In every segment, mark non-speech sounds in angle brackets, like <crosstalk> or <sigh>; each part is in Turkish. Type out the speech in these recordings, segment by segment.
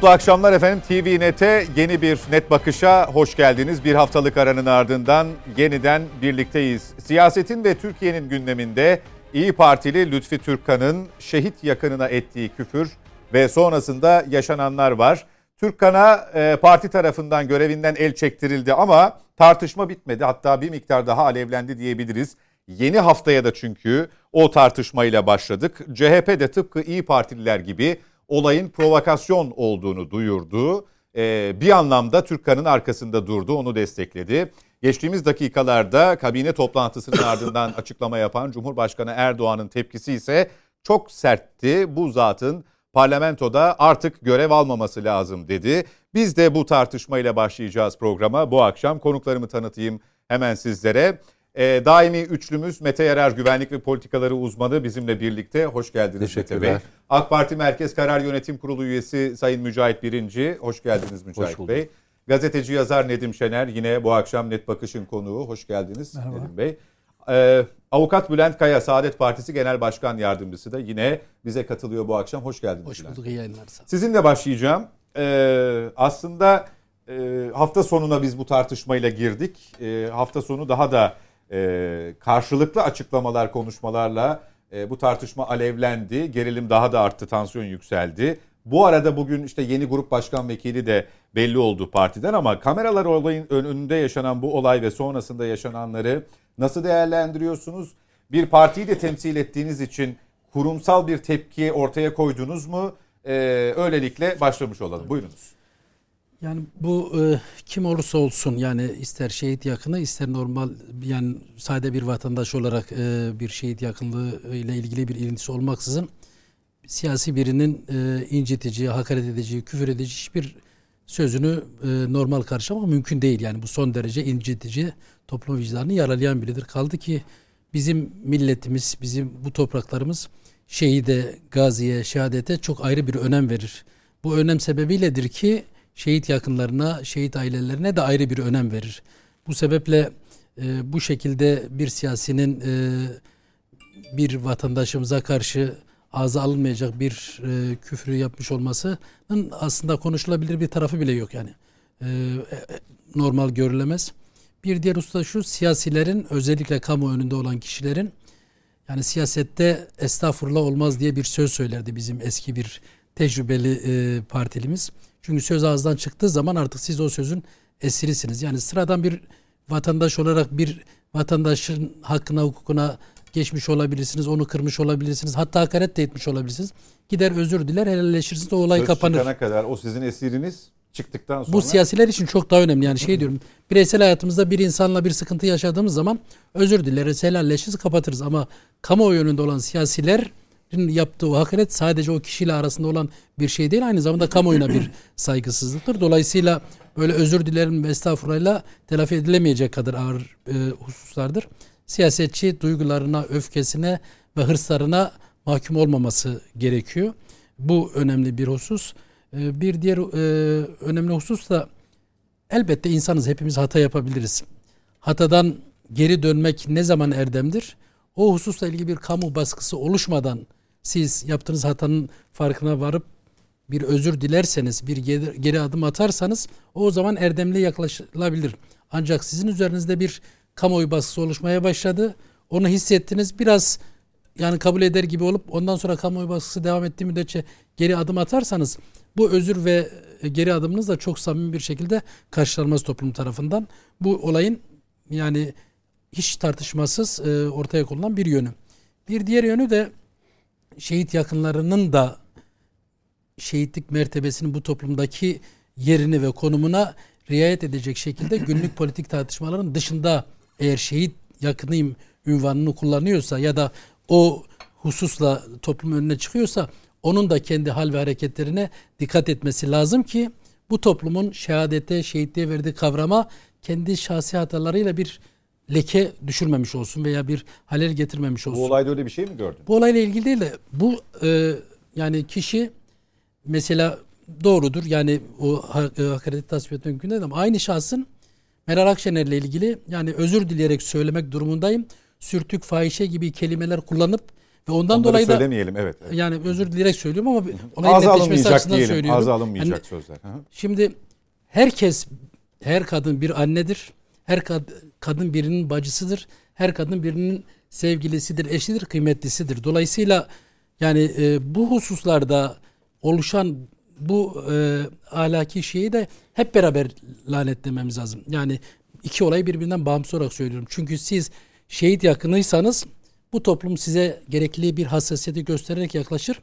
Mutlu akşamlar efendim. TV Net'e yeni bir net bakışa hoş geldiniz. Bir haftalık aranın ardından yeniden birlikteyiz. Siyasetin ve Türkiye'nin gündeminde İyi Partili Lütfi Türkkan'ın şehit yakınına ettiği küfür ve sonrasında yaşananlar var. Türkkan'a e, parti tarafından görevinden el çektirildi ama tartışma bitmedi. Hatta bir miktar daha alevlendi diyebiliriz. Yeni haftaya da çünkü o tartışmayla başladık. CHP de tıpkı İyi Partililer gibi olayın provokasyon olduğunu duyurdu. Ee, bir anlamda Türkkan'ın arkasında durdu, onu destekledi. Geçtiğimiz dakikalarda kabine toplantısının ardından <coughs> açıklama yapan Cumhurbaşkanı Erdoğan'ın tepkisi ise çok sertti. Bu zatın parlamentoda artık görev almaması lazım dedi. Biz de bu tartışmayla başlayacağız programa. Bu akşam konuklarımı tanıtayım hemen sizlere. E, daimi üçlümüz Mete Yarar Güvenlik ve Politikaları uzmanı bizimle birlikte. Hoş geldiniz Mete Bey. AK Parti Merkez Karar Yönetim Kurulu üyesi Sayın Mücahit Birinci. Hoş geldiniz Mücahit Hoş Bey. Gazeteci yazar Nedim Şener yine bu akşam Net Bakış'ın konuğu. Hoş geldiniz Merhaba. Nedim Bey. Ee, Avukat Bülent Kaya Saadet Partisi Genel Başkan Yardımcısı da yine bize katılıyor bu akşam. Hoş geldiniz. Hoş bulduk iyi yayınlar. Sizinle başlayacağım. Ee, aslında e, hafta sonuna biz bu tartışmayla girdik. E, hafta sonu daha da e, karşılıklı açıklamalar, konuşmalarla e, bu tartışma alevlendi. Gerilim daha da arttı, tansiyon yükseldi. Bu arada bugün işte yeni grup başkan vekili de belli oldu partiden ama kameralar olayın önünde yaşanan bu olay ve sonrasında yaşananları nasıl değerlendiriyorsunuz? Bir partiyi de temsil ettiğiniz için kurumsal bir tepki ortaya koydunuz mu? Ee, öylelikle başlamış olalım. Buyurunuz. Yani bu e, kim olursa olsun yani ister şehit yakını ister normal yani sade bir vatandaş olarak e, bir şehit yakınlığı ile ilgili bir ilintisi olmaksızın siyasi birinin e, incitici, hakaret edici, küfür edici hiçbir sözünü e, normal karşılamak mümkün değil. Yani bu son derece incitici, toplum vicdanını yaralayan biridir. Kaldı ki bizim milletimiz, bizim bu topraklarımız şehide, gaziye, şehadete çok ayrı bir önem verir. Bu önem sebebiyledir ki şehit yakınlarına, şehit ailelerine de ayrı bir önem verir. Bu sebeple e, bu şekilde bir siyasinin e, bir vatandaşımıza karşı ağza alınmayacak bir e, küfrü yapmış olmasının aslında konuşulabilir bir tarafı bile yok yani. E, e normal görülemez. Bir diğer usta şu siyasilerin özellikle kamu önünde olan kişilerin yani siyasette estağfurullah olmaz diye bir söz söylerdi bizim eski bir tecrübeli e, partilimiz. Çünkü söz ağızdan çıktığı zaman artık siz o sözün esirisiniz. Yani sıradan bir vatandaş olarak bir vatandaşın hakkına hukukuna geçmiş olabilirsiniz, onu kırmış olabilirsiniz, hatta hakaret de etmiş olabilirsiniz. Gider özür diler, helalleşirsiniz, o olay Söz kapanır. çıkana kadar o sizin esiriniz çıktıktan sonra... Bu siyasiler için çok daha önemli. Yani şey diyorum, bireysel hayatımızda bir insanla bir sıkıntı yaşadığımız zaman özür dileriz, helalleşiriz, kapatırız. Ama kamuoyu önünde olan siyasiler yaptığı o hakaret sadece o kişiyle arasında olan bir şey değil. Aynı zamanda kamuoyuna bir <clears throat> saygısızlıktır. Dolayısıyla böyle özür dilerim ve estağfurullahla telafi edilemeyecek kadar ağır e, hususlardır. Siyasetçi duygularına, öfkesine ve hırslarına mahkum olmaması gerekiyor. Bu önemli bir husus. E, bir diğer e, önemli husus da elbette insanız hepimiz hata yapabiliriz. Hatadan geri dönmek ne zaman erdemdir? O hususla ilgili bir kamu baskısı oluşmadan siz yaptığınız hatanın farkına varıp bir özür dilerseniz, bir geri, geri adım atarsanız o zaman erdemli yaklaşılabilir. Ancak sizin üzerinizde bir kamuoyu baskısı oluşmaya başladı. Onu hissettiniz. Biraz yani kabul eder gibi olup ondan sonra kamuoyu baskısı devam ettiği müddetçe geri adım atarsanız bu özür ve geri adımınız da çok samimi bir şekilde karşılanmaz toplum tarafından. Bu olayın yani hiç tartışmasız e, ortaya konulan bir yönü. Bir diğer yönü de şehit yakınlarının da şehitlik mertebesinin bu toplumdaki yerini ve konumuna riayet edecek şekilde <clears throat> günlük politik tartışmaların dışında eğer şehit yakınıyım ünvanını kullanıyorsa ya da o hususla toplum önüne çıkıyorsa onun da kendi hal ve hareketlerine dikkat etmesi lazım ki bu toplumun şehadete, şehitliğe verdiği kavrama kendi şahsi hatalarıyla bir leke düşürmemiş olsun veya bir halel getirmemiş olsun. Bu olayda öyle bir şey mi gördün? Bu olayla ilgili değil de bu e, yani kişi mesela doğrudur yani o e, hakareti tasvip etmek mümkün değil ama aynı şahsın Meral Akşener'le ilgili yani özür dileyerek söylemek durumundayım. Sürtük, fahişe gibi kelimeler kullanıp Ve ondan Onları dolayı da söylemeyelim evet. evet. yani özür dileyerek söylüyorum ama olayın netleşmesi açısından diyelim. söylüyorum. Ağza alınmayacak Yani sözler. Hı hı. Şimdi herkes, her kadın bir annedir. Her kad- kadın birinin bacısıdır. Her kadın birinin sevgilisidir, eşidir, kıymetlisidir. Dolayısıyla yani e, bu hususlarda oluşan bu e, ahlaki şeyi de hep beraber lanetlememiz lazım. Yani iki olayı birbirinden bağımsız olarak söylüyorum. Çünkü siz şehit yakınıysanız bu toplum size gerekli bir hassasiyeti göstererek yaklaşır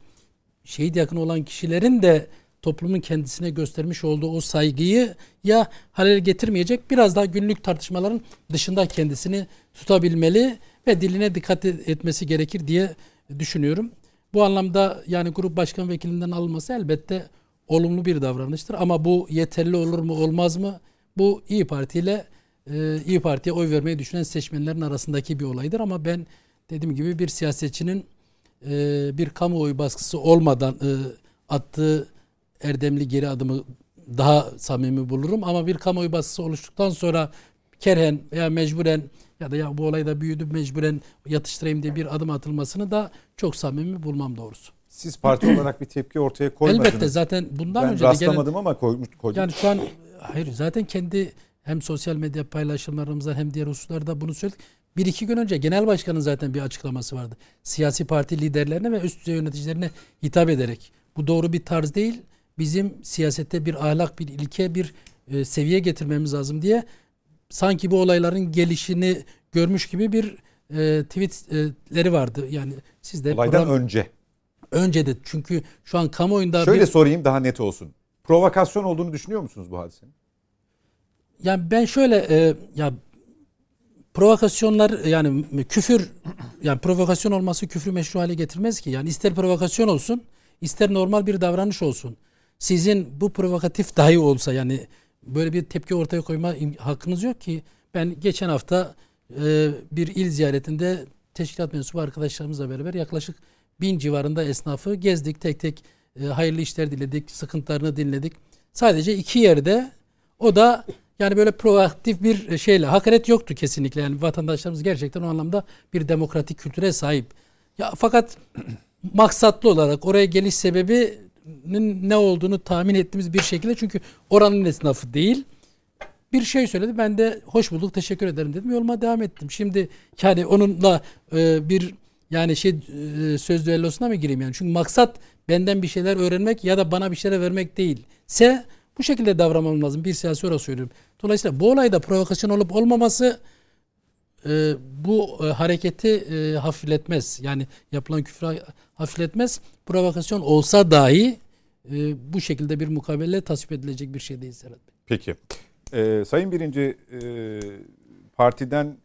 şehit yakın olan kişilerin de toplumun kendisine göstermiş olduğu o saygıyı ya halel getirmeyecek biraz daha günlük tartışmaların dışında kendisini tutabilmeli ve diline dikkat et- etmesi gerekir diye düşünüyorum. Bu anlamda yani grup başkan vekilinden alınması elbette olumlu bir davranıştır ama bu yeterli olur mu olmaz mı? Bu İyi Parti ile e, İyi Parti'ye oy vermeyi düşünen seçmenlerin arasındaki bir olaydır ama ben dediğim gibi bir siyasetçinin e, bir kamuoyu baskısı olmadan e, attığı erdemli geri adımı daha samimi bulurum ama bir kamuoyu baskısı oluştuktan sonra kerhen veya mecburen ya da ya bu olayda büyüdü mecburen yatıştırayım diye bir adım atılmasını da çok samimi bulmam doğrusu. Siz parti <clears throat> olarak bir tepki ortaya koymadınız. Elbette zaten bundan ben önce de gelen rastlamadım ama koymuş koydum. yani şu an hayır zaten kendi hem sosyal medya paylaşımlarımızda hem diğer hususlarda bunu söyledik. Bir iki gün önce genel başkanın zaten bir açıklaması vardı. Siyasi parti liderlerine ve üst düzey yöneticilerine hitap ederek. Bu doğru bir tarz değil. Bizim siyasette bir ahlak, bir ilke, bir e, seviye getirmemiz lazım diye sanki bu olayların gelişini görmüş gibi bir e, tweetleri vardı. Yani siz de Olaydan program- önce. önce de çünkü şu an kamuoyunda Şöyle bir sorayım daha net olsun. Provokasyon olduğunu düşünüyor musunuz bu hadisenin? Yani ben şöyle e, ya provokasyonlar yani küfür yani provokasyon olması küfrü meşru hale getirmez ki. Yani ister provokasyon olsun, ister normal bir davranış olsun. Sizin bu provokatif dahi olsa yani böyle bir tepki ortaya koyma hakkınız yok ki. Ben geçen hafta e, bir il ziyaretinde teşkilat mensubu arkadaşlarımızla beraber yaklaşık bin civarında esnafı gezdik. Tek tek e, hayırlı işler diledik, sıkıntılarını dinledik. Sadece iki yerde o da yani böyle proaktif bir şeyle hakaret yoktu kesinlikle. Yani vatandaşlarımız gerçekten o anlamda bir demokratik kültüre sahip. Ya fakat <clears throat> maksatlı olarak oraya geliş sebebinin ne olduğunu tahmin ettiğimiz bir şekilde çünkü oranın esnafı değil bir şey söyledi. Ben de hoş bulduk teşekkür ederim dedim. Yoluma devam ettim. Şimdi yani onunla e, bir yani şey e, söz düellosuna mı gireyim yani? Çünkü maksat benden bir şeyler öğrenmek ya da bana bir şeyler vermek değil. Se bu şekilde davranmam lazım. Bir siyasi olarak söylüyorum. Dolayısıyla bu olayda provokasyon olup olmaması e, bu e, hareketi e, hafifletmez. Yani yapılan küfrü hafifletmez. Provokasyon olsa dahi e, bu şekilde bir mukabele tasvip edilecek bir şey değil Serhat Bey. Peki. Ee, Sayın Birinci e, partiden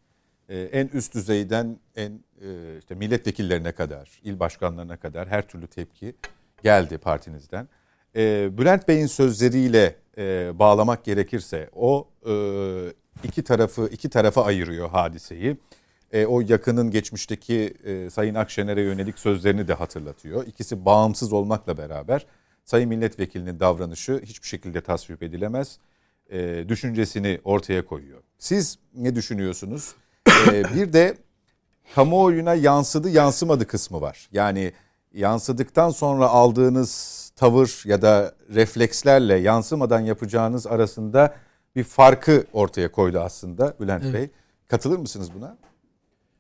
e, en üst düzeyden en e, işte milletvekillerine kadar, il başkanlarına kadar her türlü tepki geldi partinizden. E, Bülent Bey'in sözleriyle e, bağlamak gerekirse o e, iki tarafı iki tarafa ayırıyor hadiseyi. E, o yakının geçmişteki e, Sayın Akşener'e yönelik sözlerini de hatırlatıyor. İkisi bağımsız olmakla beraber Sayın Milletvekilinin davranışı hiçbir şekilde tasvip edilemez e, düşüncesini ortaya koyuyor. Siz ne düşünüyorsunuz? E, bir de kamuoyuna yansıdı yansımadı kısmı var. Yani yansıdıktan sonra aldığınız tavır ya da reflekslerle yansımadan yapacağınız arasında bir farkı ortaya koydu aslında Bülent Evet. Bey. Katılır mısınız buna?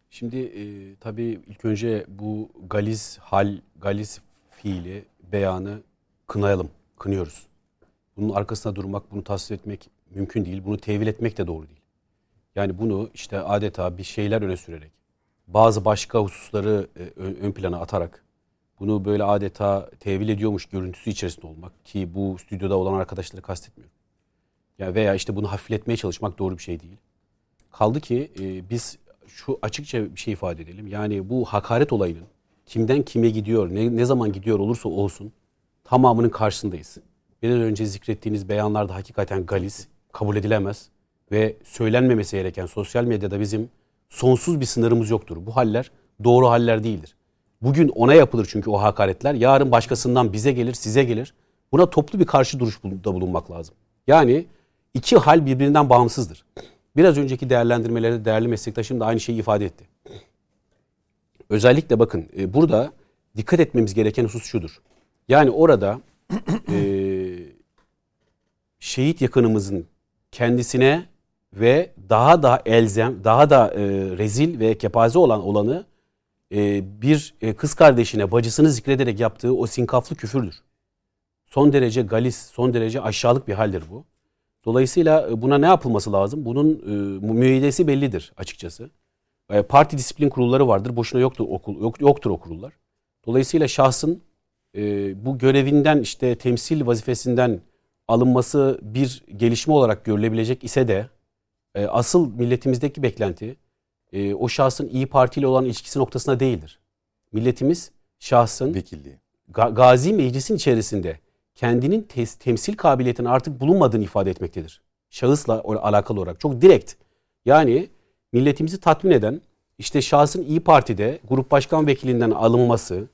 Şimdi e, tabii ilk önce bu galiz hal, galiz fiili, beyanı kınayalım, kınıyoruz. Bunun arkasında durmak, bunu tasvip etmek mümkün değil. Bunu tevil etmek de doğru değil. Yani bunu işte adeta bir şeyler öne sürerek, bazı başka hususları e, ön plana atarak, bunu böyle adeta tevil ediyormuş görüntüsü içerisinde olmak ki bu stüdyoda olan arkadaşları kastetmiyorum. Ya veya işte bunu hafifletmeye çalışmak doğru bir şey değil. Kaldı ki e, biz şu açıkça bir şey ifade edelim. Yani bu hakaret olayının kimden kime gidiyor, ne, ne zaman gidiyor olursa olsun tamamının karşısındayız. Biraz önce zikrettiğiniz beyanlarda hakikaten galis, kabul edilemez ve söylenmemesi gereken sosyal medyada bizim sonsuz bir sınırımız yoktur. Bu haller doğru haller değildir. Bugün ona yapılır çünkü o hakaretler. Yarın başkasından bize gelir, size gelir. Buna toplu bir karşı duruşta bulunmak lazım. Yani iki hal birbirinden bağımsızdır. Biraz önceki değerlendirmelerde değerli meslektaşım da aynı şeyi ifade etti. özellikle bakın e, burada dikkat etmemiz gereken husus şudur. Yani orada e, şehit yakınımızın kendisine ve daha da elzem, daha da e, rezil ve kepaze olan olanı e, bir e, kız kardeşine bacısını zikrederek yaptığı o sinkaflı küfürdür. Son derece galis, son derece aşağılık bir haldir bu. Dolayısıyla e, buna ne yapılması lazım? Bunun e, müeyyidesi bellidir açıkçası. Parti disiplin kurulları vardır. Boşuna yoktur okul yok, yoktur o kurullar. Dolayısıyla şahsın bu görevinden işte temsil vazifesinden alınması bir gelişme olarak görülebilecek ise de asıl milletimizdeki beklenti e, o şahsın iyi Parti ile olan ilişkisi noktasına değildir. Milletimiz şahsın Vekilliği. Ga- Gazi Meclis'in içerisinde kendinin tes- temsil kabiliyetinin artık bulunmadığını ifade etmektedir. Şahısla alakalı olarak çok direkt. Yani milletimizi tatmin eden işte şahsın İyi Parti'de grup başkan vekilinden alınması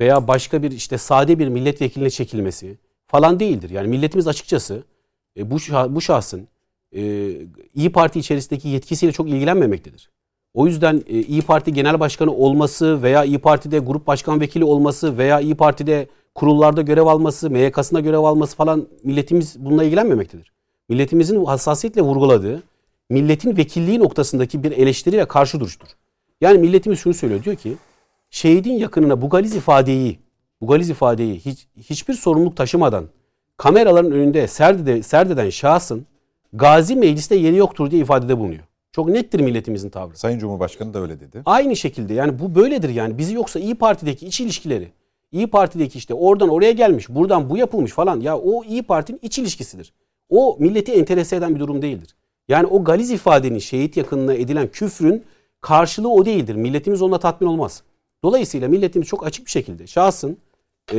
veya başka bir işte sade bir milletvekiline çekilmesi falan değildir. Yani milletimiz açıkçası e, bu şah- bu şahsın e, İyi Parti içerisindeki yetkisiyle çok ilgilenmemektedir. O yüzden e, İyi Parti Genel Başkanı olması veya İyi Parti'de grup başkan vekili olması veya İyi Parti'de kurullarda görev alması, MYK'sında görev alması falan milletimiz bununla ilgilenmemektedir. Milletimizin hassasiyetle vurguladığı milletin vekilliği noktasındaki bir eleştiri ve karşı duruştur. Yani milletimiz şunu söylüyor diyor ki şehidin yakınına bu galiz ifadeyi bu galiz ifadeyi hiç, hiçbir sorumluluk taşımadan kameraların önünde serdede, serdeden şahsın gazi mecliste yeri yoktur diye ifadede bulunuyor. Çok nettir milletimizin tavrı. Sayın Cumhurbaşkanı da öyle dedi. Aynı şekilde yani bu böyledir yani. Bizi yoksa İyi Parti'deki iç ilişkileri, İyi Parti'deki işte oradan oraya gelmiş, buradan bu yapılmış falan. Ya o İyi Parti'nin iç ilişkisidir. O milleti enterese eden bir durum değildir. Yani o galiz ifadenin şehit yakınına edilen küfrün karşılığı o değildir. Milletimiz onunla tatmin olmaz. Dolayısıyla milletimiz çok açık bir şekilde şahsın e,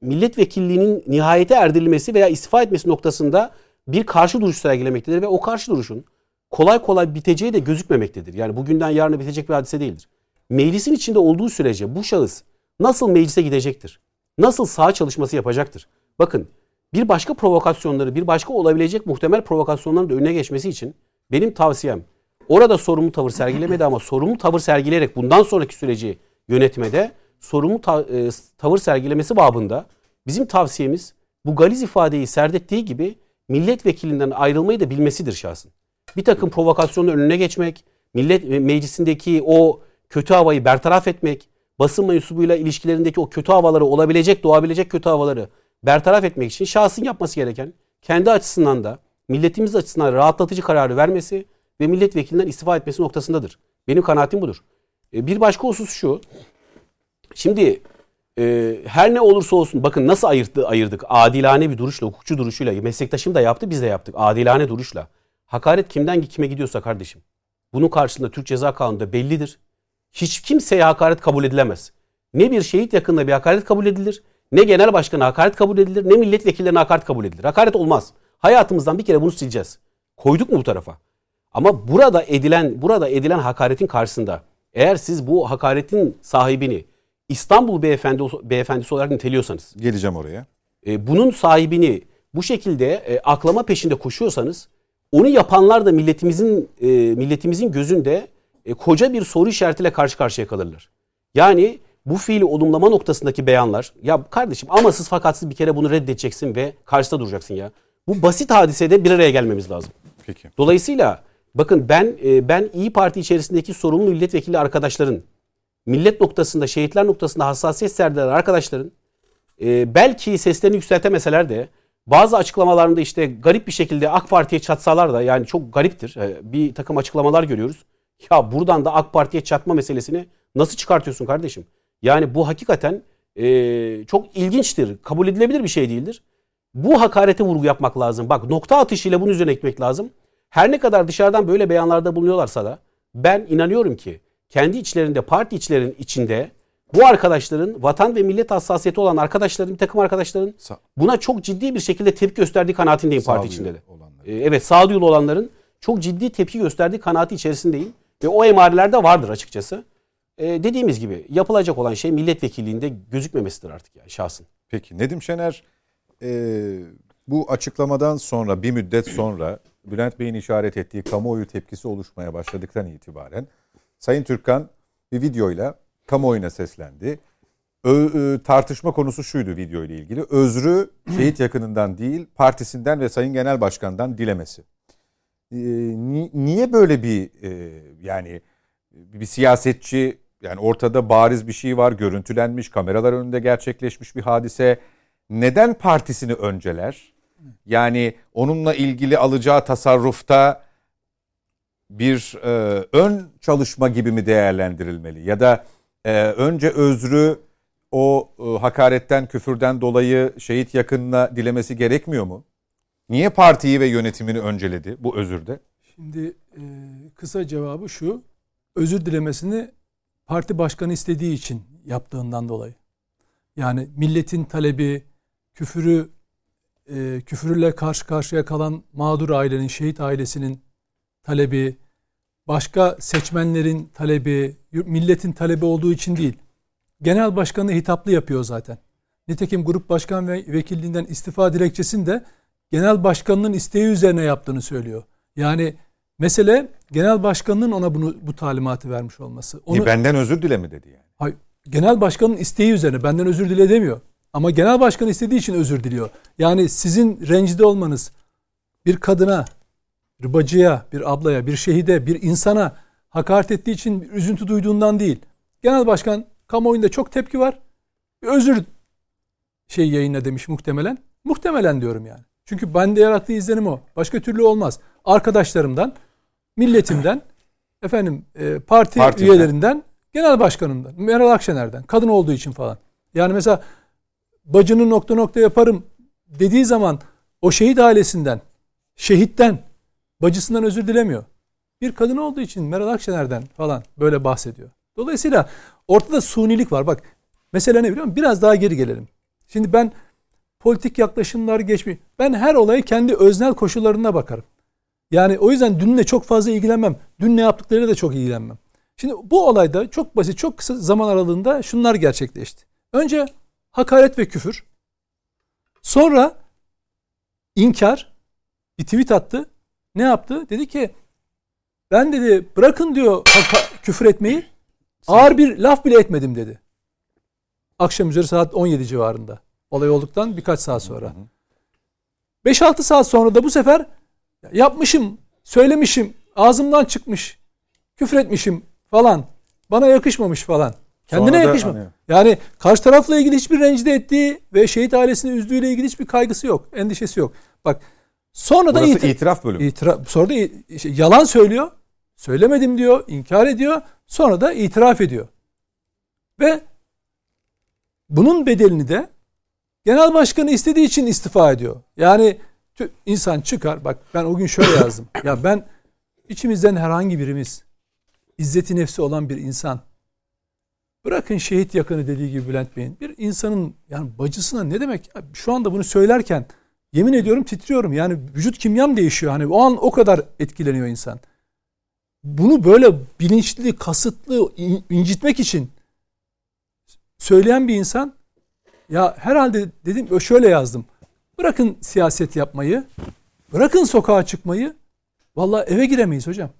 milletvekilliğinin nihayete erdirilmesi veya istifa etmesi noktasında bir karşı duruş sergilemektedir ve o karşı duruşun kolay kolay biteceği de gözükmemektedir. Yani bugünden yarına bitecek bir hadise değildir. Meclisin içinde olduğu sürece bu şahıs nasıl meclise gidecektir? Nasıl sağ çalışması yapacaktır? Bakın bir başka provokasyonları, bir başka olabilecek muhtemel provokasyonların da önüne geçmesi için benim tavsiyem orada sorumlu tavır sergilemedi ama sorumlu tavır sergileyerek bundan sonraki süreci yönetmede sorumlu e, tavır sergilemesi babında bizim tavsiyemiz bu galiz ifadeyi serdettiği gibi milletvekilinden ayrılmayı da bilmesidir şahsın. Bir takım provokasyonun önüne geçmek, millet meclisindeki o kötü havayı bertaraf etmek, basın mensubuyla ilişkilerindeki o kötü havaları olabilecek, doğabilecek kötü havaları bertaraf etmek için şahsın yapması gereken kendi açısından da milletimiz açısından rahatlatıcı kararı vermesi ve milletvekilinden istifa etmesi noktasındadır. Benim kanaatim budur. E, Bir başka husus şu. Şimdi e, her ne olursa olsun bakın nasıl ayırdı, ayırdık. Adilane bir duruşla, hukukçu duruşuyla. Meslektaşım da yaptı, biz de yaptık. Adilane duruşla. Hakaret kimden kime gidiyorsa kardeşim. Bunun karşısında Türk Ceza Kanunu'nda bellidir. Hiç kimseye hakaret kabul edilemez. Ne bir şehit yakınına bir hakaret kabul edilir, ne genel başkana hakaret kabul edilir, ne milletvekillerine hakaret kabul edilir. Hakaret olmaz. Hayatımızdan bir kere bunu sileceğiz. Koyduk mu bu tarafa? Ama burada edilen burada edilen hakaretin karşısında eğer siz bu hakaretin sahibini İstanbul beyefendi beyefendisi olarak niteliyorsanız, Geleceğim oraya. e, bunun sahibini bu şekilde e, aklama peşinde koşuyorsanız, onu yapanlar da milletimizin e, milletimizin gözünde e, koca bir soru işaretiyle karşı karşıya kalırlar. Yani bu fiili olumlama noktasındaki beyanlar, ya kardeşim amasız fakatsız bir kere bunu reddedeceksin ve karşısında duracaksın ya. Bu basit hadisede bir araya gelmemiz lazım. Peki. Dolayısıyla bakın ben e, ben İyi Parti içerisindeki sorumlu milletvekili arkadaşların millet noktasında, şehitler noktasında hassasiyet serdiler arkadaşların e, belki seslerini yükseltemeseler de bazı açıklamalarında işte garip bir şekilde AK Parti'ye çatsalar da yani çok gariptir. E, bir takım açıklamalar görüyoruz. Ya buradan da AK Parti'ye çatma meselesini nasıl çıkartıyorsun kardeşim? Yani bu hakikaten e, çok ilginçtir. Kabul edilebilir bir şey değildir. Bu hakarete vurgu yapmak lazım. Bak nokta atışıyla bunun üzerine gitmek lazım. Her ne kadar dışarıdan böyle beyanlarda bulunuyorlarsa da ben inanıyorum ki kendi içlerinde parti içlerinin içinde bu arkadaşların vatan ve millet hassasiyeti olan arkadaşların takım arkadaşların Sa- buna çok ciddi bir şekilde tepki gösterdiği kanaatindeyim parti içinde de. olanlar. Ee, evet sağduyulu olanların çok ciddi tepki gösterdiği kanaati içerisindeyim. Ve o emareler de vardır açıkçası. Ee, dediğimiz gibi yapılacak olan şey milletvekilliğinde gözükmemesidir artık yani şahsın. Peki Nedim Şener e, bu açıklamadan sonra bir müddet sonra Bülent Bey'in işaret ettiği kamuoyu tepkisi oluşmaya başladıktan itibaren Sayın Türkkan bir videoyla kamuoyuna seslendi. Ö, e, tartışma konusu şuydu video ile ilgili. Özrü şehit yakınından değil, partisinden ve Sayın Genel Başkan'dan dilemesi. E, ni, niye böyle bir e, yani bir siyasetçi yani ortada bariz bir şey var, görüntülenmiş, kameralar önünde gerçekleşmiş bir hadise. Neden partisini önceler? Yani onunla ilgili alacağı tasarrufta bir e, ön çalışma gibi mi değerlendirilmeli? Ya da e, önce özrü o e, hakaretten, küfürden dolayı şehit yakınına dilemesi gerekmiyor mu? Niye partiyi ve yönetimini önceledi bu özürde? Şimdi e, kısa cevabı şu. Özür dilemesini parti başkanı istediği için yaptığından dolayı. Yani milletin talebi, küfürü e, küfürle karşı karşıya kalan mağdur ailenin, şehit ailesinin talebi, başka seçmenlerin talebi, milletin talebi olduğu için değil. Genel başkanı hitaplı yapıyor zaten. Nitekim grup başkan ve vekilliğinden istifa dilekçesini de genel başkanının isteği üzerine yaptığını söylüyor. Yani mesele genel başkanının ona bunu bu talimatı vermiş olması. Onu, e benden özür dile mi dedi yani? Hayır, genel başkanın isteği üzerine benden özür dile demiyor. Ama genel başkan istediği için özür diliyor. Yani sizin rencide olmanız bir kadına, bir bacıya, bir ablaya, bir şehide, bir insana hakaret ettiği için bir üzüntü duyduğundan değil. Genel başkan kamuoyunda çok tepki var. Bir özür şey yayına demiş muhtemelen. Muhtemelen diyorum yani. Çünkü bende yarattığı izlenim o. Başka türlü olmaz. Arkadaşlarımdan, milletimden, <laughs> efendim e, parti Partiden. üyelerinden, genel başkanımdan, Meral Akşener'den, kadın olduğu için falan. Yani mesela bacını nokta nokta yaparım dediği zaman o şehit ailesinden, şehitten, bacısından özür dilemiyor. Bir kadın olduğu için Meral Akşener'den falan böyle bahsediyor. Dolayısıyla ortada sunilik var. Bak mesele ne biliyor musun? Biraz daha geri gelelim. Şimdi ben politik yaklaşımlar geçmiş. Ben her olayı kendi öznel koşullarına bakarım. Yani o yüzden dünle çok fazla ilgilenmem. Dün ne yaptıklarıyla da çok ilgilenmem. Şimdi bu olayda çok basit, çok kısa zaman aralığında şunlar gerçekleşti. Önce hakaret ve küfür. Sonra inkar. Bir tweet attı. Ne yaptı? Dedi ki ben dedi bırakın diyor küfür etmeyi. Ağır bir laf bile etmedim dedi. Akşam üzeri saat 17 civarında. Olay olduktan birkaç saat sonra. 5-6 saat sonra da bu sefer yapmışım, söylemişim, ağzımdan çıkmış, küfür etmişim falan. Bana yakışmamış falan. Kendine yakışmamış. Hani... Yani karşı tarafla ilgili hiçbir rencide ettiği ve şehit ailesini üzdüğüyle ilgili hiçbir kaygısı yok. Endişesi yok. Bak sonra da itir- itiraf bölümü. Itiraf, sonra da şey, yalan söylüyor. Söylemedim diyor, inkar ediyor. Sonra da itiraf ediyor. Ve bunun bedelini de genel başkanı istediği için istifa ediyor. Yani insan çıkar. Bak ben o gün şöyle <coughs> yazdım. ya ben içimizden herhangi birimiz izzeti nefsi olan bir insan bırakın şehit yakını dediği gibi Bülent Bey'in bir insanın yani bacısına ne demek şu anda bunu söylerken yemin ediyorum titriyorum yani vücut kimyam değişiyor hani o an o kadar etkileniyor insan bunu böyle bilinçli kasıtlı incitmek için söyleyen bir insan ya herhalde dedim şöyle yazdım Bırakın siyaset yapmayı, bırakın sokağa çıkmayı. Vallahi eve giremeyiz hocam.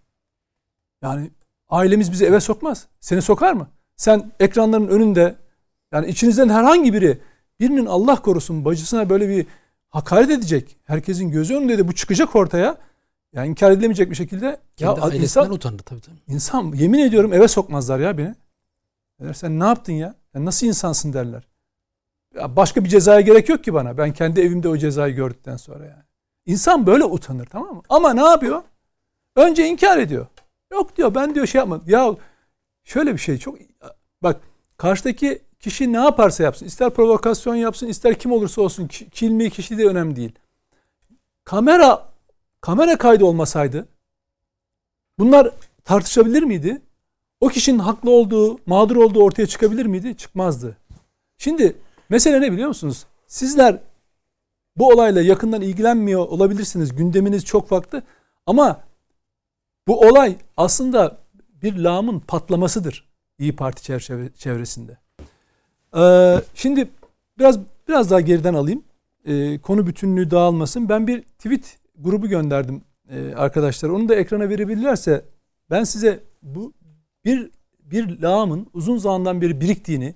Yani ailemiz bizi eve sokmaz. Seni sokar mı? Sen ekranların önünde yani içinizden herhangi biri birinin Allah korusun bacısına böyle bir hakaret edecek. Herkesin gözü önünde de bu çıkacak ortaya. Yani inkar edilemeyecek bir şekilde. Kendi ya insan, utandı tabii tabii. İnsan yemin ediyorum eve sokmazlar ya beni. Der, sen ne yaptın ya? ya? Nasıl insansın derler. Başka bir cezaya gerek yok ki bana. Ben kendi evimde o cezayı gördükten sonra yani. İnsan böyle utanır tamam mı? Ama ne yapıyor? Önce inkar ediyor. Yok diyor ben diyor şey yapmadım. Ya şöyle bir şey çok bak karşıdaki kişi ne yaparsa yapsın. ister provokasyon yapsın ister kim olursa olsun. Kilmi kişi de önemli değil. Kamera kamera kaydı olmasaydı bunlar tartışabilir miydi? O kişinin haklı olduğu, mağdur olduğu ortaya çıkabilir miydi? Çıkmazdı. Şimdi Mesele ne biliyor musunuz? Sizler bu olayla yakından ilgilenmiyor olabilirsiniz. Gündeminiz çok farklı. Ama bu olay aslında bir lağımın patlamasıdır İyi Parti çevresinde. Ee, şimdi biraz biraz daha geriden alayım. Ee, konu bütünlüğü dağılmasın. Ben bir tweet grubu gönderdim e, arkadaşlar. Onu da ekrana verebilirlerse ben size bu bir bir lağımın uzun zamandan beri biriktiğini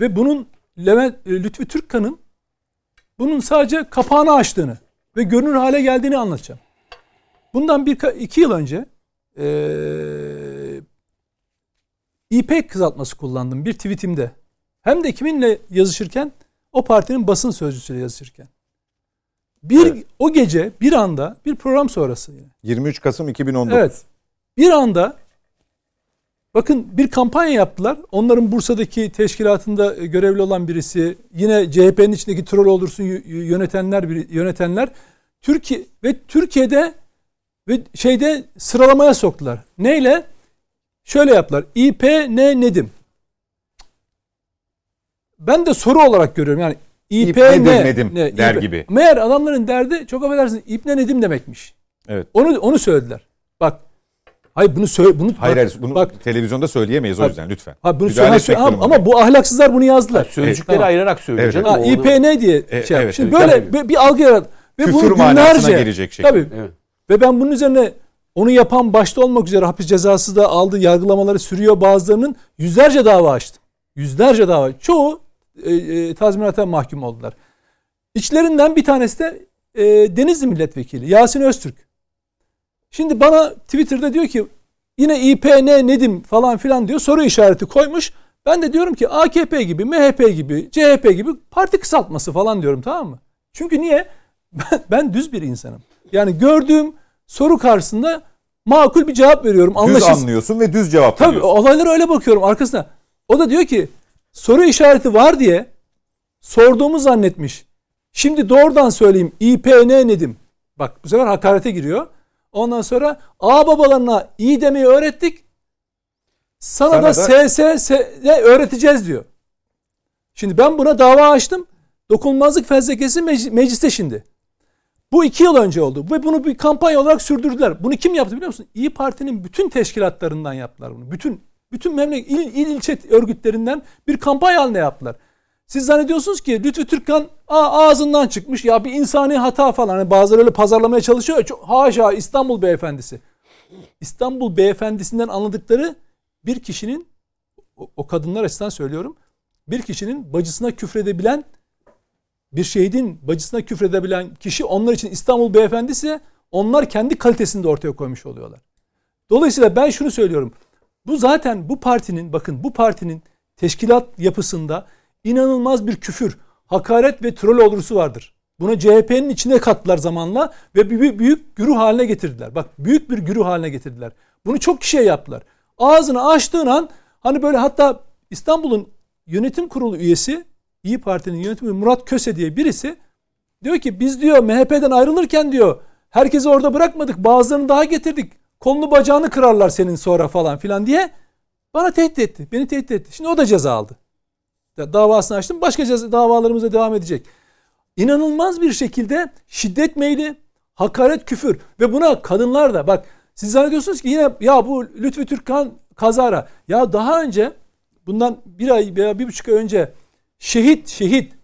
ve bunun Levent e, Lütfi Türkkan'ın bunun sadece kapağını açtığını ve görünür hale geldiğini anlatacağım. Bundan bir iki yıl önce ee, İpek kızaltması kullandım bir tweetimde. Hem de kiminle yazışırken o partinin basın sözcüsüyle yazışırken. Bir evet. o gece bir anda bir program sonrası yine. 23 Kasım 2019. Evet. Bir anda bakın bir kampanya yaptılar. Onların Bursa'daki teşkilatında görevli olan birisi, yine CHP'nin içindeki troll olursun yönetenler yönetenler Türkiye ve Türkiye'de ve şeyde sıralamaya soktular. Neyle? Şöyle yaptılar. İP ne Nedim. Ben de soru olarak görüyorum. Yani İP, İP ne, ne, der İP. gibi. Meğer adamların derdi çok affedersiniz İbne Nedim demekmiş. Evet. Onu onu söylediler. Bak Hayır bunu söyle bunu Hayır, hayır bunu bak, televizyonda söyleyemeyiz o yüzden lütfen. Ha bunu söyle, ama, ama bu ahlaksızlar bunu yazdılar. Ha, sözcükleri evet, ayırarak söylüyor. Evet, ha, İPN diye e, şey. Evet, Şimdi böyle yani, bir, bir algı yarat ve Küfür bu günlerce gelecek şekilde. Tabii. Evet. Ve ben bunun üzerine onu yapan başta olmak üzere hapis cezası da aldı, yargılamaları sürüyor bazılarının yüzlerce dava açtım. Yüzlerce dava. Çoğu e, e, tazminata mahkum oldular. İçlerinden bir tanesi de e, Denizli Milletvekili Yasin Öztürk. Şimdi bana Twitter'da diyor ki yine İPN Nedim falan filan diyor soru işareti koymuş. Ben de diyorum ki AKP gibi, MHP gibi, CHP gibi parti kısaltması falan diyorum tamam mı? Çünkü niye? <laughs> Ben, ben düz bir insanım. Yani gördüğüm soru karşısında makul bir cevap veriyorum. Düz anlıyorsun ve düz cevap Tabii veriyorsun. olaylara öyle bakıyorum arkasına. O da diyor ki soru işareti var diye sorduğumu zannetmiş. Şimdi doğrudan söyleyeyim İPN nedim? Bak bu sefer hakarete giriyor. Ondan sonra A babalarına iyi demeyi öğrettik. Sana, Sana da, da SS öğreteceğiz diyor. Şimdi ben buna dava açtım. Dokunulmazlık fezlekesi mecliste şimdi. Bu iki yıl önce oldu ve bunu bir kampanya olarak sürdürdüler. Bunu kim yaptı biliyor musun? İyi Parti'nin bütün teşkilatlarından yaptılar bunu. Bütün bütün memleket il, il ilçe örgütlerinden bir kampanya haline yaptılar. Siz zannediyorsunuz ki Lütfü Türkkan ağzından çıkmış ya bir insani hata falan. Hani bazıları öyle pazarlamaya çalışıyor. Çok, haşa İstanbul beyefendisi. İstanbul beyefendisinden anladıkları bir kişinin o, o kadınlar açısından söylüyorum. Bir kişinin bacısına küfredebilen bir şehidin bacısına küfredebilen kişi onlar için İstanbul beyefendisi onlar kendi kalitesini de ortaya koymuş oluyorlar. Dolayısıyla ben şunu söylüyorum. Bu zaten bu partinin bakın bu partinin teşkilat yapısında inanılmaz bir küfür, hakaret ve troll olursu vardır. Buna CHP'nin içine kattılar zamanla ve bir büyük güruh haline getirdiler. Bak büyük bir güruh haline getirdiler. Bunu çok kişiye yaptılar. Ağzını açtığın an hani böyle hatta İstanbul'un yönetim kurulu üyesi İyi Parti'nin yönetimi Murat Köse diye birisi diyor ki biz diyor MHP'den ayrılırken diyor herkesi orada bırakmadık bazılarını daha getirdik. Kolunu bacağını kırarlar senin sonra falan filan diye bana tehdit etti. Beni tehdit etti. Şimdi o da ceza aldı. Davasını açtım. Başka ceza, davalarımıza devam edecek. İnanılmaz bir şekilde şiddet meyli, hakaret, küfür ve buna kadınlar da bak siz zannediyorsunuz ki yine ya bu Lütfü Türkkan kazara ya daha önce bundan bir ay veya bir buçuk ay önce şehit şehit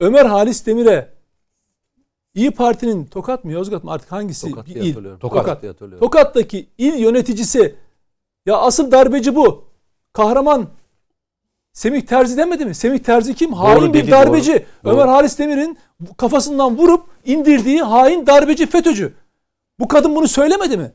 Ömer Halis Demir'e İyi Parti'nin Tokat mı Yozgat mı artık hangisi Tokat bir il? Tokat. Tokat. Tokat. Tokat'taki il yöneticisi ya asıl darbeci bu. Kahraman Semih Terzi demedi mi? Semih Terzi kim? Hain doğru, bir dedi, darbeci. Doğru. Ömer Halis Demir'in kafasından vurup indirdiği hain darbeci FETÖ'cü. Bu kadın bunu söylemedi mi?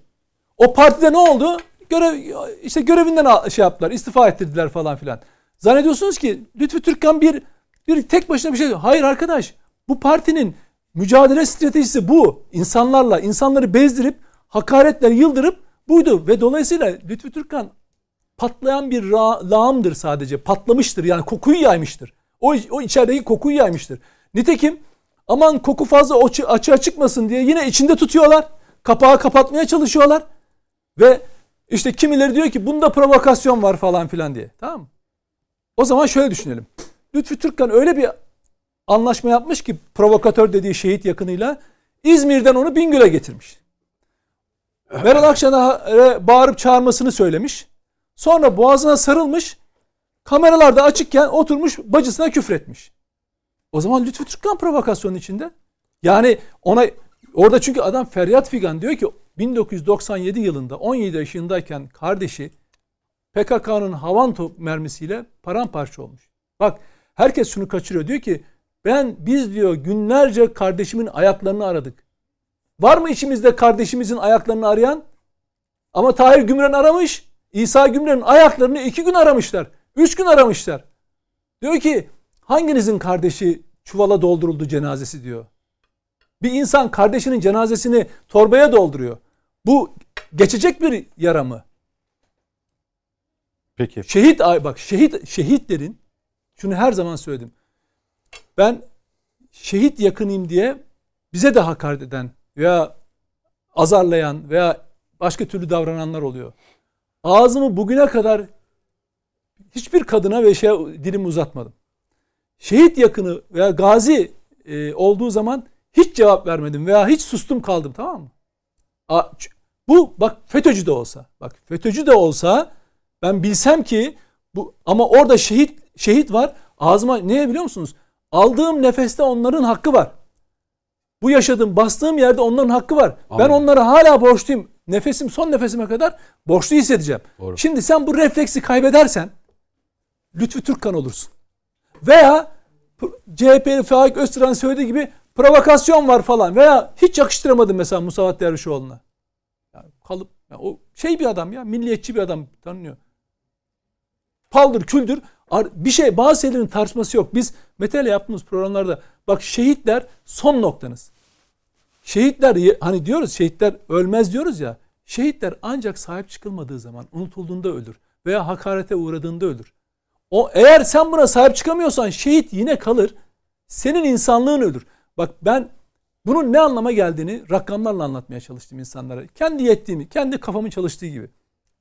O partide ne oldu? Görev işte görevinden şey yaptılar, istifa ettirdiler falan filan. Zannediyorsunuz ki Lütfü Türkkan bir bir tek başına bir şey diyor. Hayır arkadaş. Bu partinin mücadele stratejisi bu. İnsanlarla, insanları bezdirip hakaretler yıldırıp buydu ve dolayısıyla Lütfü Türkkan patlayan bir lağımdır sadece. Patlamıştır. Yani kokuyu yaymıştır. O, o içerideki kokuyu yaymıştır. Nitekim aman koku fazla açığa çıkmasın diye yine içinde tutuyorlar. Kapağı kapatmaya çalışıyorlar. Ve işte kimileri diyor ki bunda provokasyon var falan filan diye. Tamam mı? O zaman şöyle düşünelim. Lütfü Türkkan öyle bir anlaşma yapmış ki provokatör dediği şehit yakınıyla İzmir'den onu Bingöl'e getirmiş. Meral <laughs> Akşener'e bağırıp çağırmasını söylemiş. Sonra boğazına sarılmış. Kameralarda açıkken oturmuş bacısına küfretmiş. O zaman Lütfü Türkkan provokasyonun içinde. Yani ona orada çünkü adam feryat figan diyor ki 1997 yılında 17 yaşındayken kardeşi PKK'nın havan top mermisiyle paramparça olmuş. Bak herkes şunu kaçırıyor. Diyor ki ben biz diyor günlerce kardeşimin ayaklarını aradık. Var mı içimizde kardeşimizin ayaklarını arayan? Ama Tahir Gümren aramış. İsa Gümren'in ayaklarını iki gün aramışlar. Üç gün aramışlar. Diyor ki hanginizin kardeşi çuvala dolduruldu cenazesi diyor. Bir insan kardeşinin cenazesini torbaya dolduruyor. Bu geçecek bir yara mı? Peki. Şehit ay bak şehit şehitlerin şunu her zaman söyledim. Ben şehit yakınıyım diye bize de hakaret eden veya azarlayan veya başka türlü davrananlar oluyor. Ağzımı bugüne kadar hiçbir kadına ve şey dilimi uzatmadım. Şehit yakını veya gazi e, olduğu zaman hiç cevap vermedim veya hiç sustum kaldım tamam mı? A, bu bak FETÖ'cü de olsa, bak FETÖ'cü de olsa ben bilsem ki bu ama orada şehit şehit var. Ağzıma ne biliyor musunuz? Aldığım nefeste onların hakkı var. Bu yaşadığım, bastığım yerde onların hakkı var. Ben Amin. onlara hala borçluyum. Nefesim son nefesime kadar borçlu hissedeceğim. Doğru. Şimdi sen bu refleksi kaybedersen Lütfü Türkkan olursun. Veya CHP'li Faik Öztürk'ün söylediği gibi provokasyon var falan veya hiç yakıştıramadım mesela Musavat Dervişoğlu'na. Yani kalıp yani o şey bir adam ya milliyetçi bir adam tanınıyor. Paldır küldür bir şey bazı şeylerin tartışması yok. Biz Mete'yle yaptığımız programlarda bak şehitler son noktanız. Şehitler hani diyoruz şehitler ölmez diyoruz ya. Şehitler ancak sahip çıkılmadığı zaman unutulduğunda ölür veya hakarete uğradığında ölür. O eğer sen buna sahip çıkamıyorsan şehit yine kalır. Senin insanlığın ölür. Bak ben bunun ne anlama geldiğini rakamlarla anlatmaya çalıştım insanlara. Kendi yettiğimi, kendi kafamın çalıştığı gibi.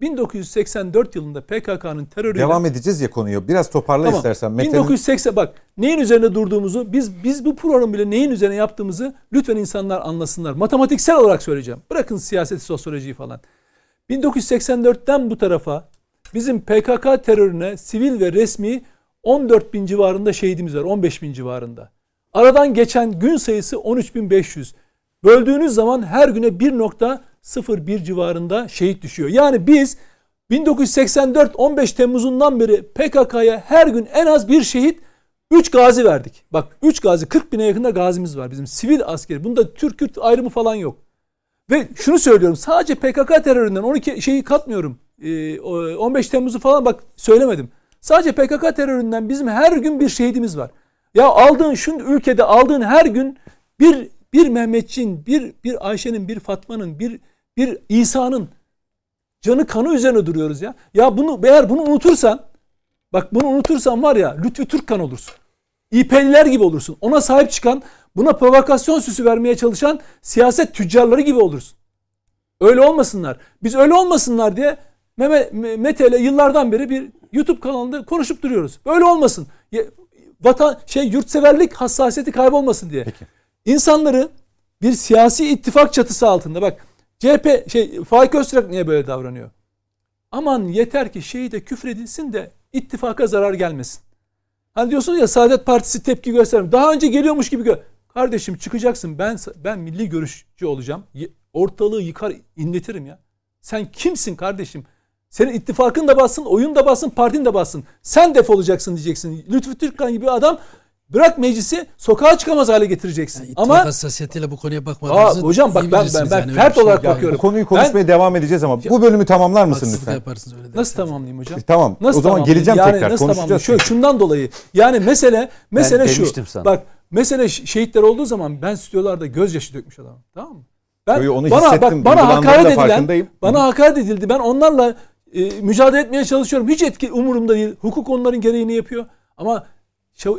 1984 yılında PKK'nın terörüyle Devam edeceğiz ya konuyu. Biraz toparla Tamam. istersen. Mete'nin 1980 bak neyin üzerine durduğumuzu biz biz bu programı bile neyin üzerine yaptığımızı lütfen insanlar anlasınlar. Matematiksel olarak söyleyeceğim. Bırakın siyaseti, sosyolojiyi falan. 1984'ten bu tarafa bizim PKK terörüne sivil ve resmi 14 bin civarında şehidimiz var. 15 bin civarında. Aradan geçen gün sayısı 13.500. Böldüğünüz zaman her güne 1.01 civarında şehit düşüyor. Yani biz 1984 15 Temmuz'undan beri PKK'ya her gün en az bir şehit 3 gazi verdik. Bak 3 gazi 40 bine yakında gazimiz var bizim sivil askeri. Bunda Türk Kürt ayrımı falan yok. Ve şunu söylüyorum sadece PKK teröründen 12 şeyi katmıyorum. Ee, o 15 Temmuz'u falan bak söylemedim. Sadece PKK teröründen bizim her gün bir şehidimiz var. Ya aldığın şu ülkede aldığın her gün bir bir Mehmetçiğin, bir bir Ayşe'nin, bir Fatma'nın, bir bir İsa'nın canı kanı üzerine duruyoruz ya. Ya bunu eğer bunu unutursan bak bunu unutursan var ya Lütfü Türkkan olursun. İP'liler gibi olursun. Ona sahip çıkan, buna provokasyon süsü vermeye çalışan siyaset tüccarları gibi olursun. Öyle olmasınlar. Biz öyle olmasınlar diye Mete ile yıllardan beri bir YouTube kanalında konuşup duruyoruz. Böyle olmasın. Vatan şey yurtseverlik hassasiyeti kaybolmasın diye. İnsanları bir siyasi ittifak çatısı altında bak CHP şey Faik Öztürk niye böyle davranıyor? Aman yeter ki şehide küfredilsin de ittifaka zarar gelmesin. Hani diyorsunuz ya Saadet Partisi tepki göstermiyor. Daha önce geliyormuş gibi gö Kardeşim çıkacaksın. Ben ben milli görüşçü olacağım. Ortalığı yıkar inletirim ya. Sen kimsin kardeşim? Senin ittifakın da bassın, oyun da bassın, partin de bassın. Sen defolacaksın diyeceksin. Lütfü Türkkan gibi adam bırak meclisi sokağa çıkamaz hale getireceksin. Yani Ama hassasiyetiyle bu konuya Aa, bakmadığınızı hocam bak ben ben, ben yani, öyle fert şey olarak yok. bakıyorum. bu konuyu konuşmaya devam edeceğiz ama bu bölümü tamamlar mısın lütfen? yaparsınız öyle Nasıl tamamlayayım hocam? Tamam. Nasıl o zaman geleceğim yani tekrar nasıl konuşacağız. Şöyle, şundan dolayı. Yani mesele mesele şu. demiştim sana. Bak mesele şehitler olduğu zaman ben stüdyolarda gözyaşı dökmüş adamım. Tamam mı? Ben yo, onu bana hissettim, bak bana hakaret edilen farkındayım. bana hakaret edildi. Ben onlarla e, mücadele etmeye çalışıyorum. Hiç etki umurumda değil. Hukuk onların gereğini yapıyor. Ama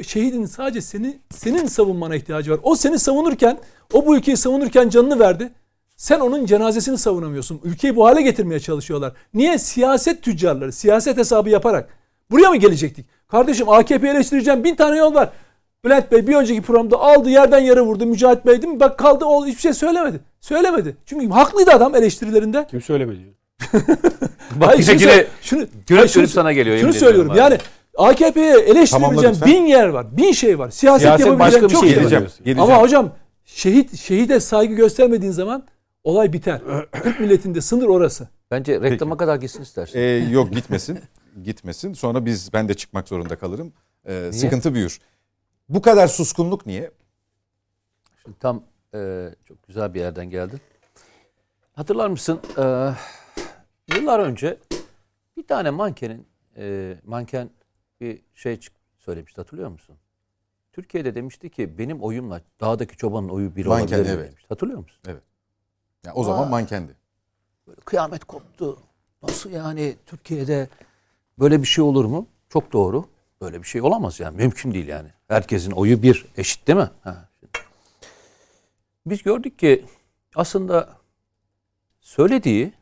şehidin sadece seni senin savunmana ihtiyacı var. O seni savunurken, o bu ülkeyi savunurken canını verdi. Sen onun cenazesini savunamıyorsun. Ülkeyi bu hale getirmeye çalışıyorlar. Niye? Siyaset tüccarları, siyaset hesabı yaparak. Buraya mı gelecektik? Kardeşim AKP eleştireceğim bin tane yol var. Bülent Bey bir önceki programda aldı yerden yere vurdu Mücahit Bey değil mi? Bak kaldı o hiçbir şey söylemedi. Söylemedi. Çünkü haklıydı adam eleştirilerinde. Kim söylemedi? <laughs> Bak Hayır, yine, şunu şunu, şunu- sana geliyor. Şunu söylüyorum ediyorum yani AKP'ye eleştirebileceğim Tamamla bin yer var. Bin şey var. Siyaset, Siyaset yapabileceğim başka bir çok şey şey var. Geleceğim. geleceğim. Ama hocam şehit şehide saygı göstermediğin zaman olay biter. Türk milletinde sınır orası. Bence reklama kadar gitsin istersen. Ee, yok gitmesin. Gitmesin. Sonra biz ben de çıkmak zorunda kalırım. Ee, sıkıntı büyür. Bu kadar suskunluk niye? Şimdi tam e, çok güzel bir yerden geldin. Hatırlar mısın? E, yıllar önce bir tane mankenin e, manken bir şey söylemişti hatırlıyor musun? Türkiye'de demişti ki benim oyumla dağdaki çobanın oyu Manken, olabilir evet. demişti. Hatırlıyor musun? Yani o zaman mankendi. Böyle kıyamet koptu. Nasıl yani Türkiye'de böyle bir şey olur mu? Çok doğru. Böyle bir şey olamaz yani. Mümkün değil yani. Herkesin oyu bir. Eşit değil mi? Ha. Biz gördük ki aslında söylediği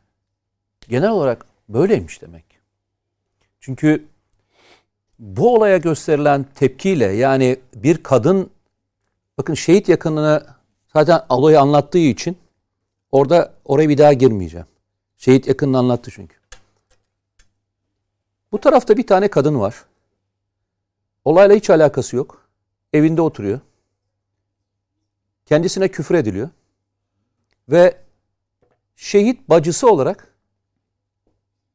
genel olarak böyleymiş demek. Çünkü bu olaya gösterilen tepkiyle yani bir kadın bakın şehit yakınını zaten olayı anlattığı için orada oraya bir daha girmeyeceğim. Şehit yakınını anlattı çünkü. Bu tarafta bir tane kadın var. Olayla hiç alakası yok. Evinde oturuyor. Kendisine küfür ediliyor. Ve şehit bacısı olarak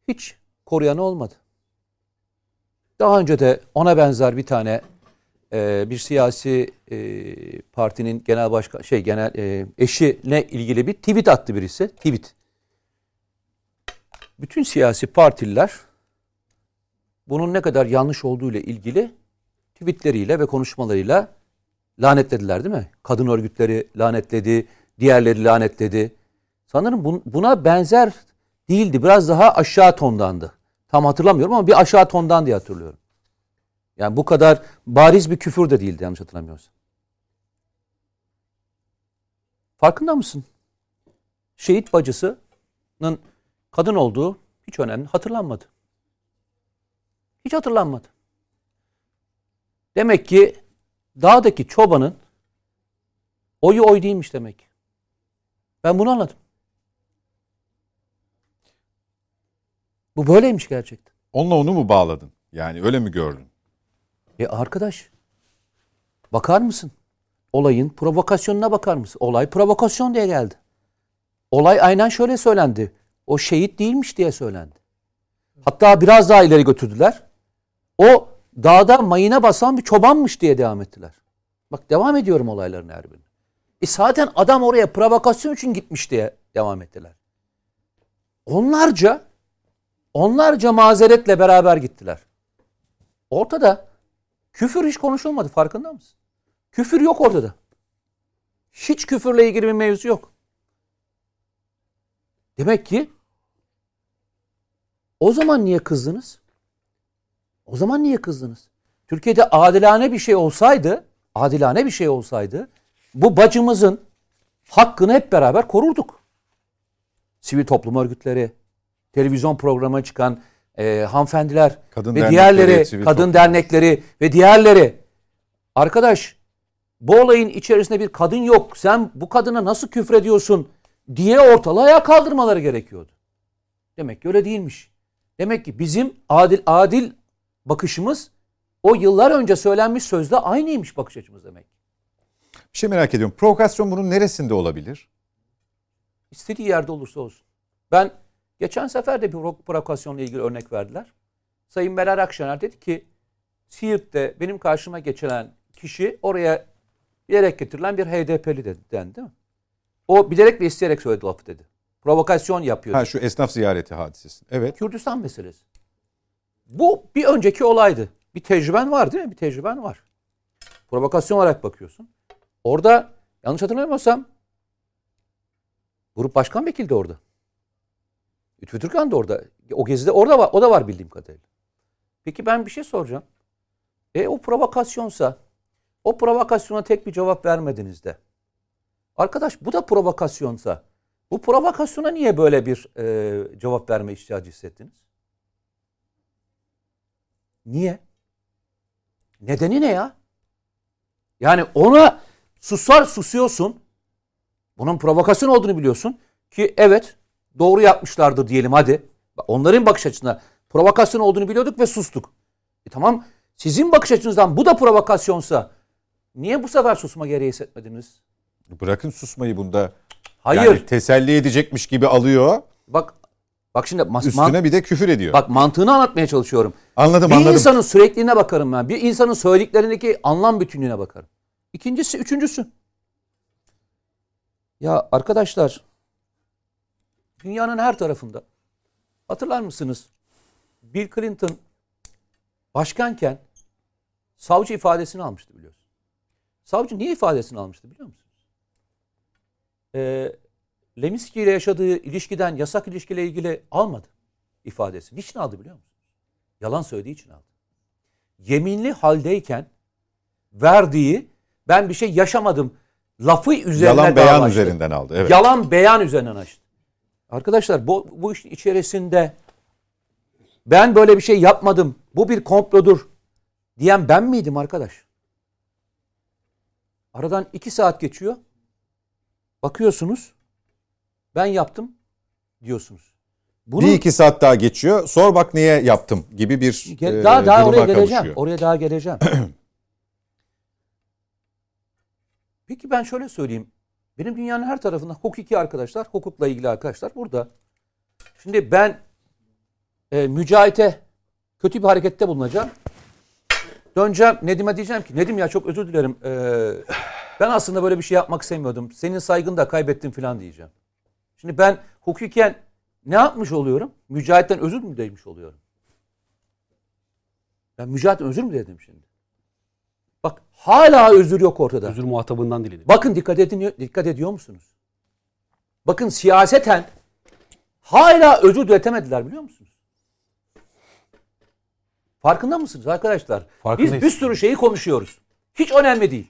hiç koruyanı olmadı. Daha önce de ona benzer bir tane e, bir siyasi e, partinin genel başkan şey genel e, eşine ilgili bir tweet attı birisi. Tweet. Bütün siyasi partililer bunun ne kadar yanlış olduğu ile ilgili tweetleriyle ve konuşmalarıyla lanetlediler değil mi? Kadın örgütleri lanetledi, diğerleri lanetledi. Sanırım bun- buna benzer değildi. Biraz daha aşağı tondandı. Tam hatırlamıyorum ama bir aşağı tondan diye hatırlıyorum. Yani bu kadar bariz bir küfür de değildi yanlış hatırlamıyorsam. Farkında mısın? Şehit bacısının kadın olduğu hiç önemli hatırlanmadı. Hiç hatırlanmadı. Demek ki dağdaki çobanın oyu oy değilmiş demek. Ben bunu anladım. Bu böyleymiş gerçekten. Onunla onu mu bağladın? Yani öyle mi gördün? E arkadaş bakar mısın? Olayın provokasyonuna bakar mısın? Olay provokasyon diye geldi. Olay aynen şöyle söylendi. O şehit değilmiş diye söylendi. Hatta biraz daha ileri götürdüler. O dağda mayına basan bir çobanmış diye devam ettiler. Bak devam ediyorum olayların her birine. E zaten adam oraya provokasyon için gitmiş diye devam ettiler. Onlarca onlarca mazeretle beraber gittiler. Ortada küfür hiç konuşulmadı farkında mısın? Küfür yok ortada. Hiç küfürle ilgili bir mevzu yok. Demek ki o zaman niye kızdınız? O zaman niye kızdınız? Türkiye'de adilane bir şey olsaydı, adilane bir şey olsaydı bu bacımızın hakkını hep beraber korurduk. Sivil toplum örgütleri, televizyon programına çıkan e, hanımefendiler Kadın ve diğerleri, kadın toplum. dernekleri ve diğerleri. Arkadaş bu olayın içerisinde bir kadın yok. Sen bu kadına nasıl küfrediyorsun diye ortalığı ayağa kaldırmaları gerekiyordu. Demek ki öyle değilmiş. Demek ki bizim adil adil bakışımız o yıllar önce söylenmiş sözle aynıymış bakış açımız demek. Bir şey merak ediyorum. Provokasyon bunun neresinde olabilir? İstediği yerde olursa olsun. Ben geçen sefer de bir pro- provokasyonla ilgili örnek verdiler. Sayın Meral Akşener dedi ki Siirt'te benim karşıma geçilen kişi oraya bilerek getirilen bir HDP'li dedi, dendi değil mi? O bilerek ve isteyerek söyledi lafı dedi. Provokasyon yapıyor. Ha şu esnaf ziyareti hadisesi. Evet. Kürdistan meselesi. Bu bir önceki olaydı. Bir tecrüben var değil mi? Bir tecrüben var. Provokasyon olarak bakıyorsun. Orada yanlış hatırlamıyorsam Grup Başkan Vekili de orada. Lütfü Türkan da orada. O gezide orada var. O da var bildiğim kadarıyla. Peki ben bir şey soracağım. E o provokasyonsa o provokasyona tek bir cevap vermediniz de. Arkadaş bu da provokasyonsa bu provokasyona niye böyle bir e, cevap verme ihtiyacı hissettiniz? Niye? Nedeni ne ya? Yani ona susar susuyorsun. Bunun provokasyon olduğunu biliyorsun. Ki evet doğru yapmışlardır diyelim hadi. Onların bakış açısından provokasyon olduğunu biliyorduk ve sustuk. E tamam sizin bakış açınızdan bu da provokasyonsa niye bu sefer susma gereği hissetmediniz? Bırakın susmayı bunda Hayır. Yani teselli edecekmiş gibi alıyor. Bak bak şimdi mas- Üstüne bir de küfür ediyor. bak mantığını anlatmaya çalışıyorum. anladım bir anladım. insanın sürekliliğine bakarım ben. Bir insanın söylediklerindeki anlam bütünlüğüne bakarım. İkincisi, üçüncüsü. Ya arkadaşlar dünyanın her tarafında hatırlar mısınız? Bill Clinton başkanken savcı ifadesini almıştı biliyorsun. Savcı niye ifadesini almıştı biliyor musunuz? Ee, Leminski ile yaşadığı ilişkiden yasak ilişkiyle ilgili almadı ifadesini. Niçin aldı biliyor musunuz? Yalan söylediği için aldı. Yeminli haldeyken verdiği ben bir şey yaşamadım lafı üzerine Yalan beyan açtı. üzerinden aldı. Evet. Yalan beyan üzerinden açtı. Arkadaşlar bu, bu iş içerisinde ben böyle bir şey yapmadım. Bu bir komplodur diyen ben miydim arkadaş? Aradan iki saat geçiyor. Bakıyorsunuz. Ben yaptım diyorsunuz. Bunu Bir iki saat daha geçiyor. Sor bak niye yaptım gibi bir e, daha daha oraya geleceğim. kavuşuyor. Oraya daha geleceğim. <clears throat> Peki ben şöyle söyleyeyim. Benim dünyanın her tarafında hukuki arkadaşlar, hukukla ilgili arkadaşlar burada. Şimdi ben e, Mücahit'e kötü bir harekette bulunacağım. Döneceğim Nedim'e diyeceğim ki Nedim ya çok özür dilerim. E, ben aslında böyle bir şey yapmak istemiyordum. Senin saygını da kaybettim falan diyeceğim. Şimdi ben hukuken ne yapmış oluyorum? Mücahit'ten özür mü dilemiş oluyorum? Ben Mücahit'ten özür mü diledim şimdi? Bak hala özür yok ortada. Özür muhatabından diledi. Bakın dikkat edin dikkat ediyor musunuz? Bakın siyaseten hala özür diletemediler biliyor musunuz? Farkında mısınız arkadaşlar? Biz Farkındayız. bir sürü şeyi konuşuyoruz. Hiç önemli değil.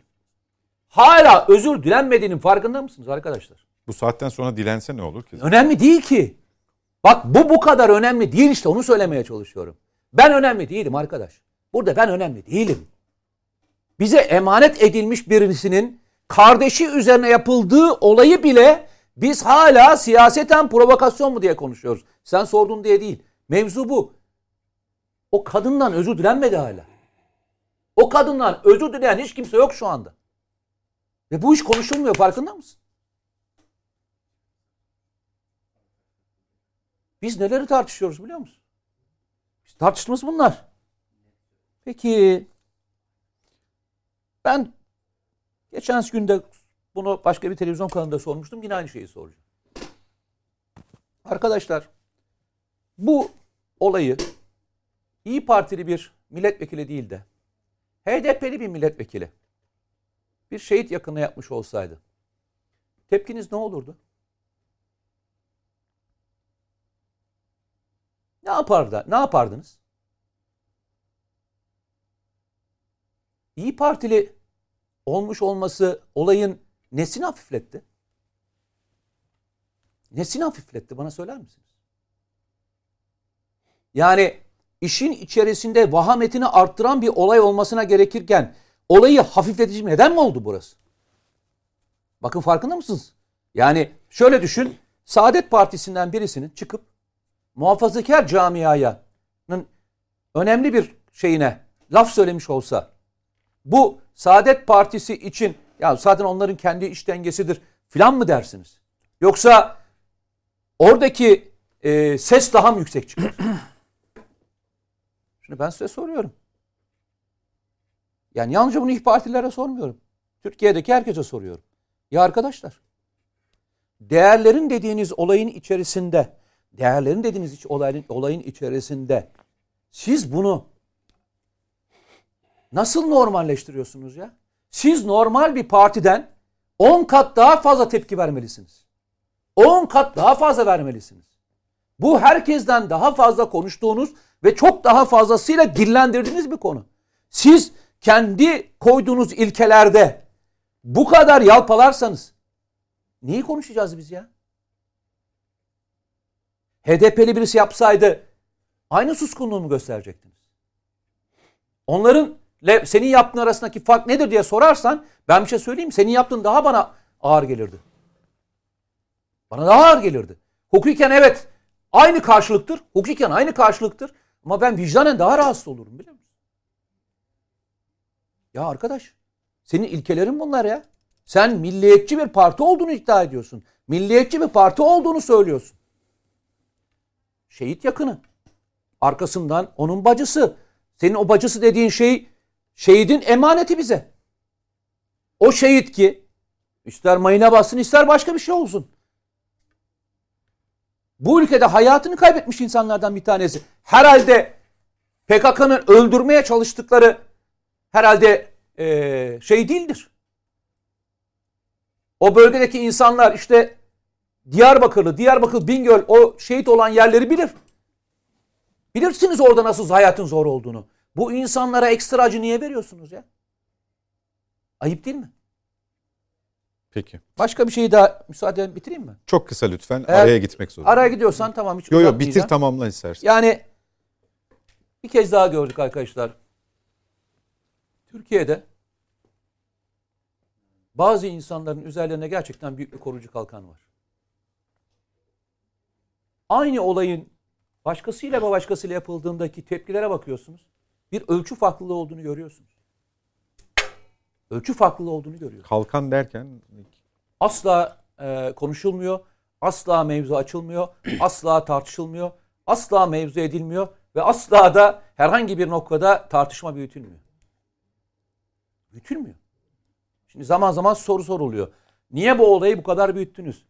Hala özür dilenmediğinin farkında mısınız arkadaşlar? Bu saatten sonra dilense ne olur ki? Önemli değil ki. Bak bu bu kadar önemli değil işte onu söylemeye çalışıyorum. Ben önemli değilim arkadaş. Burada ben önemli değilim. Bize emanet edilmiş birisinin kardeşi üzerine yapıldığı olayı bile biz hala siyaseten provokasyon mu diye konuşuyoruz. Sen sordun diye değil. Mevzu bu. O kadından özür dilenmedi hala. O kadından özür dileyen hiç kimse yok şu anda. Ve bu iş konuşulmuyor farkında mısın? Biz neleri tartışıyoruz biliyor musun? Tartıştığımız bunlar. Peki ben geçen günde bunu başka bir televizyon kanalında sormuştum. Yine aynı şeyi soracağım. Arkadaşlar bu olayı İyi Partili bir milletvekili değil de HDP'li bir milletvekili bir şehit yakını yapmış olsaydı tepkiniz ne olurdu? Ne yapardı? Ne yapardınız? İyi Partili olmuş olması olayın nesini hafifletti? Nesini hafifletti bana söyler misiniz? Yani işin içerisinde vahametini arttıran bir olay olmasına gerekirken olayı hafifletici neden mi oldu burası? Bakın farkında mısınız? Yani şöyle düşün. Saadet Partisi'nden birisinin çıkıp muhafazakar camiayanın önemli bir şeyine laf söylemiş olsa bu Saadet Partisi için ya zaten onların kendi iş dengesidir filan mı dersiniz? Yoksa oradaki e, ses daha mı yüksek çıkar? <clears throat> Şimdi ben size soruyorum. Yani yalnızca bunu İYİ Partililere sormuyorum. Türkiye'deki herkese soruyorum. Ya arkadaşlar değerlerin dediğiniz olayın içerisinde değerlerin dediğiniz olayın, olayın içerisinde siz bunu nasıl normalleştiriyorsunuz ya? Siz normal bir partiden 10 kat daha fazla tepki vermelisiniz. 10 kat daha fazla vermelisiniz. Bu herkesten daha fazla konuştuğunuz ve çok daha fazlasıyla dillendirdiğiniz bir konu. Siz kendi koyduğunuz ilkelerde bu kadar yalpalarsanız neyi konuşacağız biz ya? HDP'li birisi yapsaydı aynı suskunluğu mu gösterecektiniz? Onların senin yaptığın arasındaki fark nedir diye sorarsan ben bir şey söyleyeyim? Senin yaptığın daha bana ağır gelirdi. Bana daha ağır gelirdi. Hukuken evet aynı karşılıktır. Hukuken aynı karşılıktır. Ama ben vicdanen daha rahatsız olurum biliyor musun? Ya arkadaş senin ilkelerin bunlar ya. Sen milliyetçi bir parti olduğunu iddia ediyorsun. milliyetçi bir parti olduğunu söylüyorsun. Şehit yakını. Arkasından onun bacısı. Senin o bacısı dediğin şey şehidin emaneti bize. O şehit ki ister mayına bassın ister başka bir şey olsun. Bu ülkede hayatını kaybetmiş insanlardan bir tanesi. Herhalde PKK'nın öldürmeye çalıştıkları herhalde eee, şey değildir. O bölgedeki insanlar işte Diyarbakırlı, Diyarbakır, Bingöl o şehit olan yerleri bilir. Bilirsiniz orada nasıl hayatın zor olduğunu. Bu insanlara ekstra acı niye veriyorsunuz ya? Ayıp değil mi? Peki. Başka bir şeyi daha müsaade bitireyim mi? Çok kısa lütfen. Eğer Araya gitmek zorunda. Araya gidiyorsan tamam hiç Yo yo bitir tamamla istersen. Yani bir kez daha gördük arkadaşlar. Türkiye'de bazı insanların üzerlerine gerçekten büyük bir koruyucu kalkan var. Aynı olayın başkasıyla ve başkasıyla yapıldığındaki tepkilere bakıyorsunuz. Bir ölçü farklılığı olduğunu görüyorsunuz. Ölçü farklılığı olduğunu görüyorsunuz. Kalkan derken Asla e, konuşulmuyor, asla mevzu açılmıyor, <clears throat> asla tartışılmıyor, asla mevzu edilmiyor ve asla da herhangi bir noktada tartışma büyütülmüyor. Büyütülmüyor. Şimdi zaman zaman soru soruluyor. Niye bu olayı bu kadar büyüttünüz?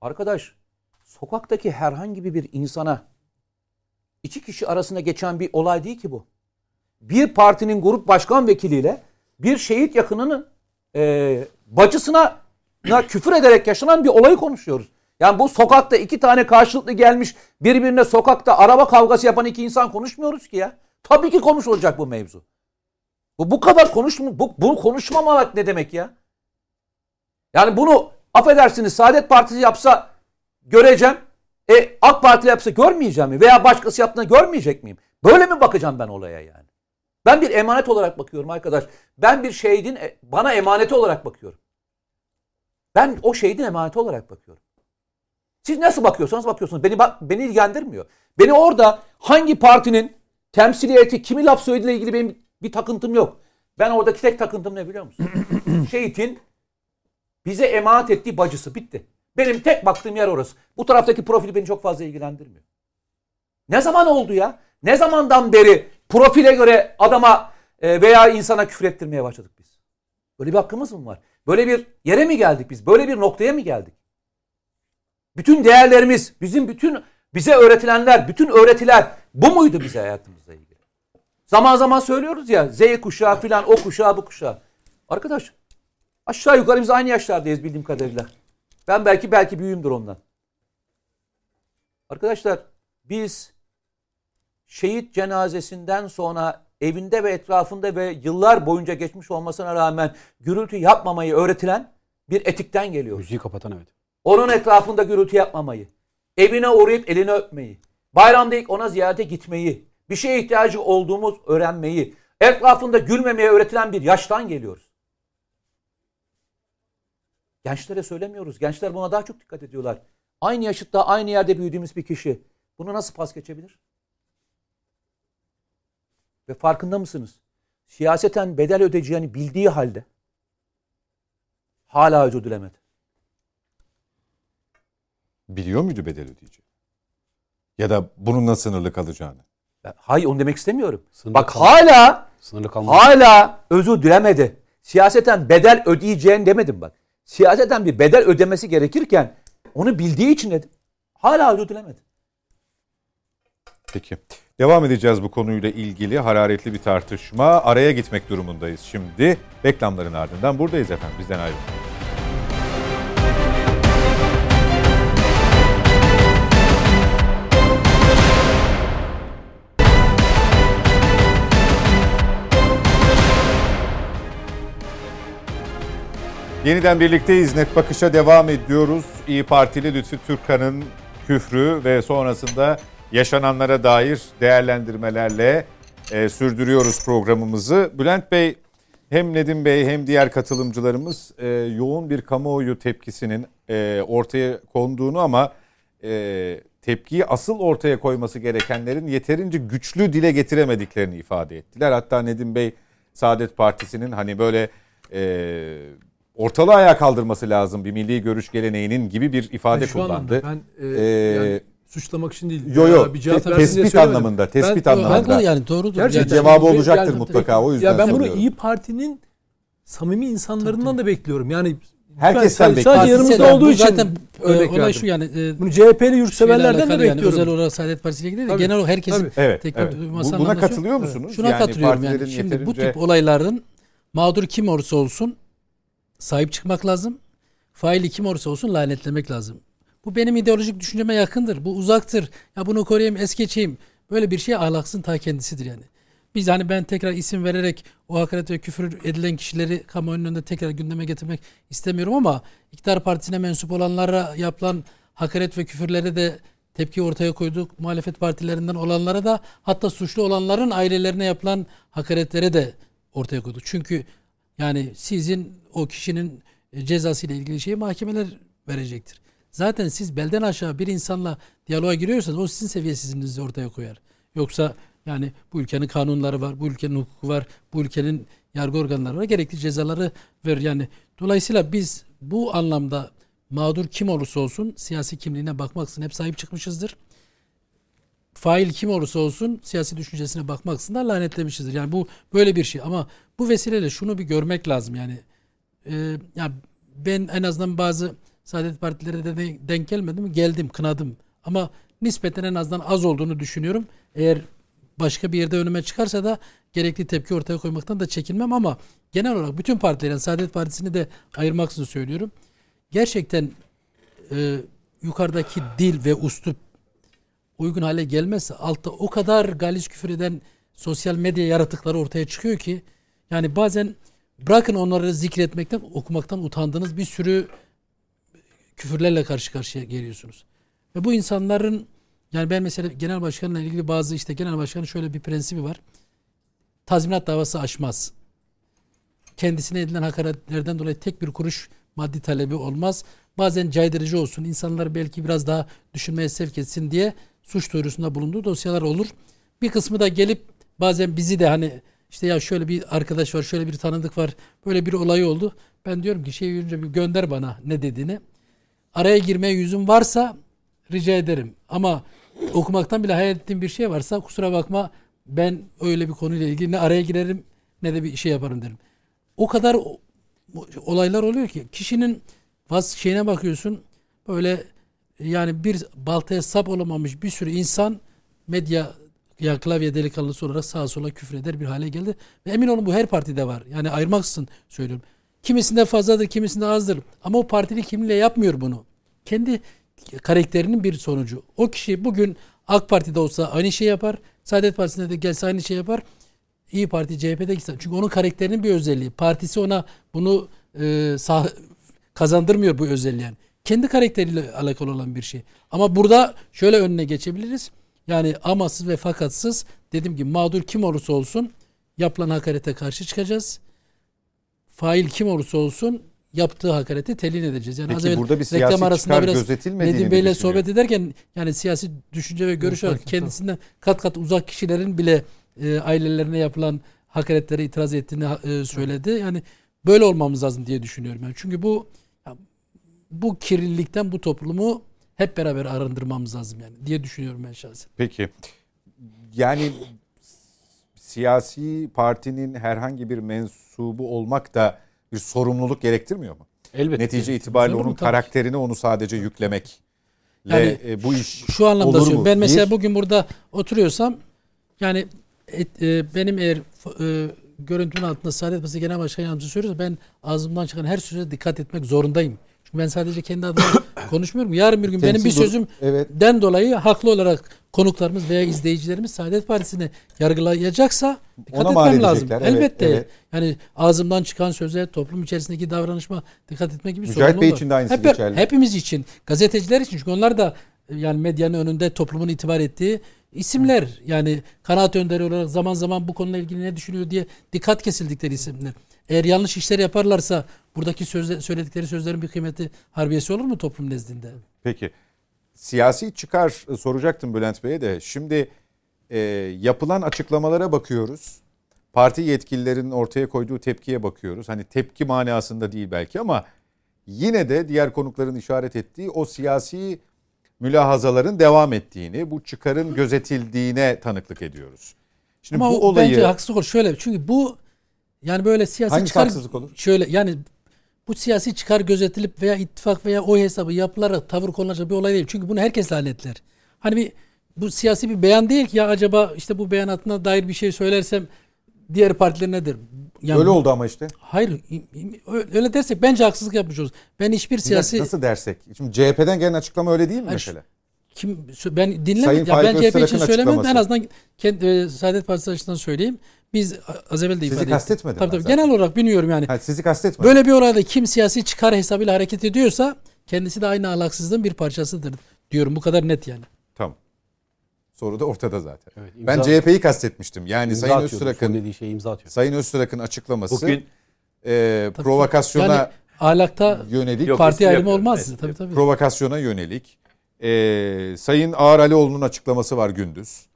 Arkadaş, sokaktaki herhangi bir insana iki kişi arasında geçen bir olay değil ki bu. Bir partinin grup başkan vekiliyle bir şehit yakınının e, bacısına na küfür ederek yaşanan bir olayı konuşuyoruz. Yani bu sokakta iki tane karşılıklı gelmiş birbirine sokakta araba kavgası yapan iki insan konuşmuyoruz ki ya. Tabii ki konuşulacak bu mevzu. Bu bu kadar konuşma bu, bunu konuşmamak ne demek ya? Yani bunu affedersiniz Saadet Partisi yapsa göreceğim. E AK Parti yapsa görmeyeceğim mi? Veya başkası yaptığında görmeyecek miyim? Böyle mi bakacağım ben olaya yani? Ben bir emanet olarak bakıyorum arkadaş. Ben bir şehidin e, bana emaneti olarak bakıyorum. Ben o şehidin emaneti olarak bakıyorum. Siz nasıl bakıyorsanız bakıyorsunuz. Beni beni ilgilendirmiyor. Beni orada hangi partinin temsiliyeti kimi laf söylediğiyle ilgili benim bir takıntım yok. Ben oradaki tek takıntım ne biliyor musun? <clears throat> Şehitin bize emanet ettiği bacısı bitti. Benim tek baktığım yer orası. Bu taraftaki profil beni çok fazla ilgilendirmiyor. Ne zaman oldu ya? Ne zamandan beri profile göre adama e, veya insana küfür ettirmeye başladık biz? Böyle bir hakkımız mı var? Böyle bir yere mi geldik biz? Böyle bir noktaya mı geldik? Bütün değerlerimiz, bizim bütün bize öğretilenler, bütün öğretiler bu muydu bize hayatımızla ilgili? Zaman zaman söylüyoruz ya Z kuşağı filan o kuşağı bu kuşağı. Arkadaş aşağı yukarı biz aynı yaşlardayız bildiğim kadarıyla. Ben belki belki büyüğümdür ondan. Arkadaşlar biz şehit cenazesinden sonra evinde ve etrafında ve yıllar boyunca geçmiş olmasına rağmen gürültü yapmamayı öğretilen bir etikten geliyor. Müziği kapatan evet. Onun etrafında gürültü yapmamayı, evine uğrayıp elini öpmeyi, bayramda ilk ona ziyarete gitmeyi, bir şeye ihtiyacı olduğumuz öğrenmeyi, etrafında gülmemeye öğretilen bir yaştan geliyoruz. Gençlere söylemiyoruz. Gençler buna daha çok dikkat ediyorlar. Aynı yaşıtta, aynı yerde büyüdüğümüz bir kişi bunu nasıl pas geçebilir? Ve farkında mısınız? Siyaseten bedel ödeyeceğini bildiği halde hala özür dilemedi. biliyor muydu bedel ödeyeceği? Ya da bununla sınırlı kalacağını. Ben- Hayır onu demek istemiyorum. Sınırlı Bak kal- hala Sınırlı kalmadı. hala özür dilemedi. Siyaseten bedel ödeyeceğini demedim bak. Siyaseten bir bedel ödemesi gerekirken onu bildiği için dedim. Hala özür dilemedi. Peki. Devam edeceğiz bu konuyla ilgili hararetli bir tartışma. Araya gitmek durumundayız şimdi. Reklamların ardından buradayız efendim. Bizden ayrılmayın. Yeniden birlikteyiz. Net Bakış'a devam ediyoruz. İyi Partili Lütfü Türkan'ın küfrü ve sonrasında yaşananlara dair değerlendirmelerle e, sürdürüyoruz programımızı. Bülent Bey, hem Nedim Bey hem diğer katılımcılarımız e, yoğun bir kamuoyu tepkisinin e, ortaya konduğunu ama e, tepkiyi asıl ortaya koyması gerekenlerin yeterince güçlü dile getiremediklerini ifade ettiler. Hatta Nedim Bey Saadet Partisi'nin hani böyle e, ortalığı ayağa kaldırması lazım bir milli görüş geleneğinin gibi bir ifade şu kullandı. ben e, Ee, yani suçlamak için değil. Yo yo Ya bir cevap te- tespit anlamında, tespit Ben- anlamında. Haklı yani doğrudur. Gerçekten Yani- cevabı olacaktır yani- mutlaka o yüzden Ya ben bunu. İyi Parti'nin samimi insanlarından da bekliyorum. Yani Herkesten sadece, bekliyorum. sadece yanımızda olduğu için zaten e, örnek olay verdim. şu yani e, bunu CHP'li yurtseverlerden de alakalı yani bekliyorum. özel olarak Saadet Partisi ile ilgili de Tabii. genel olarak herkesin Tabii. Evet, tek evet. masa Buna katılıyor musunuz? Şuna Yani katılıyorum yani. Şimdi bu tip olayların mağdur kim olursa olsun sahip çıkmak lazım. Faili kim olursa olsun lanetlemek lazım. Bu benim ideolojik düşünceme yakındır. Bu uzaktır. Ya bunu koruyayım, es geçeyim. Böyle bir şey ahlaksın ta kendisidir yani. Biz hani ben tekrar isim vererek o hakaret ve küfür edilen kişileri kamuoyunun önünde tekrar gündeme getirmek istemiyorum ama iktidar partisine mensup olanlara yapılan hakaret ve küfürlere de tepki ortaya koyduk. Muhalefet partilerinden olanlara da hatta suçlu olanların ailelerine yapılan hakaretlere de ortaya koyduk. Çünkü yani sizin o kişinin e, cezası ile ilgili şeyi mahkemeler verecektir. Zaten siz belden aşağı bir insanla diyaloğa giriyorsanız o sizin seviyesizliğinizi ortaya koyar. Yoksa yani bu ülkenin kanunları var, bu ülkenin hukuku var, bu ülkenin yargı organları var. Gerekli cezaları ver. Yani dolayısıyla biz bu anlamda mağdur kim olursa olsun siyasi kimliğine bakmaksızın hep sahip çıkmışızdır. Fail kim olursa olsun siyasi düşüncesine bakmaksızın da lanetlemişizdir. Yani bu böyle bir şey ama bu vesileyle şunu bir görmek lazım yani. Ee, ya ben en azından bazı Saadet Partileri de de- denk gelmedim. Geldim, kınadım. Ama nispeten en azından az olduğunu düşünüyorum. Eğer başka bir yerde önüme çıkarsa da gerekli tepki ortaya koymaktan da çekinmem ama genel olarak bütün partilerin Saadet Partisi'ni de ayırmaksızın söylüyorum. Gerçekten e, yukarıdaki dil ve uslup uygun hale gelmezse altta o kadar galis küfür eden sosyal medya yaratıkları ortaya çıkıyor ki yani bazen bırakın onları zikretmekten okumaktan utandığınız bir sürü küfürlerle karşı karşıya geliyorsunuz. Ve bu insanların yani ben mesela genel başkanla ilgili bazı işte genel başkanın şöyle bir prensibi var. Tazminat davası açmaz. Kendisine edilen hakaretlerden dolayı tek bir kuruş maddi talebi olmaz. Bazen caydırıcı olsun, insanları belki biraz daha düşünmeye sevk etsin diye suç duyurusunda bulunduğu dosyalar olur. Bir kısmı da gelip bazen bizi de hani işte ya şöyle bir arkadaş var, şöyle bir tanıdık var, böyle bir olay oldu. Ben diyorum ki şey yürünce bir gönder bana ne dediğini. Araya girmeye yüzüm varsa rica ederim. Ama okumaktan bile hayal ettiğim bir şey varsa kusura bakma ben öyle bir konuyla ilgili ne araya girerim ne de bir şey yaparım derim. O kadar olaylar oluyor ki kişinin vas şeyine bakıyorsun böyle yani bir baltaya sap olamamış bir sürü insan medya ya klavye delikanlısı olarak sağa sola küfreder bir hale geldi. Ve emin olun bu her partide var. Yani ayırmaksızın söylüyorum. Kimisinde fazladır, kimisinde azdır. Ama o partili kimliğiyle yapmıyor bunu. Kendi karakterinin bir sonucu. O kişi bugün AK Parti'de olsa aynı şey yapar. Saadet Partisi'nde de gelse aynı şey yapar. İyi Parti CHP'de gitse. Çünkü onun karakterinin bir özelliği. Partisi ona bunu e, sah- kazandırmıyor bu özelliği. Yani. Kendi karakteriyle alakalı olan bir şey. Ama burada şöyle önüne geçebiliriz. Yani amasız ve fakatsız dedim ki mağdur kim olursa olsun yapılan hakarete karşı çıkacağız. Fail kim olursa olsun yaptığı hakareti telin edeceğiz. Yani az Peki evvel burada bir reklam siyasi arasında çıkar biraz gözetilmediğini Nedim Bey'le sohbet ederken yani siyasi düşünce ve görüş olarak kendisinden kat kat uzak kişilerin bile e, ailelerine yapılan hakaretlere itiraz ettiğini e, söyledi. Yani böyle olmamız lazım diye düşünüyorum. Yani çünkü bu bu kirlilikten bu toplumu hep beraber arındırmamız lazım yani diye düşünüyorum ben şahsen. Peki. Yani siyasi partinin herhangi bir mensubu olmak da bir sorumluluk gerektirmiyor mu? Elbette. Netice itibariyle onun karakterini onu sadece yüklemek. Yani e, bu iş Şu anlamda olur mu? Ben mesela Bir- bugün burada oturuyorsam yani et- e, benim eğer e, görüntünün altında Saadet Partisi Genel Başkan Yardımcısı söylüyorsa ben ağzımdan çıkan her söze dikkat etmek zorundayım. Çünkü ben sadece kendi adıma <coughs> konuşmuyorum. Yarın bir gün benim bir Temsil sözümden evet. dolayı haklı olarak konuklarımız veya izleyicilerimiz Saadet Partisi'ni yargılayacaksa dikkat Ona etmem lazım. Evet, Elbette. evet. Yani ağzımdan çıkan söze, toplum içerisindeki davranışma dikkat etmek gibi Mücahit Bey var. için de aynısı Hep- geçerli. Hepimiz için, gazeteciler için çünkü onlar da yani medyanın önünde toplumun itibar ettiği isimler. Yani kanaat önderi olarak zaman zaman bu konuyla ilgili ne düşünüyor diye dikkat kesildikleri isimler. Eğer yanlış işler yaparlarsa buradaki sözle, söyledikleri sözlerin bir kıymeti harbiyesi olur mu toplum nezdinde? Peki. Siyasi çıkar e, soracaktım Bülent Bey'e de. Şimdi e, yapılan açıklamalara bakıyoruz. parti yetkililerinin ortaya koyduğu tepkiye bakıyoruz. Hani tepki manasında değil belki ama yine de diğer konukların işaret ettiği o siyasi mülahazaların devam ettiğini, bu çıkarın gözetildiğine tanıklık ediyoruz. Şimdi Ama bu olayı bence haksızlık olur. Şöyle çünkü bu yani böyle siyasi Hangisi çıkar haksızlık olur? şöyle yani bu siyasi çıkar gözetilip veya ittifak veya oy hesabı yapılarak tavır konulacak bir olay değil. Çünkü bunu herkes lanetler. Hani bir bu siyasi bir beyan değil ki ya acaba işte bu beyanatına dair bir şey söylersem diğer partiler nedir? Yani öyle oldu ama işte. Hayır öyle dersek bence haksızlık yapmış oluruz. Ben hiçbir Bir siyasi Nasıl dersek? Şimdi CHP'den gelen açıklama öyle değil mi Hayır, mesela? kim ben dinlemedim. Sayın Ya Faik ben CHP için söylemem. En azından kendi, e, Saadet Partisi açısından söyleyeyim. Biz az evvel de ifade ettik. kastetmedim Tabii ben tabii. zaten. Genel olarak bilmiyorum yani. Ha, sizi kastetmedim. Böyle bir olayda kim siyasi çıkar hesabıyla hareket ediyorsa kendisi de aynı ahlaksızlığın bir parçasıdır diyorum. Bu kadar net yani. Tamam. Soru da ortada zaten. Evet, ben imza- CHP'yi kastetmiştim. Yani İmza Sayın dediği şeye imza atıyor. Sayın Öztrak'ın açıklaması Bugün e, provokasyona Yani ahlakta yönelik Yok, parti ayrımı olmaz. Evet, tabii tabii. provokasyona yönelik e, Sayın Ağar Alioğlu'nun açıklaması var gündüz.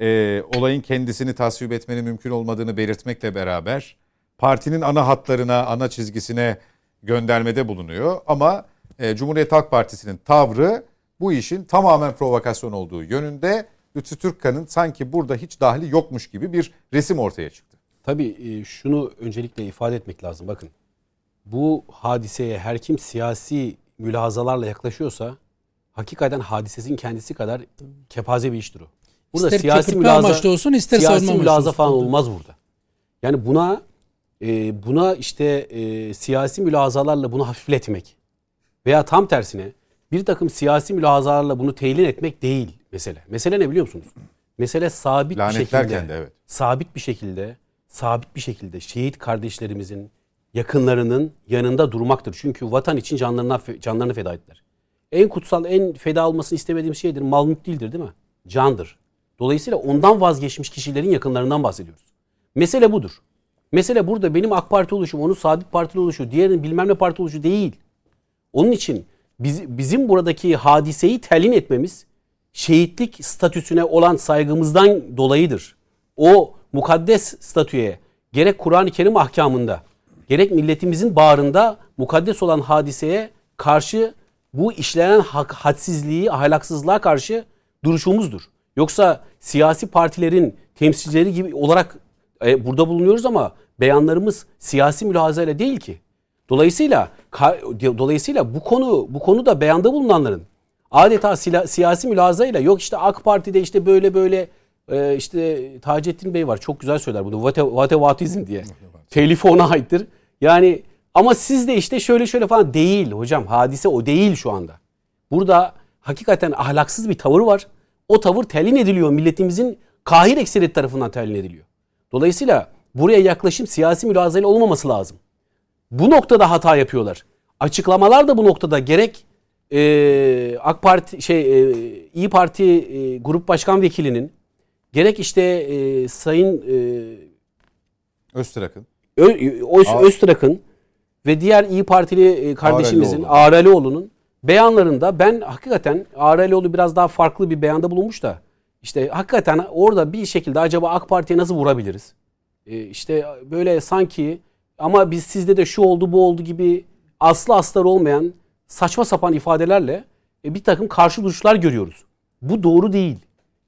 E, olayın kendisini tasvip etmenin mümkün olmadığını belirtmekle beraber partinin ana hatlarına, ana çizgisine göndermede bulunuyor. Ama e, Cumhuriyet Halk Partisi'nin tavrı bu işin tamamen provokasyon olduğu yönünde. Lütfü Türkkan'ın sanki burada hiç dahli yokmuş gibi bir resim ortaya çıktı. Tabii e, şunu öncelikle ifade etmek lazım. Bakın bu hadiseye her kim siyasi mülahazalarla yaklaşıyorsa hakikaten hadisesin kendisi kadar kepaze bir iştir o. Burada İster siyasi amaçlı olsun, ister siyasi olsun. falan Tabii. olmaz burada. Yani buna e, buna işte e, siyasi mülahazalarla bunu hafifletmek veya tam tersine bir takım siyasi mülahazalarla bunu teylin etmek değil mesele. Mesele ne biliyor musunuz? Mesele sabit bir şekilde, de evet. sabit bir şekilde, sabit bir şekilde şehit kardeşlerimizin yakınlarının yanında durmaktır. Çünkü vatan için canlarına canlarını feda ettiler. En kutsal, en feda olmasını istemediğim şeydir. Mal mülk değildir değil mi? Candır. Dolayısıyla ondan vazgeçmiş kişilerin yakınlarından bahsediyoruz. Mesele budur. Mesele burada benim AK Parti oluşum, onun Saadet Partili oluşu, diğerinin bilmem ne parti oluşu değil. Onun için biz, bizim buradaki hadiseyi telin etmemiz şehitlik statüsüne olan saygımızdan dolayıdır. O mukaddes statüye gerek Kur'an-ı Kerim ahkamında gerek milletimizin bağrında mukaddes olan hadiseye karşı bu işlenen hak, hadsizliği, ahlaksızlığa karşı duruşumuzdur. Yoksa siyasi partilerin temsilcileri gibi olarak e, burada bulunuyoruz ama beyanlarımız siyasi mülahazayla değil ki. Dolayısıyla ka- dolayısıyla bu konu bu konuda beyanda bulunanların adeta sila- siyasi mülahazayla yok işte AK Parti'de işte böyle böyle e, işte Taceddin Bey var çok güzel söyler bunu vate, vatevatizm diye. Telifi ona aittir. Yani ama siz de işte şöyle şöyle falan değil hocam hadise o değil şu anda. Burada hakikaten ahlaksız bir tavır var. O tavır telin ediliyor milletimizin kahir ekseriyet tarafından telin ediliyor. Dolayısıyla buraya yaklaşım siyasi mülazayla olmaması lazım. Bu noktada hata yapıyorlar. Açıklamalar da bu noktada gerek e, AK Parti şey e, İyi Parti e, Grup Başkan Vekilinin gerek işte e, Sayın e, Öztrak'ın. Ö. Öztrak'ın ve diğer İyi Partili e, kardeşimizin Ağralioğlu. Ağralioğlu'nun beyanlarında ben hakikaten Ağralioğlu biraz daha farklı bir beyanda bulunmuş da işte hakikaten orada bir şekilde acaba AK Parti'ye nasıl vurabiliriz? E, işte böyle sanki ama biz sizde de şu oldu bu oldu gibi aslı astar olmayan saçma sapan ifadelerle e, bir takım karşı duruşlar görüyoruz. Bu doğru değil.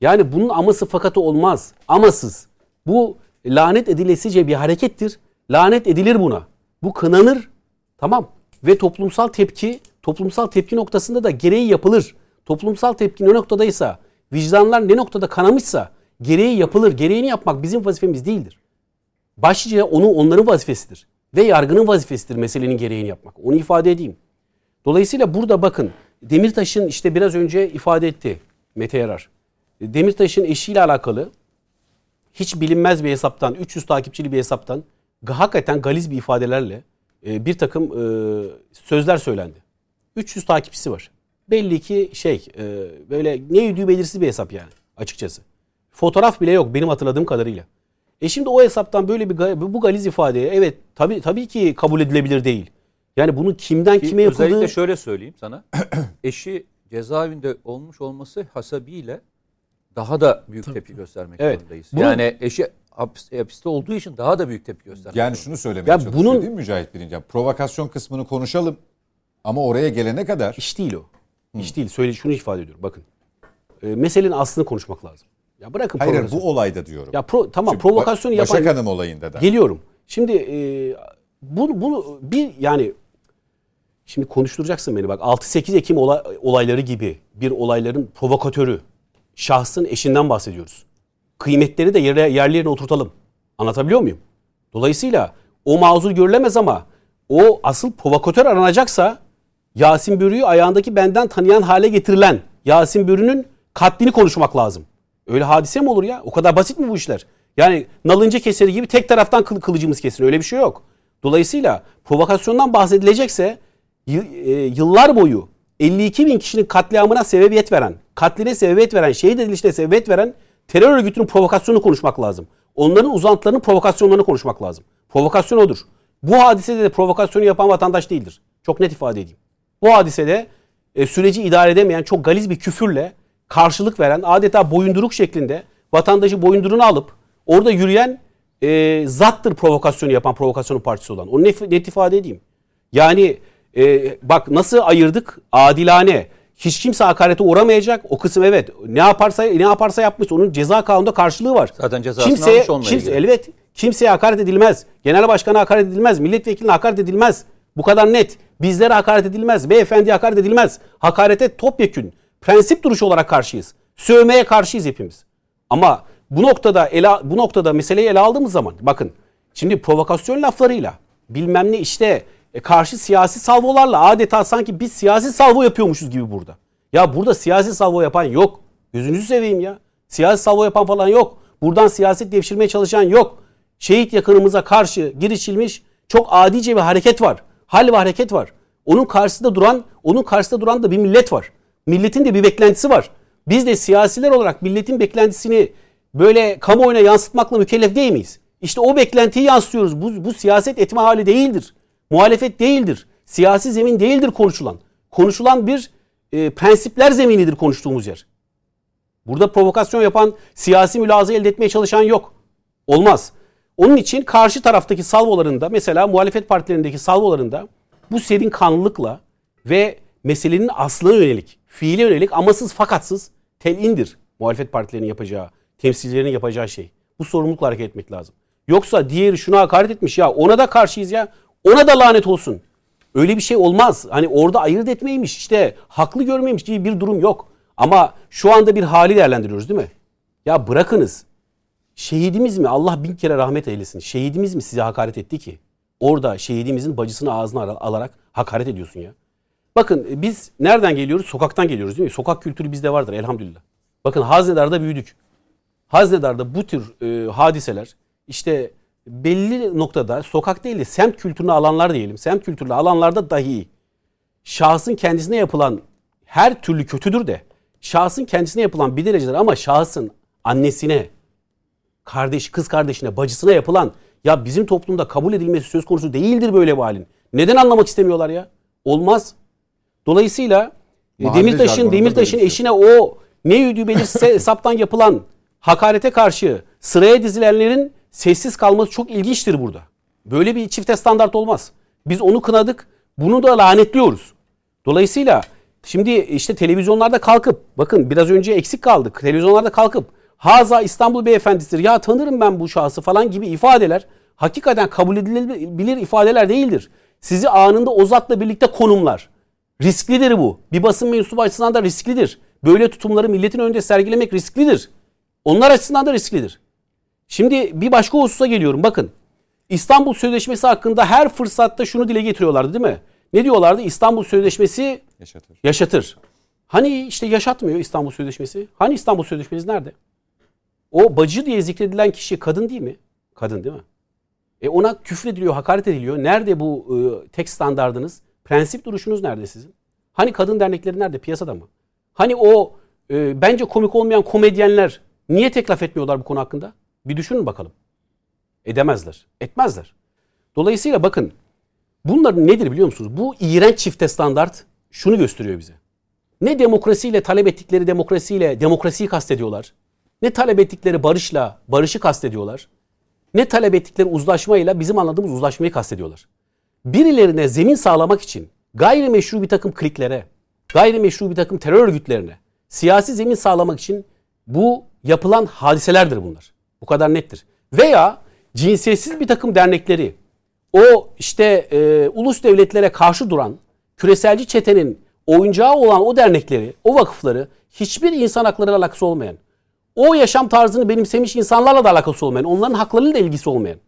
Yani bunun aması fakatı olmaz. Amasız. Bu lanet edilesice bir harekettir. Lanet edilir buna. Bu kınanır. Tamam. Ve toplumsal tepki, toplumsal tepki noktasında da gereği yapılır. Toplumsal tepki ne noktadaysa, vicdanlar ne noktada kanamışsa gereği yapılır. Gereğini yapmak bizim vazifemiz değildir. Başlıca onu onların vazifesidir. Ve yargının vazifesidir meselenin gereğini yapmak. Onu ifade edeyim. Dolayısıyla burada bakın Demirtaş'ın işte biraz önce ifade etti Mete Yarar. Demirtaş'ın eşiyle alakalı hiç bilinmez bir hesaptan, 300 takipçili bir hesaptan hakikaten galiz bir ifadelerle e, bir takım e, sözler söylendi. 300 takipçisi var. Belli ki şey e, böyle ne yürüdüğü belirsiz bir hesap yani açıkçası. Fotoğraf bile yok benim hatırladığım kadarıyla. E şimdi o hesaptan böyle bir bu galiz ifadeye evet tabii tabii ki kabul edilebilir değil. Yani bunu kimden Ki kime yapıldığı Özellikle şöyle söyleyeyim sana. <clears throat> Eşi cezaevinde olmuş olması hasebiyle daha da büyük tepki göstermek Evet. zorundayız. Bunu- Yani eşi hapis, hapiste olduğu için daha da büyük tepki gösterdi. Yani şunu söylemeye Ya çalışıyor bunun- değil mi Mücahit Birinci? Provokasyon kısmını konuşalım ama oraya gelene kadar İş değil o. İş değil. Söyle şunu ifade ediyorum. Bakın. E, meselenin aslını konuşmak lazım. Ya bırakın hayır provokasyon. bu olayda diyorum. Ya pro, tamam Şimdi provokasyonu Ba- yapan Başak Hanım olayında da. Geliyorum. Şimdi e, bunu, bunu bir yani şimdi konuşturacaksın beni bak 6-8 Ekim olay- olayları gibi bir olayların provokatörü şahsın eşinden bahsediyoruz. Kıymetleri de yere, yerlerine oturtalım. Anlatabiliyor muyum? Dolayısıyla o mazur görülemez ama o asıl provokatör aranacaksa Yasin Börü'yü ayağındaki benden tanıyan hale getirilen Yasin Börü'nün katlini konuşmak lazım. Öyle hadise mi olur ya? O kadar basit mi bu işler? Yani nalınca keseri gibi tek taraftan kıl, kılıcımız kesin. Öyle bir şey yok. Dolayısıyla provokasyondan bahsedilecekse e, yıllar boyu 52 bin kişinin katliamına sebebiyet veren, katline sebebiyet veren, şehit edilişine sebebiyet veren terör örgütünün provokasyonunu konuşmak lazım. Onların uzantılarının provokasyonlarını konuşmak lazım. Provokasyon odur. Bu hadisede de provokasyonu yapan vatandaş değildir. Çok net ifade edeyim. Bu hadisede e, süreci idare edemeyen çok galiz bir küfürle karşılık veren adeta boyunduruk şeklinde vatandaşı boyunduruğuna alıp orada yürüyen e, zattır provokasyonu yapan provokasyonun partisi olan. Onu net, net ifade edeyim. Yani e, bak nasıl ayırdık adilane. Hiç kimse hakarete uğramayacak. O kısım evet. Ne yaparsa ne yaparsa yapmış. Onun ceza kanununda karşılığı var. Zaten cezasını almış onunla kimse, ilgili. Evet. Kimseye hakaret edilmez. Genel başkana hakaret edilmez. Milletvekiline hakaret edilmez. Bu kadar net. Bizlere hakaret edilmez. Beyefendiye hakaret edilmez. Hakarete topyekün. Prensip duruşu olarak karşıyız. Sövmeye karşıyız hepimiz. Ama bu noktada ele, bu noktada meseleyi ele aldığımız zaman bakın şimdi provokasyon laflarıyla bilmem ne işte e, karşı siyasi salvolarla adeta sanki biz siyasi salvo yapıyormuşuz gibi burada. Ya burada siyasi salvo yapan yok. Gözünüzü seveyim ya. Siyasi salvo yapan falan yok. Buradan siyaset devşirmeye çalışan yok. Şehit yakınımıza karşı girişilmiş çok adice bir hareket var. Hal ve hareket var. Onun karşısında duran, onun karşısında duran da bir millet var. Milletin de bir beklentisi var. Biz de siyasiler olarak milletin beklentisini böyle kamuoyuna yansıtmakla mükellef değil miyiz? İşte o beklentiyi yansıtıyoruz. Bu, bu siyaset etme hali değildir. Muhalefet değildir. Siyasi zemin değildir konuşulan. Konuşulan bir e, prensipler zeminidir konuştuğumuz yer. Burada provokasyon yapan, siyasi mülazı elde etmeye çalışan yok. Olmaz. Onun için karşı taraftaki salvolarında mesela muhalefet partilerindeki salvolarında bu serin kanlılıkla ve meselenin aslına yönelik, fiile yönelik amasız fakatsız telindir muhalefet partilerinin yapacağı, temsilcilerin yapacağı şey. Bu sorumlulukla hareket etmek lazım. Yoksa diğeri şuna hakaret etmiş ya ona da karşıyız ya ona da lanet olsun. Öyle bir şey olmaz. Hani orada ayırt etmeymiş işte haklı görmeymiş gibi bir durum yok. Ama şu anda bir hali değerlendiriyoruz değil mi? Ya bırakınız. Şehidimiz mi? Allah bin kere rahmet eylesin. Şehidimiz mi size hakaret etti ki? Orada şehidimizin bacısını ağzına al- alarak hakaret ediyorsun ya. Bakın e, biz nereden geliyoruz? Sokaktan geliyoruz değil mi? Sokak kültürü bizde vardır elhamdülillah. Bakın Haznedar'da büyüdük. Haznedar'da bu tür e, hadiseler işte belli noktada sokak değil de semt kültürünü alanlar diyelim. Semt kültürünü alanlarda dahi şahsın kendisine yapılan her türlü kötüdür de şahsın kendisine yapılan bir derecedir ama şahsın annesine, kardeş, kız kardeşine, bacısına yapılan ya bizim toplumda kabul edilmesi söz konusu değildir böyle bir halin. Neden anlamak istemiyorlar ya? Olmaz. Dolayısıyla e, Mahalle Demirtaş'ın Demirtaş'ın eşine o ne yüdüğü belirse hesaptan <laughs> yapılan hakarete karşı sıraya dizilenlerin sessiz kalması çok ilginçtir burada. Böyle bir çifte standart olmaz. Biz onu kınadık. Bunu da lanetliyoruz. Dolayısıyla şimdi işte televizyonlarda kalkıp bakın biraz önce eksik kaldık. Televizyonlarda kalkıp Haza İstanbul beyefendisidir ya tanırım ben bu şahsı falan gibi ifadeler hakikaten kabul edilebilir ifadeler değildir. Sizi anında o zatla birlikte konumlar. Risklidir bu. Bir basın mensubu açısından da risklidir. Böyle tutumları milletin önünde sergilemek risklidir. Onlar açısından da risklidir. Şimdi bir başka hususa geliyorum. Bakın İstanbul Sözleşmesi hakkında her fırsatta şunu dile getiriyorlardı değil mi? Ne diyorlardı? İstanbul Sözleşmesi Yaşatır. yaşatır. Hani işte yaşatmıyor İstanbul Sözleşmesi? Hani İstanbul Sözleşmesi nerede? O bacı diye zikredilen kişi kadın değil mi? Kadın değil mi? E ona küfrediliyor, hakaret ediliyor. Nerede bu e, tek standardınız? Prensip duruşunuz nerede sizin? Hani kadın dernekleri nerede? Piyasada mı? Hani o e, bence komik olmayan komedyenler niye tek laf etmiyorlar bu konu hakkında? Bir düşünün bakalım. Edemezler. Etmezler. Dolayısıyla bakın bunlar nedir biliyor musunuz? Bu iğrenç çifte standart şunu gösteriyor bize. Ne demokrasiyle talep ettikleri demokrasiyle demokrasiyi kastediyorlar. Ne talep ettikleri barışla barışı kastediyorlar. Ne talep ettikleri uzlaşmayla bizim anladığımız uzlaşmayı kastediyorlar. Birilerine zemin sağlamak için gayrimeşru bir takım kliklere, gayrimeşru bir takım terör örgütlerine siyasi zemin sağlamak için bu yapılan hadiselerdir bunlar. Bu kadar nettir. Veya cinsiyetsiz bir takım dernekleri o işte e, ulus devletlere karşı duran küreselci çetenin oyuncağı olan o dernekleri, o vakıfları hiçbir insan hakları alakası olmayan, o yaşam tarzını benimsemiş insanlarla da alakası olmayan, onların haklarıyla da ilgisi olmayan,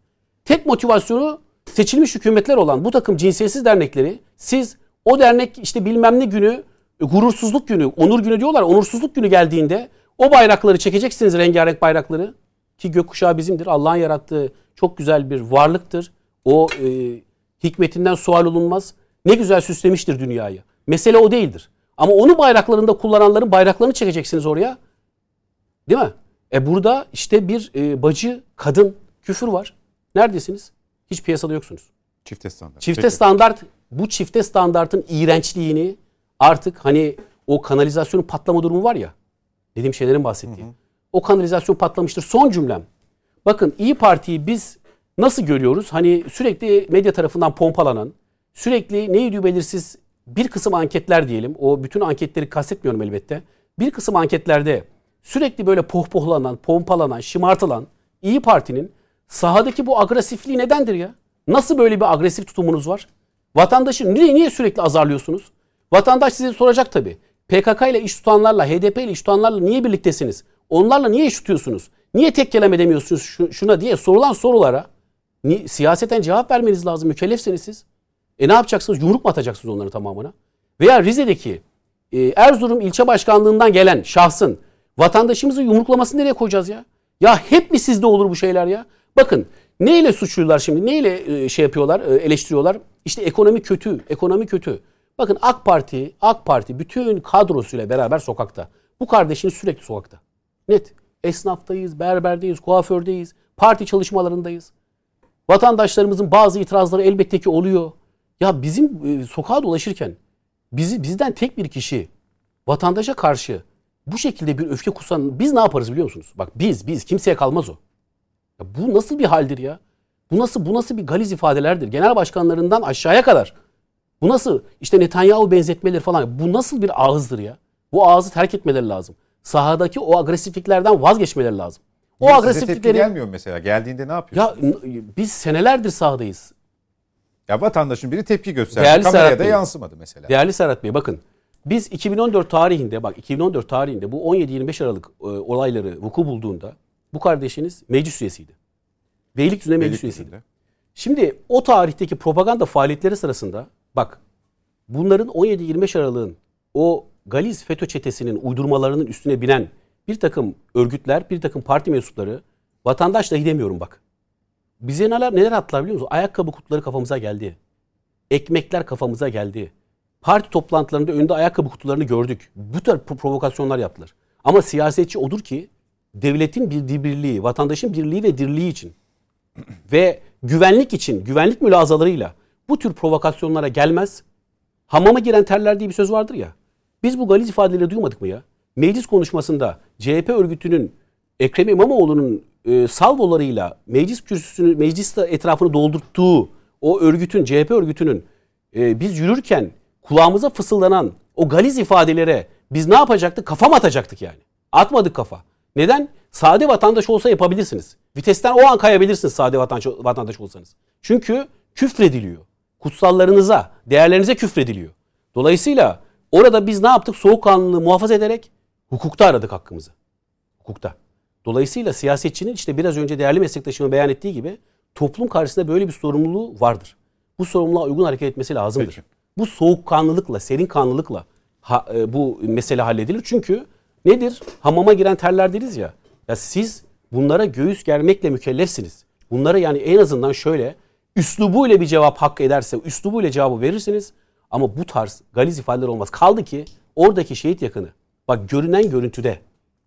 tek motivasyonu seçilmiş hükümetler olan bu takım cinsiyetsiz dernekleri siz o dernek işte bilmem ne günü, gurursuzluk günü, onur günü diyorlar, onursuzluk günü geldiğinde o bayrakları çekeceksiniz rengarenk bayrakları ki gökkuşağı bizimdir. Allah'ın yarattığı çok güzel bir varlıktır. O e, hikmetinden sual olunmaz. Ne güzel süslemiştir dünyayı. Mesele o değildir. Ama onu bayraklarında kullananların bayraklarını çekeceksiniz oraya. Değil mi? E burada işte bir e, bacı, kadın küfür var. Neredesiniz? Hiç piyasada yoksunuz. Çifte standart. Çifte Peki. standart bu çifte standartın iğrençliğini artık hani o kanalizasyonun patlama durumu var ya. Dediğim şeylerin bahsettiği. O kanalizasyon patlamıştır. Son cümlem. Bakın İyi Parti'yi biz nasıl görüyoruz? Hani sürekli medya tarafından pompalanan, sürekli neydi belirsiz bir kısım anketler diyelim. O bütün anketleri kastetmiyorum elbette. Bir kısım anketlerde sürekli böyle pohpohlanan, pompalanan, şımartılan İyi Parti'nin sahadaki bu agresifliği nedendir ya? Nasıl böyle bir agresif tutumunuz var? Vatandaşı niye, niye sürekli azarlıyorsunuz? Vatandaş size soracak tabii. PKK ile iş tutanlarla, HDP ile iş tutanlarla niye birliktesiniz? Onlarla niye iş tutuyorsunuz? Niye tek kelam edemiyorsunuz şu- şuna diye sorulan sorulara ni- siyaseten cevap vermeniz lazım. Mükellefseniz siz. E ne yapacaksınız? Yumruk mu atacaksınız onların tamamına? Veya Rize'deki e, Erzurum ilçe başkanlığından gelen şahsın vatandaşımızı yumruklamasını nereye koyacağız ya? Ya hep mi sizde olur bu şeyler ya? Bakın neyle suçluyorlar şimdi? Neyle e, şey yapıyorlar, e, eleştiriyorlar? İşte ekonomi kötü, ekonomi kötü. Bakın AK Parti, AK Parti bütün kadrosuyla beraber sokakta. Bu kardeşiniz sürekli sokakta. Net. Esnaftayız, berberdeyiz, kuafördeyiz, parti çalışmalarındayız. Vatandaşlarımızın bazı itirazları elbette ki oluyor. Ya bizim e, sokağa dolaşırken bizi bizden tek bir kişi vatandaşa karşı bu şekilde bir öfke kusan biz ne yaparız biliyor musunuz? Bak biz biz kimseye kalmaz o. Ya bu nasıl bir haldir ya? Bu nasıl bu nasıl bir galiz ifadelerdir? Genel başkanlarından aşağıya kadar. Bu nasıl işte Netanyahu benzetmeleri falan. Bu nasıl bir ağızdır ya? Bu ağzı terk etmeleri lazım. Sahadaki o agresifliklerden vazgeçmeleri lazım. O Niye agresiflikleri gelmiyor mesela? Geldiğinde ne yapıyor? ya biz senelerdir sahadayız. Ya vatandaşın biri tepki gösterdi. Değerli Kameraya Serhat da Bey. yansımadı mesela. Değerli Serhat Bey bakın. Biz 2014 tarihinde bak 2014 tarihinde bu 17-25 Aralık e, olayları vuku bulduğunda bu kardeşiniz meclis üyesiydi. Beylikdüzü meclis üyesiydi. Beylikdüzü'nde. Şimdi o tarihteki propaganda faaliyetleri sırasında bak bunların 17-25 Aralık'ın o Galiz FETÖ çetesinin uydurmalarının üstüne binen bir takım örgütler, bir takım parti mensupları vatandaş dahi demiyorum bak. Bize neler, neler attılar biliyor musun? Ayakkabı kutuları kafamıza geldi. Ekmekler kafamıza geldi. Parti toplantılarında önünde ayakkabı kutularını gördük. Bu tür pro- provokasyonlar yaptılar. Ama siyasetçi odur ki devletin bir birliği, vatandaşın birliği ve dirliği için <clears throat> ve güvenlik için, güvenlik mülazalarıyla bu tür provokasyonlara gelmez. Hamama giren terler diye bir söz vardır ya. Biz bu galiz ifadeleri duymadık mı ya? Meclis konuşmasında CHP örgütünün Ekrem İmamoğlu'nun e, salvolarıyla meclis kürsüsünü, meclis etrafını doldurttuğu o örgütün, CHP örgütünün e, biz yürürken kulağımıza fısıldanan o galiz ifadelere biz ne yapacaktık? Kafa mı atacaktık yani? Atmadık kafa. Neden? Sade vatandaş olsa yapabilirsiniz. Vitesten o an kayabilirsiniz sade vatandaş, vatandaş olsanız. Çünkü küfrediliyor. Kutsallarınıza, değerlerinize küfrediliyor. Dolayısıyla orada biz ne yaptık? Soğukkanlılığı muhafaza ederek hukukta aradık hakkımızı. Hukukta. Dolayısıyla siyasetçinin işte biraz önce değerli meslektaşımın beyan ettiği gibi toplum karşısında böyle bir sorumluluğu vardır. Bu sorumluluğa uygun hareket etmesi lazımdır. Peki. Bu soğukkanlılıkla, serin kanlılıkla ha- e, bu mesele halledilir. Çünkü nedir? Hamama giren terler deriz ya. Ya siz bunlara göğüs germekle mükellefsiniz. Bunlara yani en azından şöyle üslubuyla bir cevap hak ederse üslubuyla cevabı verirsiniz. Ama bu tarz galiz ifadeler olmaz. Kaldı ki oradaki şehit yakını. Bak görünen görüntüde.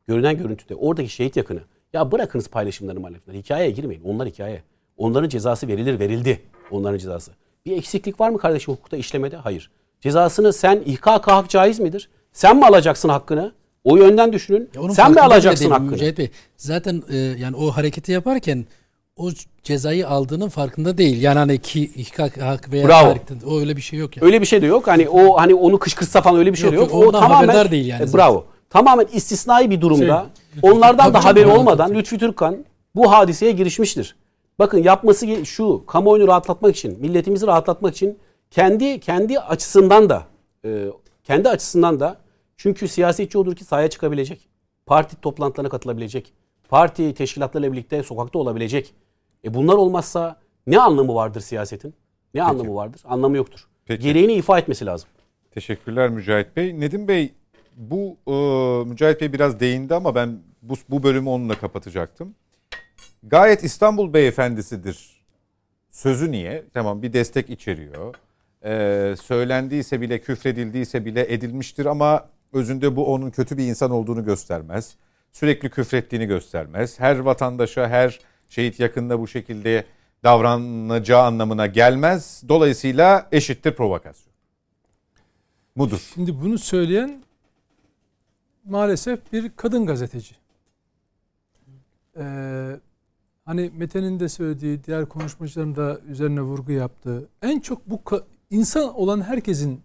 Görünen görüntüde oradaki şehit yakını. Ya bırakınız paylaşımları maalesef. Hikayeye girmeyin. Onlar hikaye. Onların cezası verilir verildi. Onların cezası. Bir eksiklik var mı kardeşim hukukta işlemede? Hayır. Cezasını sen ihkak hak caiz midir? Sen mi alacaksın hakkını? O yönden düşünün. Ya Sen mi alacaksın hakkını? Mücahit Bey. Zaten e, yani o hareketi yaparken o cezayı aldığının farkında değil. Yani hani iki, iki hak, veya Bravo. harikten- o öyle bir şey yok yani. Öyle bir şey de yok. Hani o hani onu kışkırtsa falan öyle bir şey de Yok, yok. yok, O tamamen değil yani E, bravo. Tamamen istisnai bir durumda. Şey, onlardan da haberi olmadan. Lütfi Türkkan bu hadiseye girişmiştir. Bakın yapması şu kamuoyunu rahatlatmak için, milletimizi rahatlatmak için kendi kendi açısından da e, kendi açısından da çünkü siyasetçi odur ki sahaya çıkabilecek. Parti toplantılarına katılabilecek. Parti teşkilatlarıyla birlikte sokakta olabilecek. E bunlar olmazsa ne anlamı vardır siyasetin? Ne anlamı vardır? Anlamı yoktur. Peki. Gereğini ifa etmesi lazım. Teşekkürler Mücahit Bey. Nedim Bey bu e, Mücahit Bey biraz değindi ama ben bu, bu bölümü onunla kapatacaktım. Gayet İstanbul beyefendisidir. Sözü niye? Tamam bir destek içeriyor. Ee, söylendiyse bile küfredildiyse bile edilmiştir ama özünde bu onun kötü bir insan olduğunu göstermez. Sürekli küfrettiğini göstermez. Her vatandaşa, her şehit yakınına bu şekilde davranacağı anlamına gelmez. Dolayısıyla eşittir provokasyon. Mudur. Şimdi bunu söyleyen maalesef bir kadın gazeteci. Ee, hani Mete'nin de söylediği, diğer konuşmacıların da üzerine vurgu yaptığı en çok bu insan olan herkesin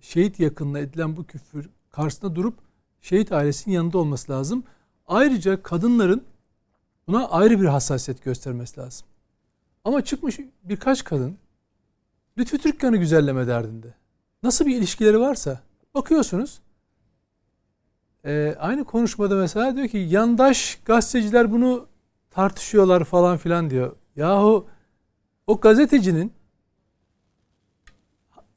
şehit yakınına edilen bu küfür karşısında durup şehit ailesinin yanında olması lazım. Ayrıca kadınların buna ayrı bir hassasiyet göstermesi lazım. Ama çıkmış birkaç kadın Lütfü Türkkan'ı güzelleme derdinde. Nasıl bir ilişkileri varsa bakıyorsunuz e, aynı konuşmada mesela diyor ki yandaş gazeteciler bunu tartışıyorlar falan filan diyor. Yahu o gazetecinin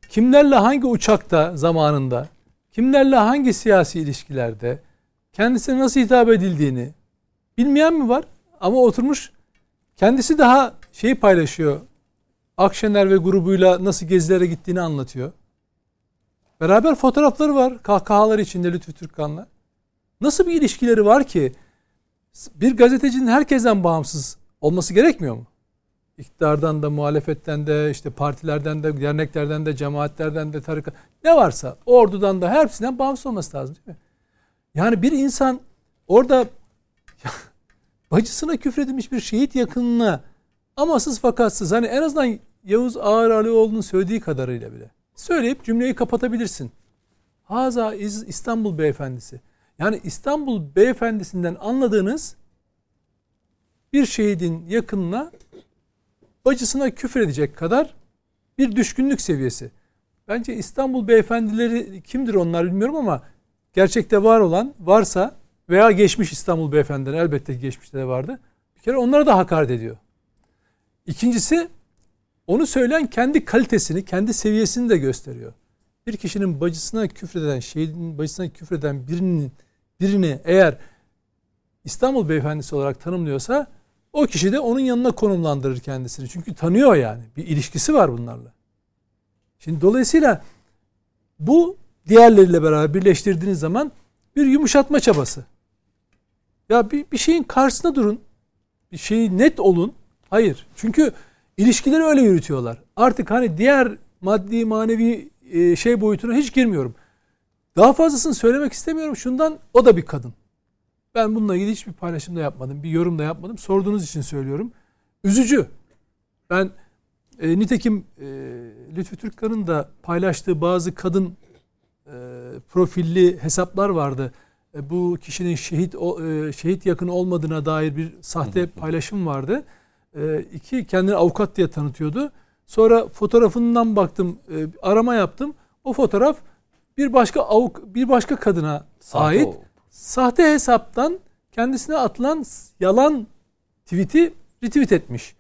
kimlerle hangi uçakta zamanında, kimlerle hangi siyasi ilişkilerde, kendisine nasıl hitap edildiğini bilmeyen mi var? Ama oturmuş kendisi daha şeyi paylaşıyor. Akşener ve grubuyla nasıl gezilere gittiğini anlatıyor. Beraber fotoğrafları var kahkahalar içinde Lütfü Türkkan'la. Nasıl bir ilişkileri var ki bir gazetecinin herkesten bağımsız olması gerekmiyor mu? İktidardan da, muhalefetten de, işte partilerden de, derneklerden de, cemaatlerden de, tarikat ne varsa ordudan da hepsinden bağımsız olması lazım değil mi? Yani bir insan orada <laughs> bacısına küfredilmiş bir şehit yakınına amasız fakatsız hani en azından Yavuz Ağar Alioğlu'nun söylediği kadarıyla bile söyleyip cümleyi kapatabilirsin. Haza İstanbul beyefendisi. Yani İstanbul beyefendisinden anladığınız bir şehidin yakınına bacısına küfür edecek kadar bir düşkünlük seviyesi. Bence İstanbul beyefendileri kimdir onlar bilmiyorum ama gerçekte var olan varsa veya geçmiş İstanbul beyefendileri elbette geçmişte de vardı. Bir kere onlara da hakaret ediyor. İkincisi onu söyleyen kendi kalitesini, kendi seviyesini de gösteriyor. Bir kişinin bacısına küfreden, şehidin bacısına küfreden birinin birini eğer İstanbul beyefendisi olarak tanımlıyorsa o kişi de onun yanına konumlandırır kendisini. Çünkü tanıyor yani. Bir ilişkisi var bunlarla. Şimdi dolayısıyla bu diğerleriyle beraber birleştirdiğiniz zaman bir yumuşatma çabası. Ya bir, bir şeyin karşısında durun. Bir şeyi net olun. Hayır. Çünkü ilişkileri öyle yürütüyorlar. Artık hani diğer maddi manevi e, şey boyutuna hiç girmiyorum. Daha fazlasını söylemek istemiyorum. Şundan o da bir kadın. Ben bununla ilgili hiçbir paylaşım da yapmadım. Bir yorum da yapmadım. Sorduğunuz için söylüyorum. Üzücü. Ben e, nitekim e, Lütfü Türkkan'ın da paylaştığı bazı kadın e, profilli hesaplar vardı. E, bu kişinin şehit o, e, şehit yakını olmadığına dair bir sahte paylaşım vardı. E, iki kendini avukat diye tanıtıyordu. Sonra fotoğrafından baktım, e, arama yaptım. O fotoğraf bir başka avuk bir başka kadına Sahte ait o. sahte hesaptan kendisine atılan yalan tweet'i retweet etmiş.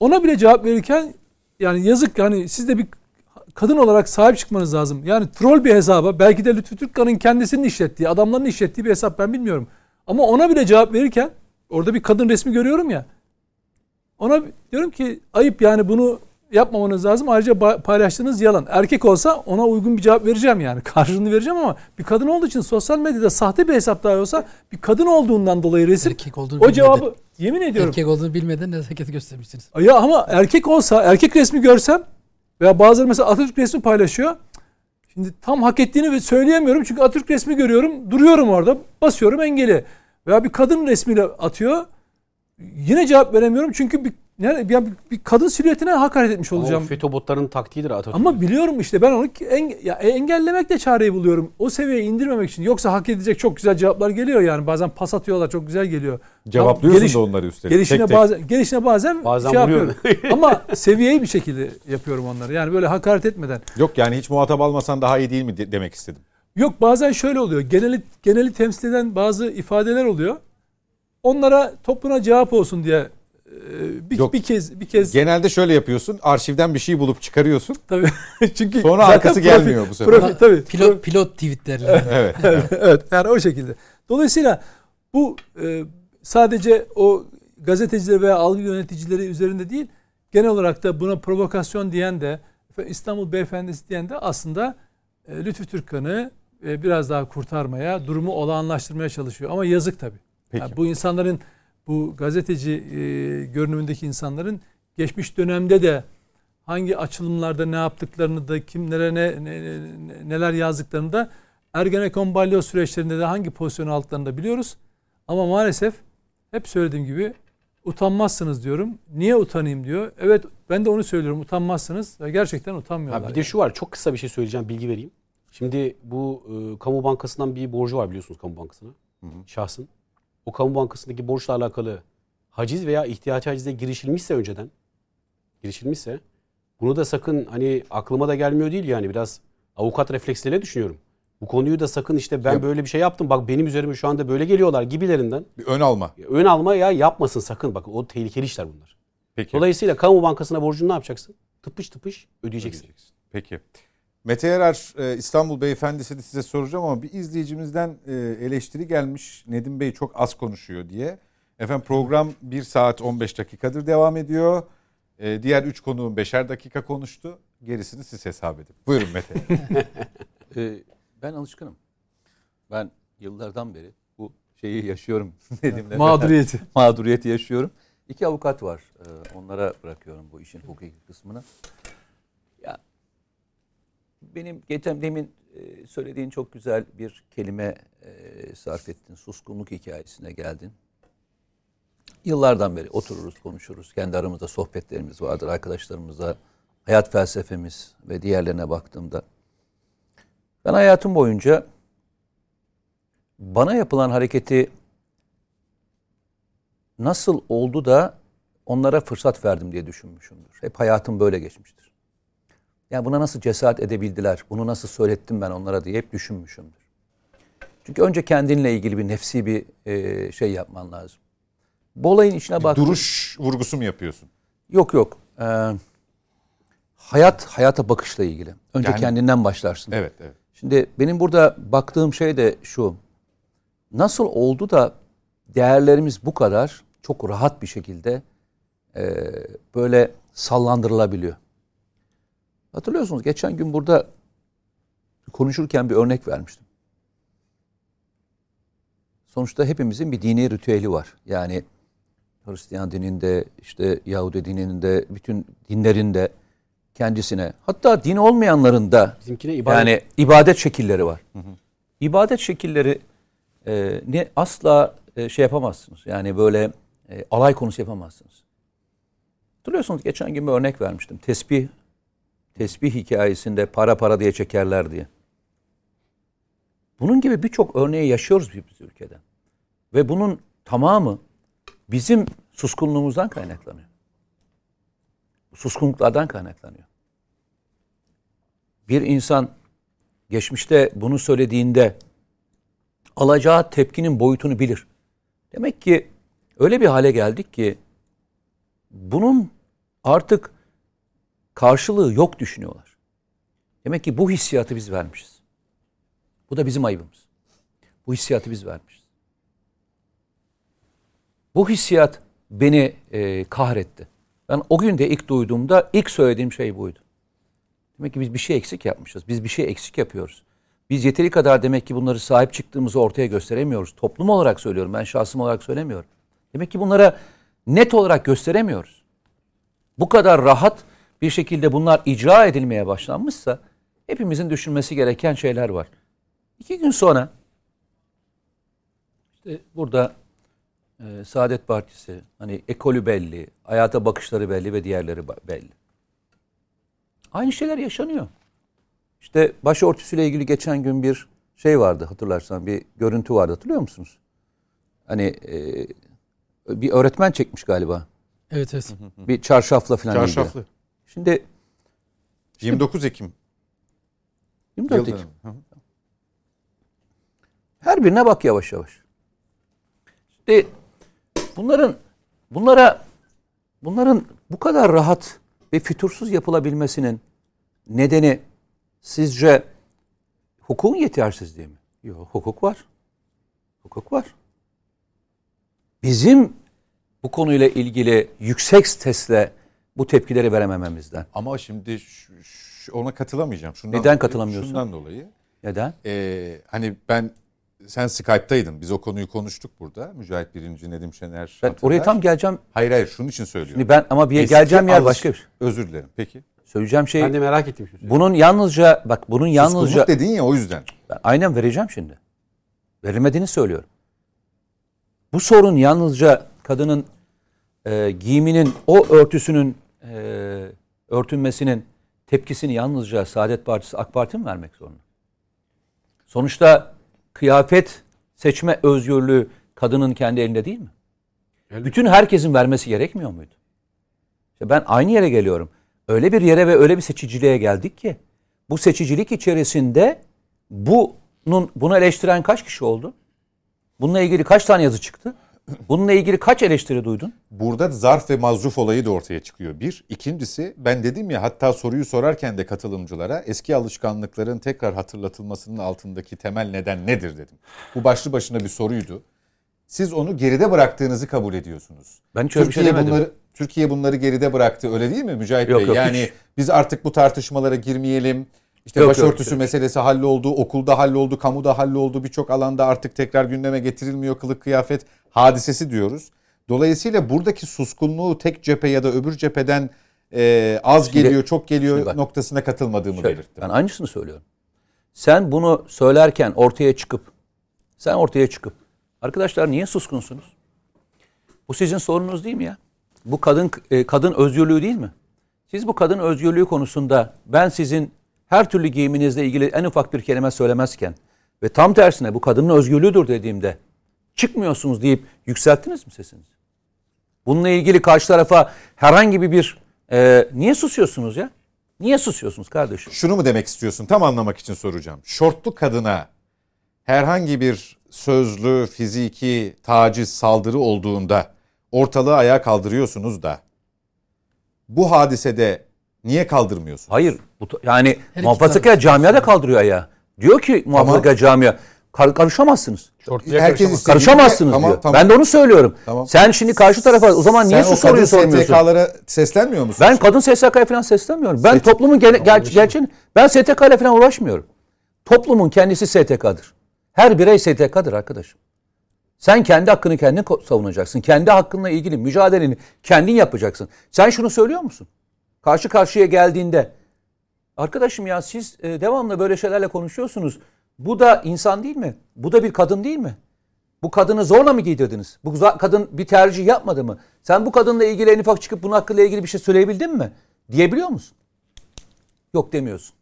Ona bile cevap verirken yani yazık hani siz de bir kadın olarak sahip çıkmanız lazım. Yani troll bir hesaba belki de Lütfü Türkkan'ın kendisinin işlettiği, adamların işlettiği bir hesap ben bilmiyorum. Ama ona bile cevap verirken orada bir kadın resmi görüyorum ya. Ona diyorum ki ayıp yani bunu yapmamanız lazım. Ayrıca paylaştığınız yalan. Erkek olsa ona uygun bir cevap vereceğim yani. <laughs> Karşılığını vereceğim ama bir kadın olduğu için sosyal medyada sahte bir hesap dahi olsa bir kadın olduğundan dolayı resim Erkek olduğunu o bilmeden. cevabı yemin ediyorum. Erkek olduğunu bilmeden nezaket göstermişsiniz. Ya ama erkek olsa erkek resmi görsem veya bazıları mesela Atatürk resmi paylaşıyor. Şimdi tam hak ettiğini söyleyemiyorum çünkü Atatürk resmi görüyorum. Duruyorum orada. Basıyorum engeli. Veya bir kadın resmiyle atıyor. yine cevap veremiyorum çünkü bir, ne, bir, bir kadın silüetine hakaret etmiş Ama o olacağım. FETÖ botlarının taktiğidir Atatürk. Ama biliyorum işte ben onu en, ya engellemek de çareyi buluyorum. O seviyeye indirmemek için. Yoksa hak edecek çok güzel cevaplar geliyor yani. Bazen pas atıyorlar çok güzel geliyor. Cevaplıyorsun Geliş- da onları üstelik. Gelişine tek tek. bazen gelişine bazen, Bazen şey vuruyorum. yapıyorum. <laughs> Ama seviyeyi bir şekilde yapıyorum onları. Yani böyle hakaret etmeden. Yok yani hiç muhatap almasan daha iyi değil mi de- demek istedim. Yok bazen şöyle oluyor. Geneli geneli temsil eden bazı ifadeler oluyor. Onlara topluna cevap olsun diye bir, Yok. bir kez bir kez Genelde şöyle yapıyorsun. Arşivden bir şey bulup çıkarıyorsun. tabii <laughs> çünkü Sonra arkası profi- gelmiyor bu sefer. profi- tabii. Pilot pilot tweetlerle. <laughs> Evet. evet yani o şekilde. Dolayısıyla bu e, sadece o gazetecileri veya algı yöneticileri üzerinde değil genel olarak da buna provokasyon diyen de İstanbul Beyefendisi diyen de aslında e, Lütfü Türkkan'ı e, biraz daha kurtarmaya, durumu olağanlaştırmaya çalışıyor. Ama yazık tabii. Peki. Yani bu insanların bu gazeteci e, görünümündeki insanların geçmiş dönemde de hangi açılımlarda ne yaptıklarını da kimlere ne, ne- ne- neler yazdıklarını da Ergenekon balyoz süreçlerinde de hangi pozisyon aldıklarını da biliyoruz. Ama maalesef hep söylediğim gibi utanmazsınız diyorum. Niye utanayım diyor. Evet ben de onu söylüyorum utanmazsınız ve gerçekten utanmıyorlar. Ha, bir de şu var çok kısa bir şey söyleyeceğim bilgi vereyim. Şimdi bu e, kamu bankasından bir borcu var biliyorsunuz kamu bankasına. Şahsın. O kamu bankasındaki borçla alakalı haciz veya ihtiyaç hacize girişilmişse önceden girişilmişse bunu da sakın hani aklıma da gelmiyor değil yani biraz avukat refleksleriyle düşünüyorum. Bu konuyu da sakın işte ben Yap. böyle bir şey yaptım bak benim üzerime şu anda böyle geliyorlar gibilerinden Bir ön alma. ön alma ya yapmasın sakın bak o tehlikeli işler bunlar. Peki. Dolayısıyla kamu bankasına borcunu ne yapacaksın? Tıpış tıpış ödeyeceksin. Peki. Mete Yarar e, İstanbul Beyefendisi de size soracağım ama bir izleyicimizden e, eleştiri gelmiş. Nedim Bey çok az konuşuyor diye. Efendim program 1 saat 15 dakikadır devam ediyor. E, Diğer 3 konuğum 5'er dakika konuştu. Gerisini siz hesap edin. Buyurun Mete. <laughs> Ben alışkınım. Ben yıllardan beri bu şeyi yaşıyorum. <laughs> Nedim'le Mağduriyeti. <laughs> Mağduriyeti yaşıyorum. İki avukat var. Onlara bırakıyorum bu işin hukuki kısmını. Benim geçen demin e, söylediğin çok güzel bir kelime e, sarf ettin. Suskunluk hikayesine geldin. Yıllardan beri otururuz, konuşuruz. Kendi aramızda sohbetlerimiz vardır. Arkadaşlarımıza hayat felsefemiz ve diğerlerine baktığımda ben hayatım boyunca bana yapılan hareketi nasıl oldu da onlara fırsat verdim diye düşünmüşümdür. Hep hayatım böyle geçmiştir. Yani buna nasıl cesaret edebildiler, bunu nasıl söylettim ben onlara diye hep düşünmüşümdür. Çünkü önce kendinle ilgili bir nefsi bir e, şey yapman lazım. Bu olayın içine bak. Duruş vurgusu mu yapıyorsun? Yok yok. Ee, hayat hayata bakışla ilgili. Önce Yani- kendinden başlarsın. Evet, evet. Şimdi benim burada baktığım şey de şu. Nasıl oldu da değerlerimiz bu kadar çok rahat bir şekilde e, böyle sallandırılabiliyor? Hatırlıyorsunuz geçen gün burada konuşurken bir örnek vermiştim. Sonuçta hepimizin bir dini ritüeli var. Yani Hristiyan dininde, işte Yahudi dininde, bütün dinlerinde kendisine, hatta din olmayanların da Bizimkine ibadet yani ibadet şekilleri var. İbadet şekilleri e, ne asla e, şey yapamazsınız. Yani böyle e, alay konusu yapamazsınız. Hatırlıyorsunuz geçen gün bir örnek vermiştim. Tesbih tesbih hikayesinde para para diye çekerler diye. Bunun gibi birçok örneği yaşıyoruz biz ülkede. Ve bunun tamamı bizim suskunluğumuzdan kaynaklanıyor. Suskunluklardan kaynaklanıyor. Bir insan geçmişte bunu söylediğinde alacağı tepkinin boyutunu bilir. Demek ki öyle bir hale geldik ki bunun artık karşılığı yok düşünüyorlar. Demek ki bu hissiyatı biz vermişiz. Bu da bizim ayıbımız. Bu hissiyatı biz vermişiz. Bu hissiyat beni e, kahretti. Ben o gün de ilk duyduğumda ilk söylediğim şey buydu. Demek ki biz bir şey eksik yapmışız. Biz bir şey eksik yapıyoruz. Biz yeteri kadar demek ki bunları sahip çıktığımızı ortaya gösteremiyoruz. Toplum olarak söylüyorum. Ben şahsım olarak söylemiyorum. Demek ki bunlara net olarak gösteremiyoruz. Bu kadar rahat bir şekilde bunlar icra edilmeye başlanmışsa hepimizin düşünmesi gereken şeyler var. İki gün sonra işte burada e, Saadet Partisi hani ekolü belli, hayata bakışları belli ve diğerleri belli. Aynı şeyler yaşanıyor. İşte başörtüsüyle ilgili geçen gün bir şey vardı hatırlarsan bir görüntü vardı hatırlıyor musunuz? Hani e, bir öğretmen çekmiş galiba. Evet evet. Bir çarşafla falan ilgili. Şimdi 29 Ekim. 24 yıl Ekim. dönümü. Hı hı. Her birine bak yavaş yavaş. İşte bunların bunlara bunların bu kadar rahat ve fütursuz yapılabilmesinin nedeni sizce hukukun yetersizliği mi? Yok, hukuk var. Hukuk var. Bizim bu konuyla ilgili yüksek stresle bu tepkileri veremememizden. Ama şimdi şu- şu- ona katılamayacağım. Şundan Neden dolayı- katılamıyorsun? Şundan dolayı. Neden? Ee, hani ben sen Skype'taydın. Biz o konuyu konuştuk burada. Mücahit Birinci, Nedim Şener. Ben hatırlar. oraya tam geleceğim. Hayır hayır şunun için söylüyorum. Şimdi ben ama bir Eski geleceğim yer alış- başka bir şey. Özür dilerim. Peki. Söyleyeceğim şey Ben de merak ettim şimdi. bunun yalnızca bak bunun yalnızca Suskunluk dedin ya o yüzden. Ben aynen vereceğim şimdi. Verilmediğini söylüyorum. Bu sorun yalnızca kadının e, giyiminin o örtüsünün e, örtünmesinin tepkisini yalnızca Saadet Partisi AK Parti mi vermek zorunda? Sonuçta kıyafet seçme özgürlüğü kadının kendi elinde değil mi? Bütün herkesin vermesi gerekmiyor muydu? İşte ben aynı yere geliyorum. Öyle bir yere ve öyle bir seçiciliğe geldik ki bu seçicilik içerisinde bunun bunu eleştiren kaç kişi oldu? Bununla ilgili kaç tane yazı çıktı? Bununla ilgili kaç eleştiri duydun? Burada zarf ve mazruf olayı da ortaya çıkıyor. Bir. ikincisi ben dedim ya hatta soruyu sorarken de katılımcılara eski alışkanlıkların tekrar hatırlatılmasının altındaki temel neden nedir dedim. Bu başlı başına bir soruydu. Siz onu geride bıraktığınızı kabul ediyorsunuz. Ben hiç öyle bir şey Türkiye demedim. bunları Türkiye bunları geride bıraktı öyle değil mi Mücahit Yok, Bey? yok, yani hiç. biz artık bu tartışmalara girmeyelim. İşte Yok, başörtüsü yok. meselesi halloldu, okulda halloldu, kamuda halloldu. Birçok alanda artık tekrar gündeme getirilmiyor kılık kıyafet hadisesi diyoruz. Dolayısıyla buradaki suskunluğu tek cephe ya da öbür cepheden e, az Şimdi- geliyor, çok geliyor bak. noktasına katılmadığımı Şöyle, belirttim. ben aynısını söylüyorum. Sen bunu söylerken ortaya çıkıp sen ortaya çıkıp arkadaşlar niye suskunsunuz? Bu sizin sorununuz değil mi ya? Bu kadın e, kadın özgürlüğü değil mi? Siz bu kadın özgürlüğü konusunda ben sizin her türlü giyiminizle ilgili en ufak bir kelime söylemezken ve tam tersine bu kadının özgürlüğüdür dediğimde çıkmıyorsunuz deyip yükselttiniz mi sesinizi? Bununla ilgili karşı tarafa herhangi bir e, niye susuyorsunuz ya? Niye susuyorsunuz kardeşim? Şunu mu demek istiyorsun? Tam anlamak için soracağım. Şortlu kadına herhangi bir sözlü, fiziki taciz, saldırı olduğunda ortalığı ayağa kaldırıyorsunuz da bu hadisede niye kaldırmıyorsunuz? Hayır. Bu, yani muhafazakar camia da kaldırıyor ayağı. Diyor ki muhafazakar camia kar- karışamazsınız. Herkes Karışamazsınız Tamam, diyor. tamam. Ben de onu söylüyorum. Tamam. Sen şimdi karşı tarafa o zaman niye Sen şu soruyu sormuyorsun? STK'lara seslenmiyor musun? Ben kadın SSK'ya falan seslenmiyorum. Ben STK toplumun gene, gel, gerçeğini ben STK ile falan uğraşmıyorum. Toplumun kendisi STK'dır. Her birey STK'dır arkadaşım. Sen kendi hakkını kendin savunacaksın. Kendi hakkınla ilgili mücadeleni kendin yapacaksın. Sen şunu söylüyor musun? Karşı karşıya geldiğinde arkadaşım ya siz e, devamlı böyle şeylerle konuşuyorsunuz. Bu da insan değil mi? Bu da bir kadın değil mi? Bu kadını zorla mı giydirdiniz? Bu kadın bir tercih yapmadı mı? Sen bu kadınla ilgili en ufak çıkıp bunun hakkıyla ilgili bir şey söyleyebildin mi? Diyebiliyor musun? Yok demiyorsun.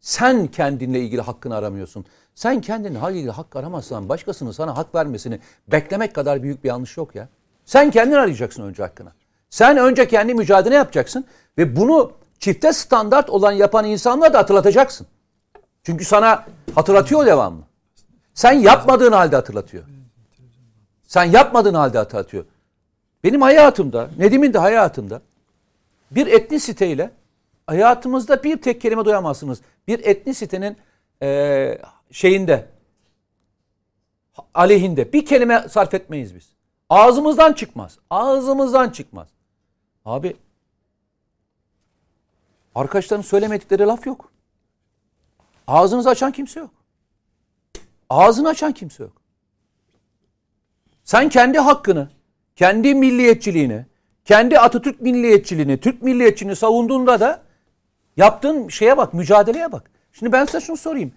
Sen kendinle ilgili hakkını aramıyorsun. Sen kendinle ilgili hak aramazsan başkasının sana hak vermesini beklemek kadar büyük bir yanlış yok ya. Sen kendin arayacaksın önce hakkını. Sen önce kendi mücadele yapacaksın ve bunu çifte standart olan yapan insanlara da hatırlatacaksın. Çünkü sana hatırlatıyor devamlı. Sen yapmadığın halde hatırlatıyor. Sen yapmadığın halde hatırlatıyor. Benim hayatımda, Nedim'in de hayatında bir etnisiteyle hayatımızda bir tek kelime duyamazsınız. Bir etnisitenin eee şeyinde aleyhinde bir kelime sarf etmeyiz biz. Ağzımızdan çıkmaz. Ağzımızdan çıkmaz. Abi arkadaşların söylemedikleri laf yok. Ağzınızı açan kimse yok. Ağzını açan kimse yok. Sen kendi hakkını, kendi milliyetçiliğini, kendi Atatürk milliyetçiliğini, Türk milliyetçiliğini savunduğunda da yaptığın şeye bak, mücadeleye bak. Şimdi ben size şunu sorayım.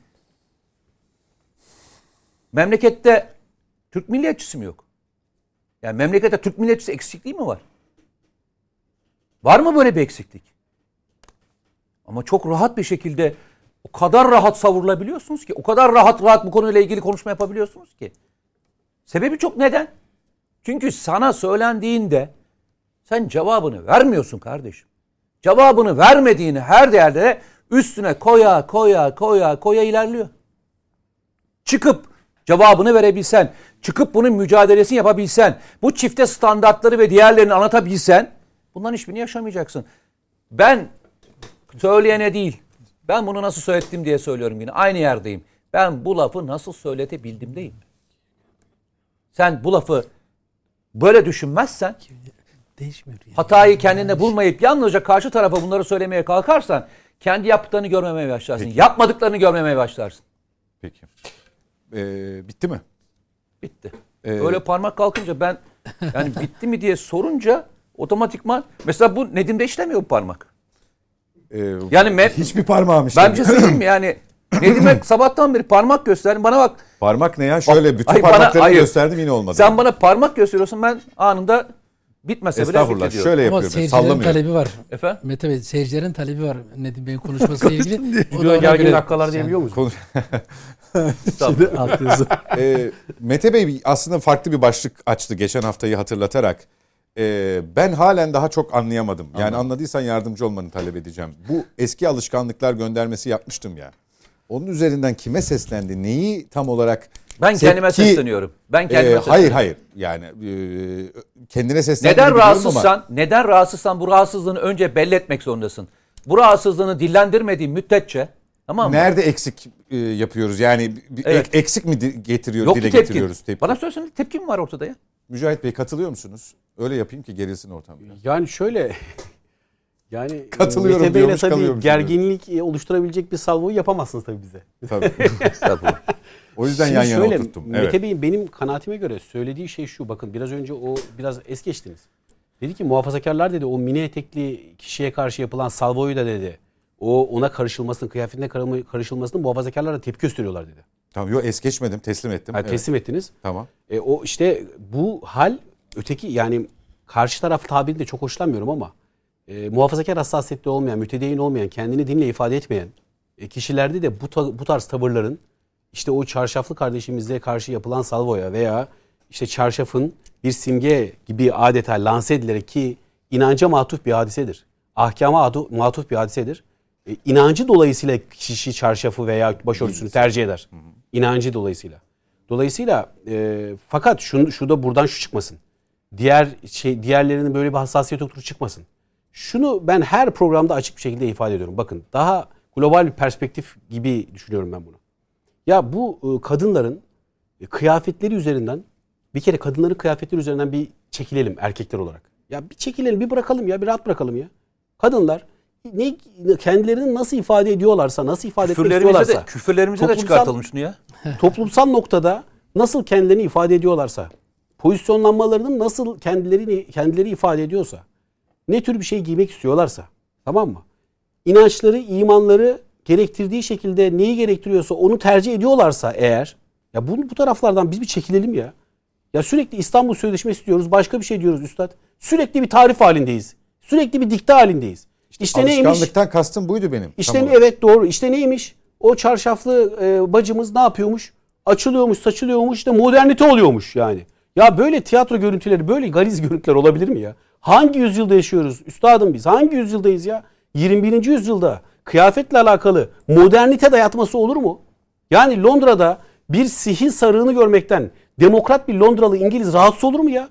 Memlekette Türk milliyetçisi mi yok? Yani memlekette Türk milliyetçisi eksikliği mi var? Var mı böyle bir eksiklik? Ama çok rahat bir şekilde o kadar rahat savrulabiliyorsunuz ki, o kadar rahat rahat bu konuyla ilgili konuşma yapabiliyorsunuz ki. Sebebi çok neden? Çünkü sana söylendiğinde sen cevabını vermiyorsun kardeşim. Cevabını vermediğini her değerde üstüne koya koya koya koya ilerliyor. Çıkıp cevabını verebilsen, çıkıp bunun mücadelesini yapabilsen, bu çifte standartları ve diğerlerini anlatabilsen bunların hiçbirini yaşamayacaksın. Ben söyleyene değil, ben bunu nasıl söylettim diye söylüyorum yine. Aynı yerdeyim. Ben bu lafı nasıl söyletebildim deyim. Sen bu lafı böyle düşünmezsen Değişmiyor yani. hatayı kendinde bulmayıp yalnızca karşı tarafa bunları söylemeye kalkarsan kendi yaptıklarını görmemeye başlarsın. Yapmadıklarını görmemeye başlarsın. Peki. Ee, bitti mi? Bitti. Ee, Öyle parmak kalkınca ben yani bitti mi diye sorunca otomatikman mesela bu Nedim'de işlemiyor bu parmak. Ee, Yani me- hiçbir parmağım işte. Ben bir şey söyleyeyim mi yani Nedim'e <clears throat> sabahtan beri parmak göster. Bana bak Parmak ne ya? Şöyle bütün bana- hayır. gösterdim yine olmadı. sen bana parmak gösteriyorsun ben anında bitmese bile Estağfurullah. Şöyle Ama yapıyorum. seyircilerin Sallamıyorum. talebi var. Efendim? Mete Bey seyircilerin talebi var Nedim Bey'in konuşmasıyla <laughs> ilgili. Video gergin dakikalar diyebiliyor musun? Konu- <laughs> Şimdi. Ee, Mete Bey aslında farklı bir başlık açtı geçen haftayı hatırlatarak. Ee, ben halen daha çok anlayamadım. Yani anladıysan yardımcı olmanı talep edeceğim. Bu eski alışkanlıklar göndermesi yapmıştım ya. Onun üzerinden kime seslendi? Neyi tam olarak Ben kendime Tepki- sesleniyorum. Ben kendime sesleniyorum. hayır hayır yani e, kendine seslendi Neden biliyorum ama rahatsızsan, neden rahatsızsan bu rahatsızlığını önce belli etmek zorundasın. Bu rahatsızlığını dillendirmediğin müddetçe tamam mı? nerede eksik e, yapıyoruz? Yani Evet. ek- eksik mi getiriyor Yok dile ki tepki. getiriyoruz tepki? Bana söylesene tepki mi var ortada ya? Mücahit Bey katılıyor musunuz? Öyle yapayım ki gerilsin ortam. biraz. Yani şöyle yani Katılıyorum Mete Bey'le tabii gerginlik e, oluşturabilecek bir salvoyu yapamazsınız tabii bize. Tabii. <laughs> O yüzden Şimdi yan yana şöyle, oturttum. Mete Evet. Bey'in benim kanaatime göre söylediği şey şu. Bakın biraz önce o biraz es geçtiniz. Dedi ki muhafazakarlar dedi o mini etekli kişiye karşı yapılan salvoyu da dedi. O ona karışılmasını, kıyafetine karı- karışılmasını muhafazakarlar da tepki gösteriyorlar dedi. Tamam yok es geçmedim teslim ettim. Yani Evet, teslim ettiniz. Tamam. E, o işte bu hal öteki yani karşı taraf tabirini de çok hoşlanmıyorum ama e, muhafazakar hassasiyetli olmayan, mütedeyyin olmayan, kendini dinle ifade etmeyen e, kişilerde de bu, ta- bu tarz tavırların işte o çarşaflı kardeşimize karşı yapılan salvoya veya işte çarşafın bir simge gibi adeta lanse edilerek ki inanca matuf bir hadisedir. Ahkama adu- matuf bir hadisedir. E, inancı dolayısıyla kişi çarşafı veya başörtüsünü tercih eder. İnancı dolayısıyla. Dolayısıyla e, fakat şunu şu da buradan şu çıkmasın. Diğer şey diğerlerinin böyle bir hassasiyet yoktur çıkmasın. Şunu ben her programda açık bir şekilde ifade ediyorum. Bakın daha global bir perspektif gibi düşünüyorum ben bunu. Ya bu e, kadınların e, kıyafetleri üzerinden bir kere kadınların kıyafetleri üzerinden bir çekilelim erkekler olarak. Ya bir çekilelim, bir bırakalım ya, bir rahat bırakalım ya. Kadınlar ne kendilerini nasıl ifade ediyorlarsa, nasıl ifade etmek Küfürlerimize istiyorlarsa, de, küfürlerimize de çıkartalım şunu ya. <laughs> toplumsal noktada nasıl kendilerini ifade ediyorlarsa, pozisyonlanmalarının nasıl kendilerini kendileri ifade ediyorsa, ne tür bir şey giymek istiyorlarsa, tamam mı? İnançları, imanları gerektirdiği şekilde neyi gerektiriyorsa onu tercih ediyorlarsa eğer, ya bu, bu taraflardan biz bir çekilelim ya. Ya sürekli İstanbul Sözleşmesi diyoruz, başka bir şey diyoruz üstad. Sürekli bir tarif halindeyiz. Sürekli bir dikte halindeyiz. İşte neymiş? Alışkanlıktan kastım buydu benim. İşte ne- evet doğru. İşte neymiş? O çarşaflı e, bacımız ne yapıyormuş? Açılıyormuş, saçılıyormuş, işte modernite oluyormuş yani. Ya böyle tiyatro görüntüleri, böyle gariz görüntüler olabilir mi ya? Hangi yüzyılda yaşıyoruz? Üstadım biz hangi yüzyıldayız ya? 21. yüzyılda kıyafetle alakalı modernite dayatması olur mu? Yani Londra'da bir sihin sarığını görmekten demokrat bir Londralı İngiliz rahatsız olur mu ya?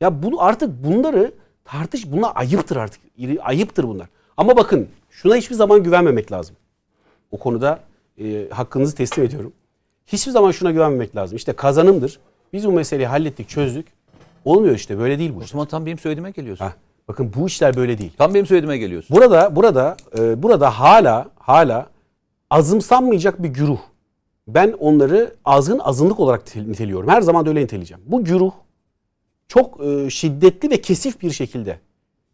Ya bunu artık bunları tartış bunlar ayıptır artık. Ayıptır bunlar. Ama bakın şuna hiçbir zaman güvenmemek lazım. O konuda e, hakkınızı teslim ediyorum. Hiçbir zaman şuna güvenmemek lazım. İşte kazanımdır. Biz bu meseleyi hallettik, çözdük. Olmuyor işte böyle değil bu. O işler. zaman tam benim söylediğime geliyorsun. Hah, bakın bu işler böyle değil. Tam benim söylediğime geliyorsun. Burada burada e, burada hala hala azımsanmayacak bir güruh. Ben onları azgın azınlık olarak tel- niteliyorum. Her zaman da öyle niteleyeceğim. Bu güruh çok e, şiddetli ve kesif bir şekilde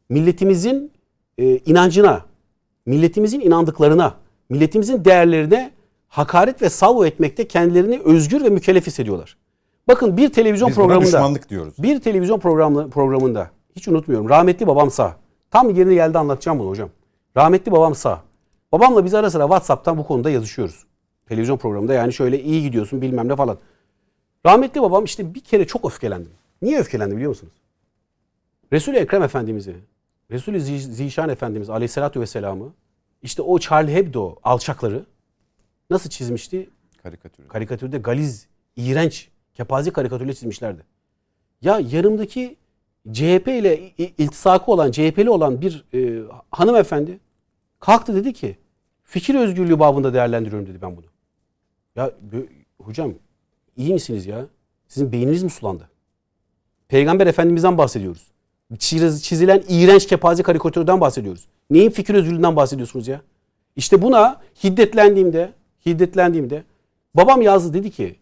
milletimizin e, inancına, milletimizin inandıklarına, milletimizin değerlerine hakaret ve salvo etmekte kendilerini özgür ve mükellef hissediyorlar. Bakın bir televizyon Biz programında düşmanlık diyoruz. bir televizyon programı, programında hiç unutmuyorum. Rahmetli babam sağ. Tam yerine geldi anlatacağım bunu hocam. Rahmetli babam sağ. Babamla biz ara sıra WhatsApp'tan bu konuda yazışıyoruz. Televizyon programında yani şöyle iyi gidiyorsun bilmem ne falan. Rahmetli babam işte bir kere çok öfkelendim. Niye öfkelendi biliyor musunuz? Resul-i Ekrem Efendimiz'i, Resul-i Zi- Zişan Efendimiz Aleyhisselatü Vesselam'ı işte o Charlie Hebdo alçakları nasıl çizmişti? Karikatür. karikatürde galiz, iğrenç, kepaze karikatürle çizmişlerdi. Ya yanımdaki CHP ile iltisakı olan, CHP'li olan bir e, hanımefendi kalktı dedi ki fikir özgürlüğü babında değerlendiriyorum dedi ben bunu. Ya hocam iyi misiniz ya? Sizin beyniniz mi sulandı? Peygamber Efendimiz'den bahsediyoruz. Çiz- Çizilen iğrenç kepaze karikatürden bahsediyoruz. Neyin fikir özgürlüğünden bahsediyorsunuz ya? İşte buna hiddetlendiğimde, hiddetlendiğimde babam yazdı dedi ki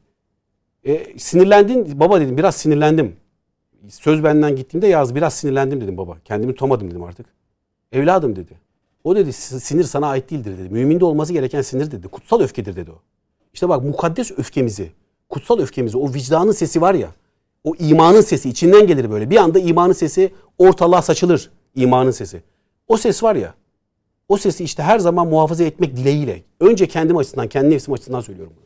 e, sinirlendin baba dedim biraz sinirlendim. Söz benden gittiğimde yaz biraz sinirlendim dedim baba. Kendimi tutamadım dedim artık. Evladım dedi. O dedi "s- sinir sana ait değildir dedi. Müminde olması gereken sinir dedi. Kutsal öfkedir dedi o. İşte bak mukaddes öfkemizi, kutsal öfkemizi, o vicdanın sesi var ya, o imanın sesi içinden gelir böyle. Bir anda imanın sesi ortalığa saçılır imanın sesi. O ses var ya, o sesi işte her zaman muhafaza etmek dileğiyle. Önce kendim açısından, kendi nefsim açısından söylüyorum bunu.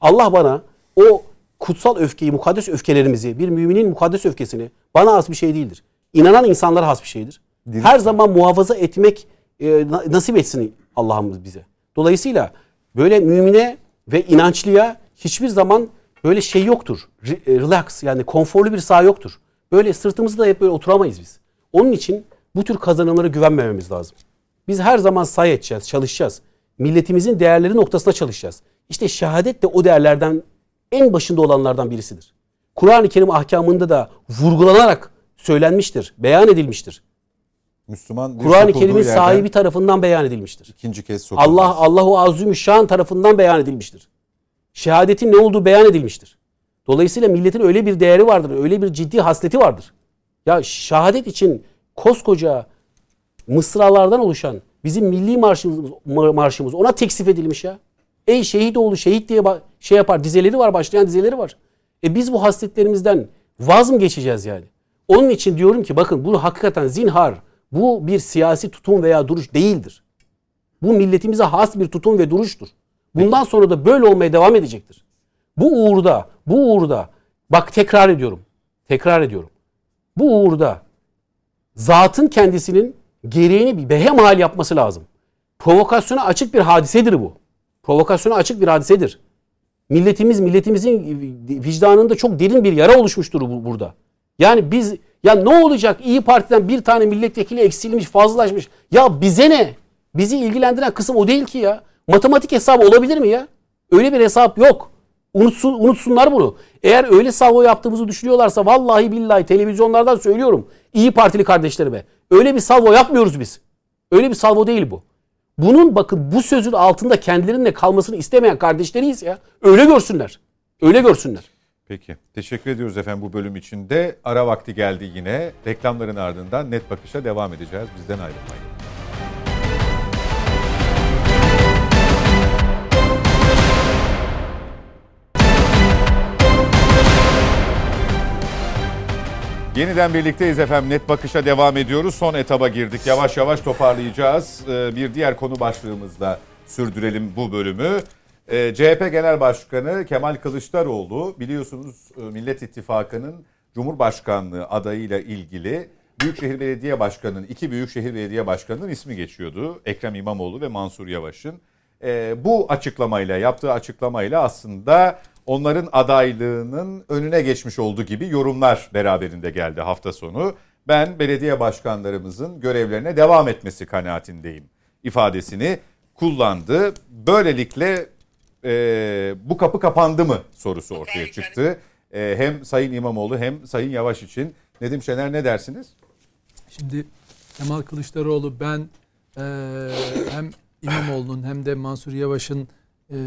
Allah bana o kutsal öfkeyi, mukaddes öfkelerimizi, bir müminin mukaddes öfkesini bana has bir şey değildir. İnanan insanlara has bir şeydir. Her zaman muhafaza etmek e, na- nasip etsin Allah'ımız bize. Dolayısıyla böyle mümine ve inançlıya hiçbir zaman böyle şey yoktur. E, Relax yani konforlu bir saha yoktur. Böyle sırtımızda hep böyle oturamayız biz. Onun için bu tür kazanımlara güvenmememiz lazım. Biz her zaman say edeceğiz, çalışacağız. Milletimizin değerleri noktasında çalışacağız. İşte şehadet de o değerlerden en başında olanlardan birisidir. Kur'an-ı Kerim ahkamında da vurgulanarak söylenmiştir, beyan edilmiştir. Müslüman Kur'an-ı Kerim'in sahibi tarafından beyan edilmiştir. ikinci kez sokulmaz. Allah Allahu Azimüşşan tarafından beyan edilmiştir. Şehadetin ne olduğu beyan edilmiştir. Dolayısıyla milletin öyle bir değeri vardır, öyle bir ciddi hasleti vardır. Ya şehadet için koskoca mısralardan oluşan bizim milli marşımız, mar- marşımız ona teksif edilmiş ya. Ey şehit oğlu şehit diye şey yapar dizeleri var başlayan dizeleri var. E biz bu hasletlerimizden vaz mı geçeceğiz yani? Onun için diyorum ki bakın bu hakikaten zinhar bu bir siyasi tutum veya duruş değildir. Bu milletimize has bir tutum ve duruştur. Bundan sonra da böyle olmaya devam edecektir. Bu uğurda, bu uğurda bak tekrar ediyorum. Tekrar ediyorum. Bu uğurda zatın kendisinin gereğini bir behemal yapması lazım. Provokasyona açık bir hadisedir bu. Provokasyona açık bir hadisedir. Milletimiz, milletimizin vicdanında çok derin bir yara oluşmuştur bu, burada. Yani biz ya ne olacak İyi Parti'den bir tane milletvekili eksilmiş, fazlalaşmış. Ya bize ne? Bizi ilgilendiren kısım o değil ki ya. Matematik hesabı olabilir mi ya? Öyle bir hesap yok. Unutsun, unutsunlar bunu. Eğer öyle salvo yaptığımızı düşünüyorlarsa vallahi billahi televizyonlardan söylüyorum. İyi Partili kardeşlerime. Öyle bir salvo yapmıyoruz biz. Öyle bir salvo değil bu. Bunun bakın bu sözün altında kendilerine kalmasını istemeyen kardeşleriyiz ya. Öyle görsünler. Öyle görsünler. Peki. Teşekkür ediyoruz efendim bu bölüm için de. Ara vakti geldi yine. Reklamların ardından net bakışa devam edeceğiz. Bizden ayrılmayın. Yeniden birlikteyiz efendim. Net bakışa devam ediyoruz. Son etaba girdik. Yavaş yavaş toparlayacağız. Ee, Bir diğer konu başlığımızla sürdürelim bu bölümü. Ee, CHP Genel Başkanı Kemal Kılıçdaroğlu biliyorsunuz e, Millet İttifakı'nın Cumhurbaşkanlığı adayıyla ilgili Büyükşehir Belediye Başkanı'nın, iki Büyükşehir Belediye Başkanı'nın ismi geçiyordu. Ekrem İmamoğlu ve Mansur Yavaş'ın. Ee, bu açıklamayla, yaptığı açıklamayla aslında onların adaylığının önüne geçmiş olduğu gibi yorumlar beraberinde geldi hafta sonu. Ben belediye başkanlarımızın görevlerine devam etmesi kanaatindeyim ifadesini kullandı. Böylelikle e, bu kapı kapandı mı sorusu ortaya çıktı. E, hem Sayın İmamoğlu hem Sayın Yavaş için. Nedim Şener ne dersiniz? Şimdi Kemal Kılıçdaroğlu ben eee, hem İmamoğlu'nun hem de Mansur Yavaş'ın eee,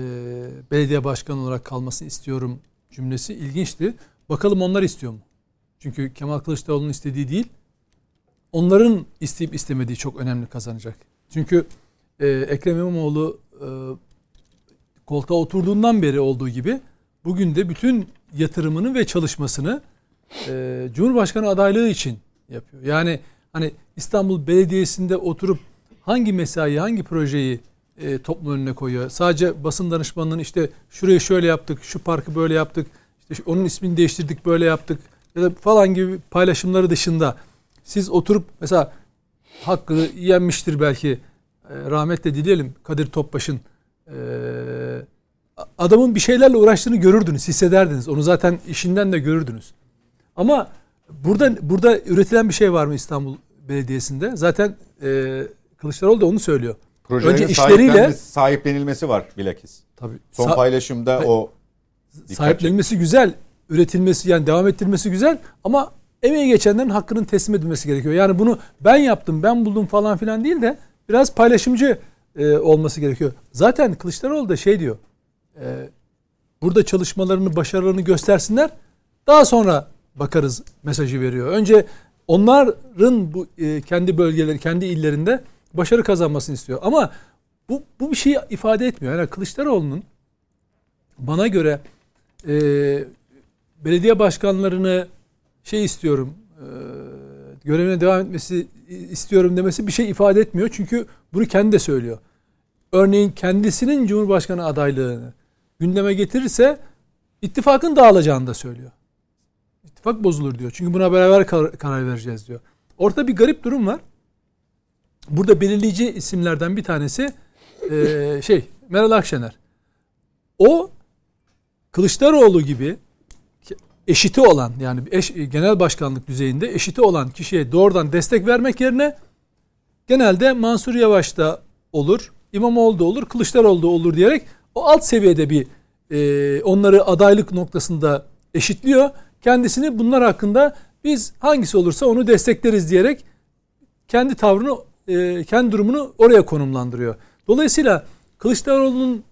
belediye başkanı olarak kalmasını istiyorum cümlesi ilginçti. Bakalım onlar istiyor mu? Çünkü Kemal Kılıçdaroğlu'nun istediği değil, onların isteyip istemediği çok önemli kazanacak. Çünkü eee, Ekrem İmamoğlu eee koltuğa oturduğundan beri olduğu gibi bugün de bütün yatırımını ve çalışmasını e, Cumhurbaşkanı adaylığı için yapıyor. Yani hani İstanbul Belediyesi'nde oturup hangi mesai, hangi projeyi e, toplum önüne koyuyor. Sadece basın danışmanının işte şurayı şöyle yaptık, şu parkı böyle yaptık, işte onun ismini değiştirdik, böyle yaptık ya da falan gibi paylaşımları dışında siz oturup mesela hakkı yenmiştir belki e, rahmetle dileyelim Kadir Topbaş'ın e, adamın bir şeylerle uğraştığını görürdünüz, hissederdiniz. Onu zaten işinden de görürdünüz. Ama burada burada üretilen bir şey var mı İstanbul Belediyesi'nde? Zaten e, Kılıçdaroğlu da onu söylüyor. Projelerin Önce işleriyle sahiplenilmesi var bilakis. tabii Son sa- paylaşımda Hayır. o dikkat sahiplenmesi güzel, üretilmesi yani devam ettirilmesi güzel ama emeği geçenlerin hakkının teslim edilmesi gerekiyor. Yani bunu ben yaptım, ben buldum falan filan değil de biraz paylaşımcı e, olması gerekiyor. Zaten Kılıçdaroğlu da şey diyor. e, burada çalışmalarını, başarılarını göstersinler. Daha sonra bakarız mesajı veriyor. Önce onların bu e, kendi bölgeleri, kendi illerinde başarı kazanmasını istiyor. Ama bu bu bir şey ifade etmiyor. Yani Kılıçdaroğlu'nun bana göre e, belediye başkanlarını şey istiyorum e, görevine devam etmesi istiyorum demesi bir şey ifade etmiyor. Çünkü bunu kendi de söylüyor. Örneğin kendisinin Cumhurbaşkanı adaylığını gündeme getirirse ittifakın dağılacağını da söylüyor. İttifak bozulur diyor. Çünkü buna beraber kar- karar vereceğiz diyor. Ortada bir garip durum var. Burada belirleyici isimlerden bir tanesi e, şey Meral Akşener. O Kılıçdaroğlu gibi eşiti olan yani eş, genel başkanlık düzeyinde eşiti olan kişiye doğrudan destek vermek yerine genelde Mansur Yavaş da olur, İmamoğlu da olur, Kılıçdaroğlu da olur diyerek o alt seviyede bir e, onları adaylık noktasında eşitliyor. Kendisini bunlar hakkında biz hangisi olursa onu destekleriz diyerek kendi tavrını, e, kendi durumunu oraya konumlandırıyor. Dolayısıyla Kılıçdaroğlu'nun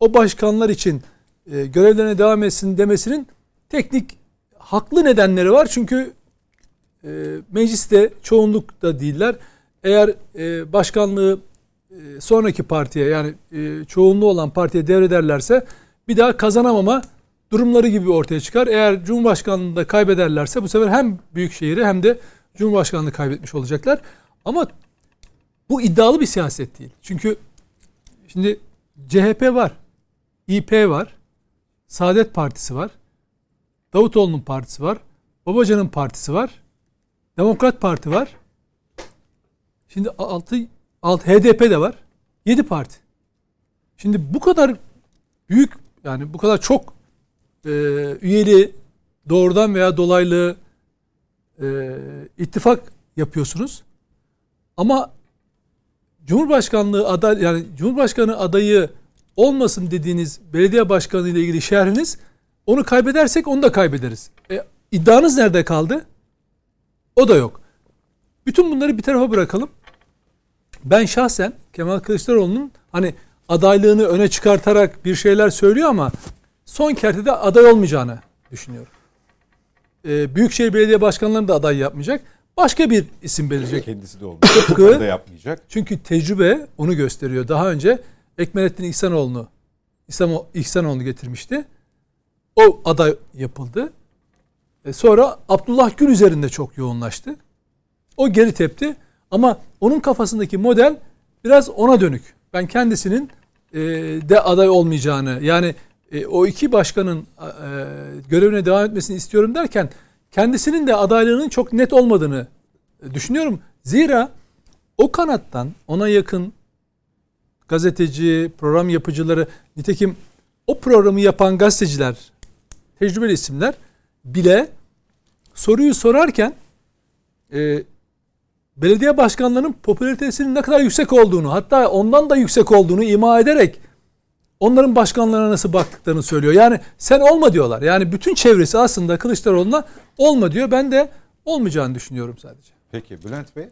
o başkanlar için e, görevlerine devam etsin demesinin teknik haklı nedenleri var. Çünkü e, mecliste çoğunluk da değiller. Eğer e, başkanlığı e, sonraki partiye yani e, çoğunluğu olan partiye devrederlerse bir daha kazanamama durumları gibi ortaya çıkar. Eğer Cumhurbaşkanlığını da kaybederlerse bu sefer hem Büyükşehir'i hem de Cumhurbaşkanlığı kaybetmiş olacaklar. Ama bu iddialı bir siyaset değil. Çünkü şimdi CHP var. İP var. Saadet Partisi var. Davutoğlu'nun partisi var. Babacan'ın partisi var. Demokrat Parti var. Şimdi 6 6 HDP de var. 7 parti. Şimdi bu kadar büyük yani bu kadar çok e, üyeli doğrudan veya dolaylı e, ittifak yapıyorsunuz. Ama Cumhurbaşkanlığı aday yani Cumhurbaşkanı adayı olmasın dediğiniz belediye başkanı ile ilgili şerhiniz onu kaybedersek onu da kaybederiz. E, iddianız nerede kaldı? O da yok. Bütün bunları bir tarafa bırakalım. Ben şahsen Kemal Kılıçdaroğlu'nun hani adaylığını öne çıkartarak bir şeyler söylüyor ama son kertede aday olmayacağını düşünüyorum. Ee, Büyükşehir Belediye Başkanlarını da aday yapmayacak. Başka bir isim belirleyecek. kendisi de olmayacak. Tıpkı- da yapmayacak. Çünkü tecrübe onu gösteriyor. Daha önce Ekmelettin İhsanoğlu'nu İhsano- İhsanoğlu'nu getirmişti. O aday yapıldı. E sonra Abdullah Gül üzerinde çok yoğunlaştı. O geri tepti. Ama onun kafasındaki model biraz ona dönük. Ben kendisinin e, de aday olmayacağını yani e, o iki başkanın e, görevine devam etmesini istiyorum derken kendisinin de adaylığının çok net olmadığını düşünüyorum. Zira o kanattan ona yakın gazeteci, program yapıcıları nitekim o programı yapan gazeteciler, tecrübeli isimler bile soruyu sorarken e, belediye başkanlarının popülaritesinin ne kadar yüksek olduğunu hatta ondan da yüksek olduğunu ima ederek onların başkanlarına nasıl baktıklarını söylüyor. Yani sen olma diyorlar. Yani bütün çevresi aslında Kılıçdaroğlu'na olma diyor. Ben de olmayacağını düşünüyorum sadece. Peki Bülent Bey.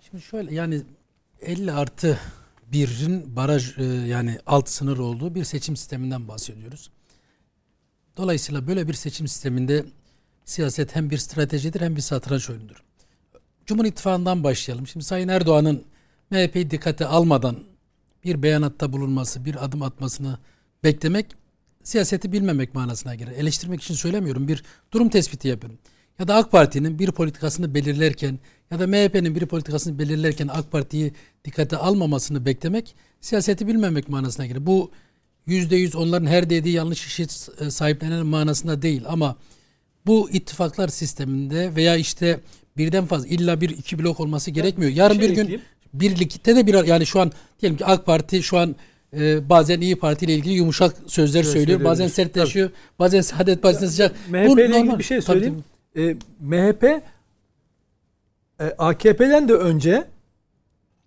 Şimdi şöyle yani 50 artı 1'in baraj e, yani alt sınır olduğu bir seçim sisteminden bahsediyoruz. Dolayısıyla böyle bir seçim sisteminde siyaset hem bir stratejidir hem bir satranç oyunudur. Cumhur İttifakı'ndan başlayalım. Şimdi Sayın Erdoğan'ın MHP'yi dikkate almadan bir beyanatta bulunması, bir adım atmasını beklemek siyaseti bilmemek manasına gelir. Eleştirmek için söylemiyorum. Bir durum tespiti yapıyorum. Ya da AK Parti'nin bir politikasını belirlerken ya da MHP'nin bir politikasını belirlerken AK Parti'yi dikkate almamasını beklemek siyaseti bilmemek manasına gelir. Bu yüzde yüz onların her dediği yanlış işi e, sahiplenen manasında değil ama bu ittifaklar sisteminde veya işte birden fazla illa bir iki blok olması gerekmiyor. Yarın bir gün. Birlikte de bir yani şu an diyelim ki AK Parti şu an e, bazen İyi Parti ile ilgili yumuşak sözler Evet, söylüyor. Bazen sertleşiyor. Bazen Saadet Partisi'ne sıcak. MHP Bu ile ilgili bir şey Tabii, söyleyeyim. Ee, MHP e, AKP'den de önce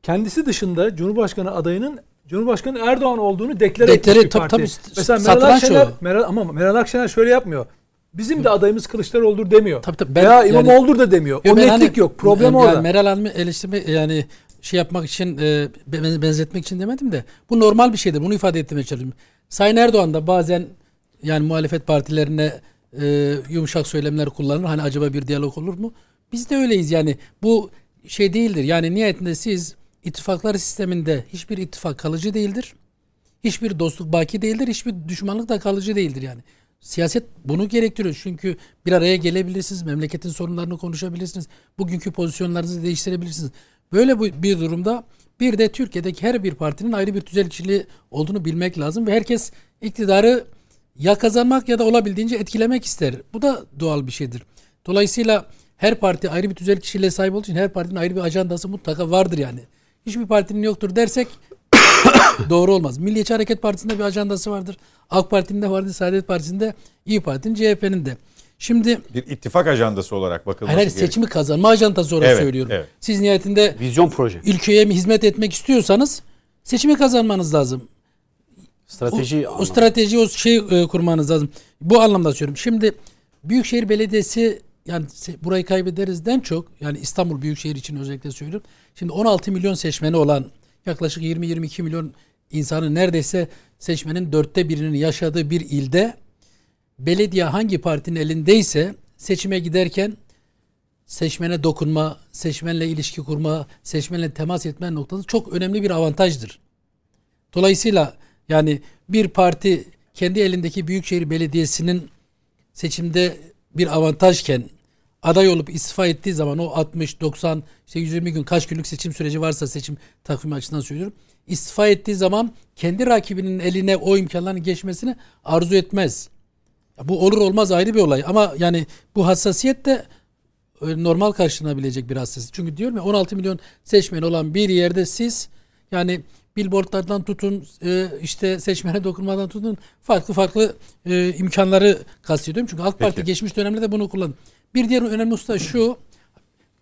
kendisi dışında Cumhurbaşkanı adayının Cumhurbaşkanı Erdoğan olduğunu deklare etmiş bir tabii, parti. tabii, Mesela Meral Akşener. Meral, ama Meral Akşener şöyle yapmıyor. Bizim de adayımız Kılıçdaroğlu'dur demiyor. Tabii, tabii. Ben Veya yani- İmamoğlu'dur da demiyor. Yo, o netlik hani- yok. Problem yani orada. Meral Hanım'ı eleştirme yani şey yapmak için e, ben- benzetmek için demedim de bu normal bir şeydir. Bunu ifade etmeye çalışıyorum. Sayın Erdoğan da bazen yani muhalefet partilerine e, yumuşak söylemler kullanır. Hani acaba bir diyalog olur mu? Biz de öyleyiz yani. Bu şey değildir. Yani niyetinde siz ittifaklar sisteminde hiçbir ittifak kalıcı değildir. Hiçbir dostluk baki değildir. Hiçbir düşmanlık da kalıcı değildir yani. Siyaset bunu gerektiriyor. Çünkü bir araya gelebilirsiniz. Memleketin sorunlarını konuşabilirsiniz. Bugünkü pozisyonlarınızı değiştirebilirsiniz. Böyle bir durumda bir de Türkiye'deki her bir partinin ayrı bir tüzel kişiliği olduğunu bilmek lazım. Ve herkes iktidarı ya kazanmak ya da olabildiğince etkilemek ister. Bu da doğal bir şeydir. Dolayısıyla her parti ayrı bir tüzel kişiliğe sahip olduğu için her partinin ayrı bir ajandası mutlaka vardır yani. Hiçbir partinin yoktur dersek <coughs> doğru olmaz. Milliyetçi Hareket Partisi'nde bir ajandası vardır. AK Parti'nin de vardır, Saadet Partisi'nde, İyi Parti'nin, CHP'nin de. Şimdi Bir ittifak ajandası olarak bakılması hayır, hayır, seçimi kazanma ajandası olarak Evet, söylüyorum. evet. Siz nihayetinde Vizyon proje. ülkeye mi hizmet etmek istiyorsanız seçimi kazanmanız lazım. Strateji o, o strateji o şey e, kurmanız lazım. Bu anlamda söylüyorum. Şimdi Büyükşehir Belediyesi yani burayı kaybederizden çok yani İstanbul Büyükşehir için özellikle söylüyorum. Şimdi 16 milyon seçmeni olan yaklaşık 20-22 milyon insanın neredeyse seçmenin dörtte birinin yaşadığı bir ilde belediye hangi partinin elindeyse seçime giderken seçmene dokunma, seçmenle ilişki kurma, seçmenle temas etme noktası çok önemli bir avantajdır. Dolayısıyla yani bir parti kendi elindeki büyükşehir belediyesinin seçimde bir avantajken aday olup istifa ettiği zaman o 60, 90, işte 120 gün kaç günlük seçim süreci varsa seçim takvimi açısından söylüyorum. İstifa ettiği zaman kendi rakibinin eline o imkanların geçmesini arzu etmez. Bu olur olmaz ayrı bir olay ama yani bu hassasiyet de e, normal karşılanabilecek bir hassasiyet. Çünkü diyorum ya 16 milyon seçmen olan bir yerde siz yani billboardlardan tutun e, işte seçmene dokunmadan tutun farklı farklı e, imkanları kastediyorum. Çünkü AK Parti Peki. geçmiş dönemde de bunu kullandı. Bir diğer önemli da şu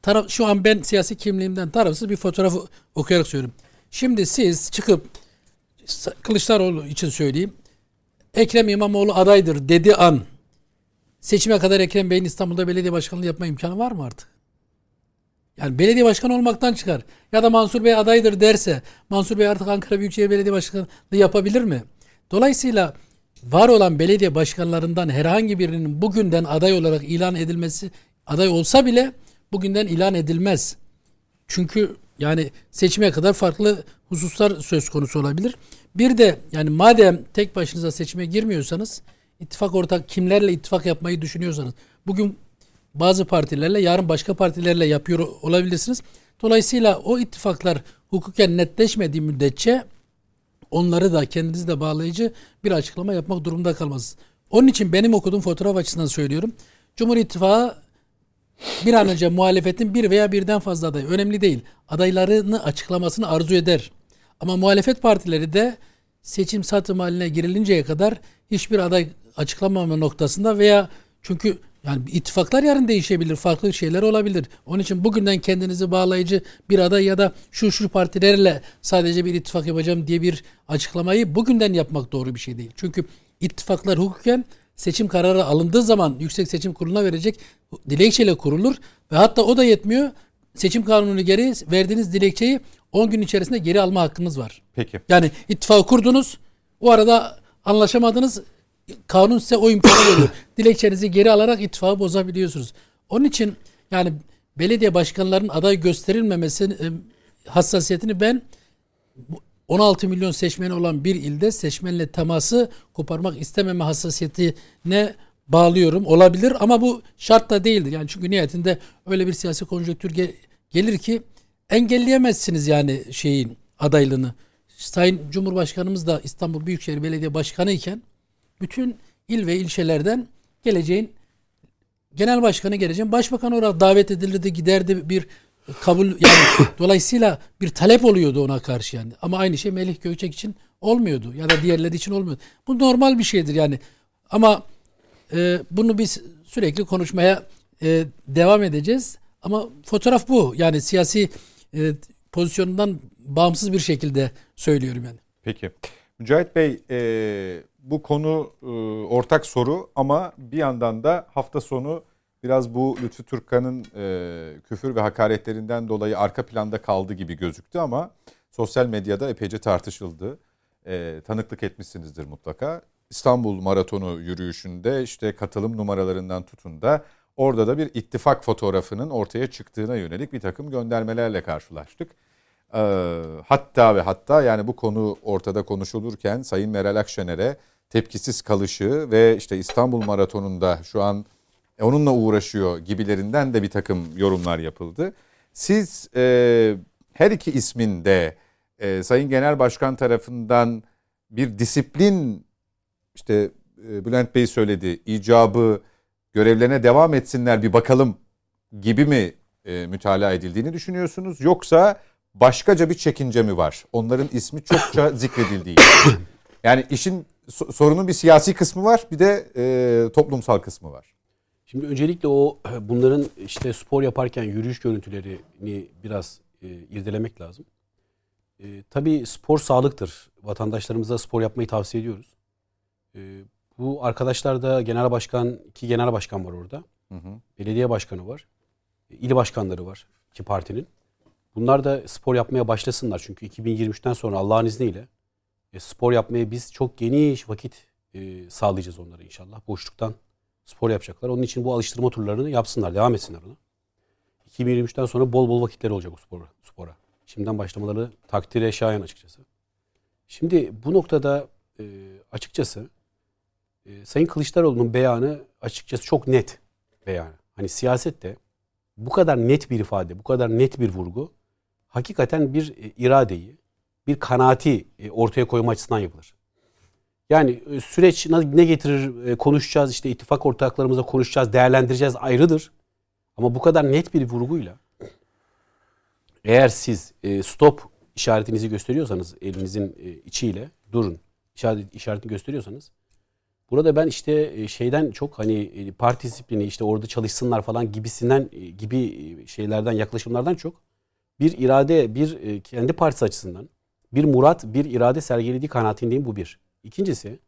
taraf, şu an ben siyasi kimliğimden tarafsız bir fotoğrafı okuyarak söylüyorum. Şimdi siz çıkıp Kılıçdaroğlu için söyleyeyim. Ekrem İmamoğlu adaydır dedi an seçime kadar Ekrem Bey'in İstanbul'da belediye başkanlığı yapma imkanı var mı artık? Yani belediye başkanı olmaktan çıkar. Ya da Mansur Bey adaydır derse Mansur Bey artık Ankara Büyükşehir Belediye Başkanlığı yapabilir mi? Dolayısıyla var olan belediye başkanlarından herhangi birinin bugünden aday olarak ilan edilmesi aday olsa bile bugünden ilan edilmez. Çünkü yani seçime kadar farklı hususlar söz konusu olabilir. Bir de yani madem tek başınıza seçime girmiyorsanız ittifak ortak kimlerle ittifak yapmayı düşünüyorsanız bugün bazı partilerle yarın başka partilerle yapıyor olabilirsiniz. Dolayısıyla o ittifaklar hukuken netleşmediği müddetçe onları da kendinizi de bağlayıcı bir açıklama yapmak durumunda kalmaz. Onun için benim okuduğum fotoğraf açısından söylüyorum. Cumhur İttifakı bir an önce muhalefetin bir veya birden fazla aday önemli değil. Adaylarını açıklamasını arzu eder. Ama muhalefet partileri de seçim satım haline girilinceye kadar hiçbir aday açıklamama noktasında veya çünkü yani ittifaklar yarın değişebilir, farklı şeyler olabilir. Onun için bugünden kendinizi bağlayıcı bir aday ya da şu şu partilerle sadece bir ittifak yapacağım diye bir açıklamayı bugünden yapmak doğru bir şey değil. Çünkü ittifaklar hukuken seçim kararı alındığı zaman Yüksek Seçim Kurulu'na verecek dilekçeyle kurulur ve hatta o da yetmiyor. Seçim kanunu geri verdiğiniz dilekçeyi 10 gün içerisinde geri alma hakkınız var. Peki. Yani ittifakı kurdunuz. O arada anlaşamadınız. Kanun size o imkanı veriyor. <coughs> Dilekçenizi geri alarak ittifakı bozabiliyorsunuz. Onun için yani belediye başkanlarının aday gösterilmemesi e, hassasiyetini ben 16 milyon seçmeni olan bir ilde seçmenle teması koparmak istememe hassasiyetine bağlıyorum. Olabilir ama bu şart da değildir. Yani çünkü nihayetinde öyle bir siyasi konjonktür ge- gelir ki engelleyemezsiniz yani şeyin adaylığını. Sayın Cumhurbaşkanımız da İstanbul Büyükşehir Belediye Başkanı iken bütün il ve ilçelerden geleceğin genel başkanı geleceğin başbakan olarak davet edilirdi giderdi bir kabul yani <coughs> dolayısıyla bir talep oluyordu ona karşı yani. Ama aynı şey Melih Gökçek için olmuyordu ya da diğerleri için olmuyordu. Bu normal bir şeydir yani. Ama e, bunu biz sürekli konuşmaya e, devam edeceğiz. Ama fotoğraf bu. Yani siyasi e, pozisyonundan bağımsız bir şekilde söylüyorum yani. Peki. Mücahit Bey e, bu konu e, ortak soru ama bir yandan da hafta sonu biraz bu Lütfü Türkkan'ın e, küfür ve hakaretlerinden dolayı arka planda kaldı gibi gözüktü ama sosyal medyada epeyce tartışıldı. E, tanıklık etmişsinizdir mutlaka. İstanbul Maratonu yürüyüşünde işte katılım numaralarından tutun da orada da bir ittifak fotoğrafının ortaya çıktığına yönelik bir takım göndermelerle karşılaştık. Ee, hatta ve hatta yani bu konu ortada konuşulurken Sayın Meral Akşener'e tepkisiz kalışı ve işte İstanbul Maratonu'nda şu an onunla uğraşıyor gibilerinden de bir takım yorumlar yapıldı. Siz e, her iki ismin de e, Sayın Genel Başkan tarafından bir disiplin işte e, Bülent Bey söyledi icabı görevlerine devam etsinler bir bakalım gibi mi e, mütalaa edildiğini düşünüyorsunuz? Yoksa başkaca bir çekince mi var? Onların ismi çokça <coughs> zikredildiği. Yani işin sorunun bir siyasi kısmı var bir de e, toplumsal kısmı var. Şimdi öncelikle o <clears throat> bunların işte spor yaparken yürüyüş görüntülerini biraz e, irdelemek lazım. E, tabii spor sağlıktır. Vatandaşlarımıza spor yapmayı tavsiye ediyoruz. E, bu arkadaşlar da genel başkan, iki genel başkan var orada. Hı hı. Belediye başkanı var. İl başkanları var iki partinin. Bunlar da spor yapmaya başlasınlar. Çünkü 2023'ten sonra Allah'ın izniyle e, spor yapmaya biz çok geniş vakit e, sağlayacağız onlara inşallah. Boşluktan spor yapacaklar. Onun için bu alıştırma turlarını yapsınlar, devam etsinler ona. 2023'ten sonra bol bol vakitleri olacak bu spora. spora. Şimdiden başlamaları takdire şayan açıkçası. Şimdi bu noktada e, açıkçası e, Sayın Kılıçdaroğlu'nun beyanı açıkçası çok net beyanı. Hani siyasette bu kadar net bir ifade, bu kadar net bir vurgu hakikaten bir e, iradeyi, bir kanaati e, ortaya koyma açısından yapılır. Yani e, süreç ne getirir konuşacağız işte ittifak ortaklarımızla konuşacağız, değerlendireceğiz ayrıdır. Ama bu kadar net bir vurguyla eğer siz stop işaretinizi gösteriyorsanız elinizin içiyle durun işaret, işaretini gösteriyorsanız burada ben işte şeyden çok hani parti disiplini işte orada çalışsınlar falan gibisinden gibi şeylerden yaklaşımlardan çok bir irade, bir e, kendi partisi açısından bir murat, bir irade sergilediği kanaatindeyim bu bir. İkincisi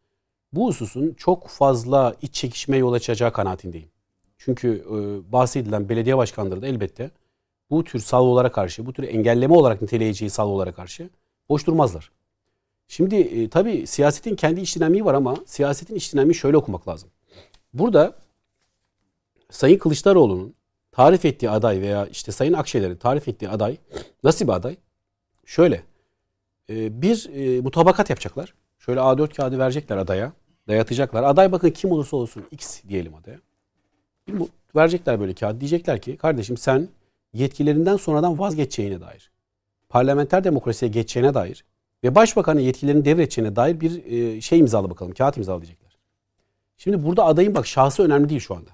bu hususun çok fazla iç çekişme yol açacağı kanaatindeyim. Çünkü e, bahsedilen belediye başkanları da elbette bu tür salvolara karşı, bu tür engelleme olarak niteleyeceği salvolara karşı boş durmazlar. Şimdi e, tabii siyasetin kendi iç dinamiği var ama siyasetin iç dinamiği şöyle okumak lazım. Burada Sayın Kılıçdaroğlu'nun tarif ettiği aday veya işte Sayın Akşener'in tarif ettiği aday nasıl bir aday? Şöyle e, bir e, mutabakat yapacaklar. Şöyle A4 kağıdı verecekler adaya. Dayatacaklar. Aday bakın kim olursa olsun X diyelim adaya. Bir verecekler böyle kağıt. Diyecekler ki kardeşim sen yetkilerinden sonradan vazgeçeceğine dair, parlamenter demokrasiye geçeceğine dair ve başbakanın yetkilerini devredeceğine dair bir e, şey imzalı bakalım. Kağıt imzalayacaklar. Şimdi burada adayın bak şahsı önemli değil şu anda.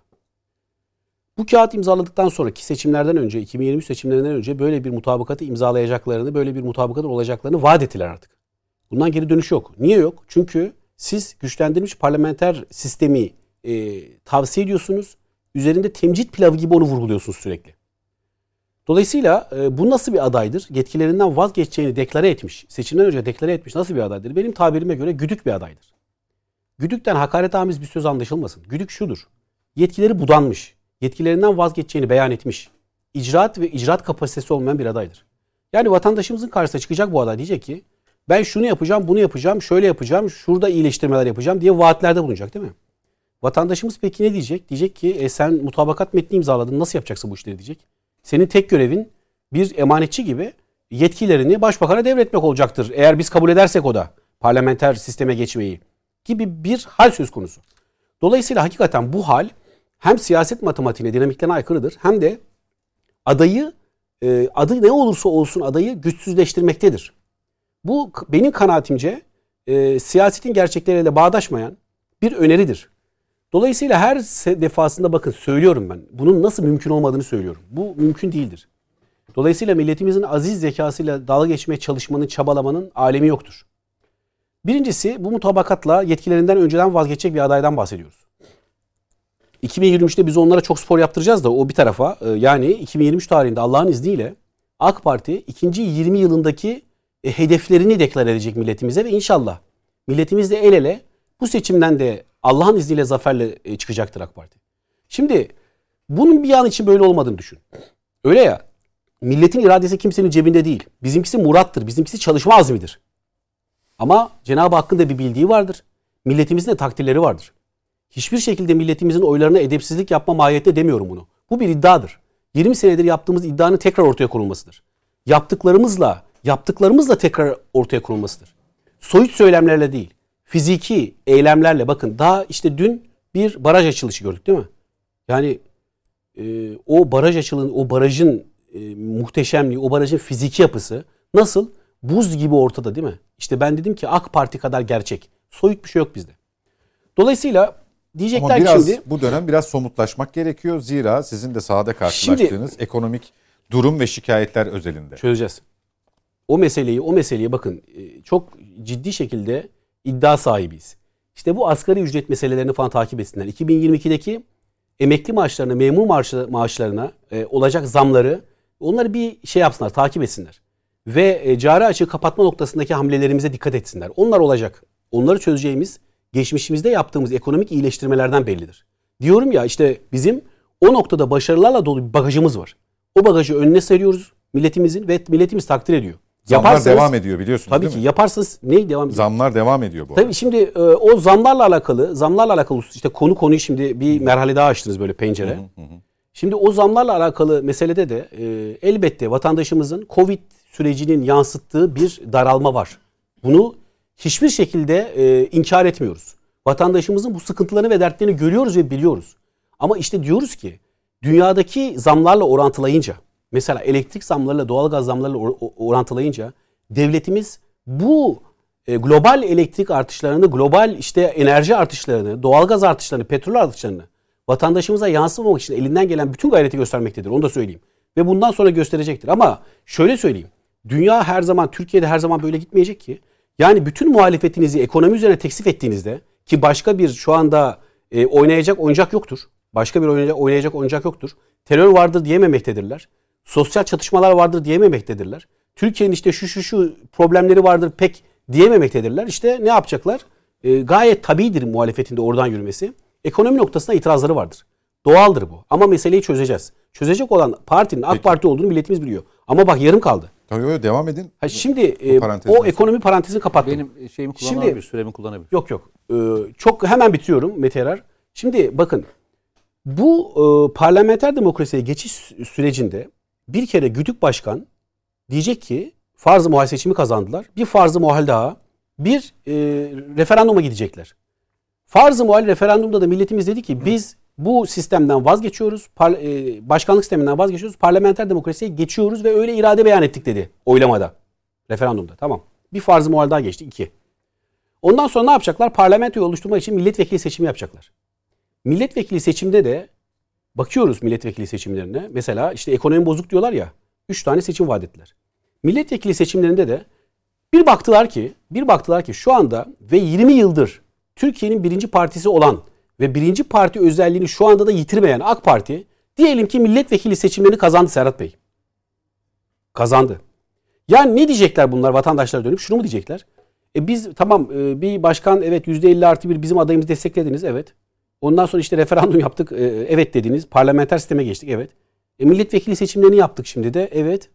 Bu kağıt imzaladıktan sonraki seçimlerden önce 2023 seçimlerinden önce böyle bir mutabakatı imzalayacaklarını, böyle bir mutabakatın olacaklarını vaat ettiler artık. Bundan geri dönüş yok. Niye yok? Çünkü siz güçlendirilmiş parlamenter sistemi e, tavsiye ediyorsunuz. Üzerinde temcit pilavı gibi onu vurguluyorsunuz sürekli. Dolayısıyla e, bu nasıl bir adaydır? Yetkilerinden vazgeçeceğini deklare etmiş. Seçimden önce deklare etmiş nasıl bir adaydır? Benim tabirime göre güdük bir adaydır. Güdükten hakaret amiz bir söz anlaşılmasın. Güdük şudur. Yetkileri budanmış yetkilerinden vazgeçeceğini beyan etmiş. İcraat ve icraat kapasitesi olmayan bir adaydır. Yani vatandaşımızın karşısına çıkacak bu aday diyecek ki ben şunu yapacağım, bunu yapacağım, şöyle yapacağım, şurada iyileştirmeler yapacağım diye vaatlerde bulunacak değil mi? Vatandaşımız peki ne diyecek? Diyecek ki e, sen mutabakat metni imzaladın nasıl yapacaksın bu işleri diyecek. Senin tek görevin bir emanetçi gibi yetkilerini başbakana devretmek olacaktır. Eğer biz kabul edersek o da parlamenter sisteme geçmeyi gibi bir hal söz konusu. Dolayısıyla hakikaten bu hal hem siyaset matematiğine, dinamiklerine aykırıdır hem de adayı e, adı ne olursa olsun adayı güçsüzleştirmektedir. Bu benim kanaatimce e, siyasetin gerçekleriyle bağdaşmayan bir öneridir. Dolayısıyla her defasında bakın söylüyorum ben. Bunun nasıl mümkün olmadığını söylüyorum. Bu mümkün değildir. Dolayısıyla milletimizin aziz zekasıyla dalga geçmeye çalışmanın, çabalamanın alemi yoktur. Birincisi bu mutabakatla yetkilerinden önceden vazgeçecek bir adaydan bahsediyoruz. 2023'te biz onlara çok spor yaptıracağız da o bir tarafa. e, Yani 2023 tarihinde Allah'ın izniyle AK Parti ikinci 20 yılındaki e, hedeflerini deklar edecek milletimize ve inşallah milletimizle el ele bu seçimden de Allah'ın izniyle zaferle e, çıkacaktır AK Parti. Şimdi bunun bir an için böyle olmadığını düşün. Öyle ya milletin iradesi kimsenin cebinde değil. Bizimkisi murattır, bizimkisi çalışma azmidir. Ama Cenab-ı Hakk'ın da bir bildiği vardır. Milletimizin de takdirleri vardır. Hiçbir şekilde milletimizin oylarına edepsizlik yapma mahiyette demiyorum bunu. Bu bir iddiadır. 20 senedir yaptığımız iddianın tekrar ortaya konulmasıdır. Yaptıklarımızla, yaptıklarımızla tekrar ortaya konulmasıdır. Soyut söylemlerle değil, fiziki eylemlerle bakın daha işte dün bir baraj açılışı gördük değil mi? Yani e, o baraj açılın, o barajın e, muhteşemliği, o barajın fiziki yapısı nasıl? Buz gibi ortada değil mi? İşte ben dedim ki AK Parti kadar gerçek. Soyut bir şey yok bizde. Dolayısıyla diyecekler Ama biraz şimdi bu dönem biraz somutlaşmak gerekiyor. Zira sizin de sahada karşılaştığınız ekonomik durum ve şikayetler özelinde. çözeceğiz. O meseleyi, o meseleye bakın e, çok ciddi şekilde iddia sahibiyiz. İşte bu asgari ücret meselelerini falan takip etsinler. 2022'deki emekli maaşlarına, memur maaşı, maaşlarına e, olacak zamları onları bir şey yapsınlar, takip etsinler. Ve e, cari açığı kapatma noktasındaki hamlelerimize dikkat etsinler. Onlar olacak. Onları çözeceğimiz geçmişimizde yaptığımız ekonomik iyileştirmelerden bellidir. Diyorum ya işte bizim o noktada başarılarla dolu bir bagajımız var. O bagajı önüne seriyoruz milletimizin ve milletimiz takdir ediyor. Zamlar devam ediyor biliyorsunuz Tabii değil ki mi? yaparsanız neyi devam ediyor? Zamlar devam ediyor bu. Tabii şimdi e, o zamlarla alakalı, zamlarla alakalı işte konu konuyu şimdi bir merhale daha açtınız böyle pencere. Şimdi o zamlarla alakalı meselede de e, elbette vatandaşımızın Covid sürecinin yansıttığı bir daralma var. Bunu hiçbir şekilde e, inkar etmiyoruz. Vatandaşımızın bu sıkıntılarını ve dertlerini görüyoruz ve biliyoruz. Ama işte diyoruz ki dünyadaki zamlarla orantılayınca mesela elektrik zamlarıyla doğalgaz zamlarıyla or- orantılayınca devletimiz bu e, global elektrik artışlarını, global işte enerji artışlarını, doğalgaz artışlarını, petrol artışlarını vatandaşımıza yansımamak için elinden gelen bütün gayreti göstermektedir. Onu da söyleyeyim. Ve bundan sonra gösterecektir. Ama şöyle söyleyeyim. Dünya her zaman, Türkiye'de her zaman böyle gitmeyecek ki. Yani bütün muhalefetinizi ekonomi üzerine teksif ettiğinizde ki başka bir şu anda e, oynayacak oyuncak yoktur. Başka bir oynayacak, oynayacak oyuncak yoktur. Terör vardır diyememektedirler. Sosyal çatışmalar vardır diyememektedirler. Türkiye'nin işte şu şu şu problemleri vardır pek diyememektedirler. İşte ne yapacaklar? E, gayet tabidir muhalefetin de oradan yürümesi. Ekonomi noktasında itirazları vardır. Doğaldır bu. Ama meseleyi çözeceğiz. Çözecek olan partinin AK Peki. Parti olduğunu milletimiz biliyor. Ama bak yarım kaldı. Tabii öyle devam edin. Ha şimdi e, parantezden o ekonomi parantezini kapattım. Benim şeyimi Şimdi- kullanabilir, süremi kullanabilir. Yok yok. Ee, çok hemen bitiriyorum Mete Erer. Şimdi bakın bu e, parlamenter demokrasiye geçiş sü- sürecinde bir kere Güdük Başkan diyecek ki farz-ı muhal seçimi kazandılar. Bir farz-ı muhal daha. Bir e, referanduma gidecekler. Farz-ı muhal referandumda da milletimiz dedi ki biz bu sistemden vazgeçiyoruz. Par- e, başkanlık sisteminden vazgeçiyoruz. Parlamenter demokrasiye geçiyoruz ve öyle irade beyan ettik dedi oylamada. Referandumda. Tamam. Bir farz-ı muhal daha geçti. iki. Ondan sonra ne yapacaklar? Parlamentoyu oluşturmak için milletvekili seçimi yapacaklar. Milletvekili seçimde de bakıyoruz milletvekili seçimlerine. Mesela işte ekonomi bozuk diyorlar ya. Üç tane seçim vaat ettiler. Milletvekili seçimlerinde de bir baktılar ki, bir baktılar ki şu anda ve 20 yıldır Türkiye'nin birinci partisi olan ve birinci parti özelliğini şu anda da yitirmeyen AK Parti diyelim ki milletvekili seçimlerini kazandı Serhat Bey. Kazandı. Yani ne diyecekler bunlar vatandaşlara dönüp? Şunu mu diyecekler? E biz tamam e, bir başkan evet %50 artı bir bizim adayımızı desteklediniz evet. Ondan sonra işte referandum yaptık e, evet dediniz. Parlamenter sisteme geçtik evet. E, milletvekili seçimlerini yaptık şimdi de evet.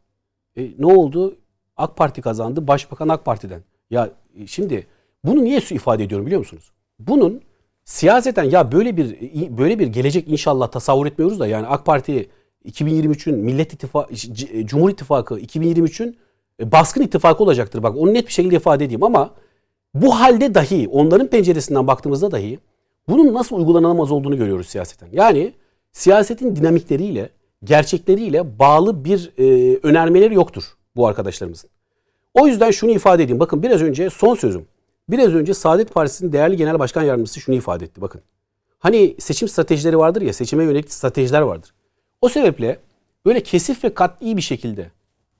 E, ne oldu? AK Parti kazandı. Başbakan AK Parti'den. Ya e, şimdi bunu niye su ifade ediyorum biliyor musunuz? Bunun siyaseten ya böyle bir böyle bir gelecek inşallah tasavvur etmiyoruz da yani AK Parti 2023'ün Millet İttifakı Cumhur İttifakı 2023'ün e, baskın ittifakı olacaktır. Bak onu net bir şekilde ifade edeyim ama bu halde dahi onların penceresinden baktığımızda dahi bunun nasıl uygulanamaz olduğunu görüyoruz siyaseten. Yani siyasetin dinamikleriyle, gerçekleriyle bağlı bir e, önermeleri yoktur bu arkadaşlarımızın. O yüzden şunu ifade edeyim. Bakın biraz önce son sözüm. Biraz önce Saadet Partisi'nin değerli genel başkan yardımcısı şunu ifade etti. Bakın. Hani seçim stratejileri vardır ya, seçime yönelik stratejiler vardır. O sebeple böyle kesif ve kat'i bir şekilde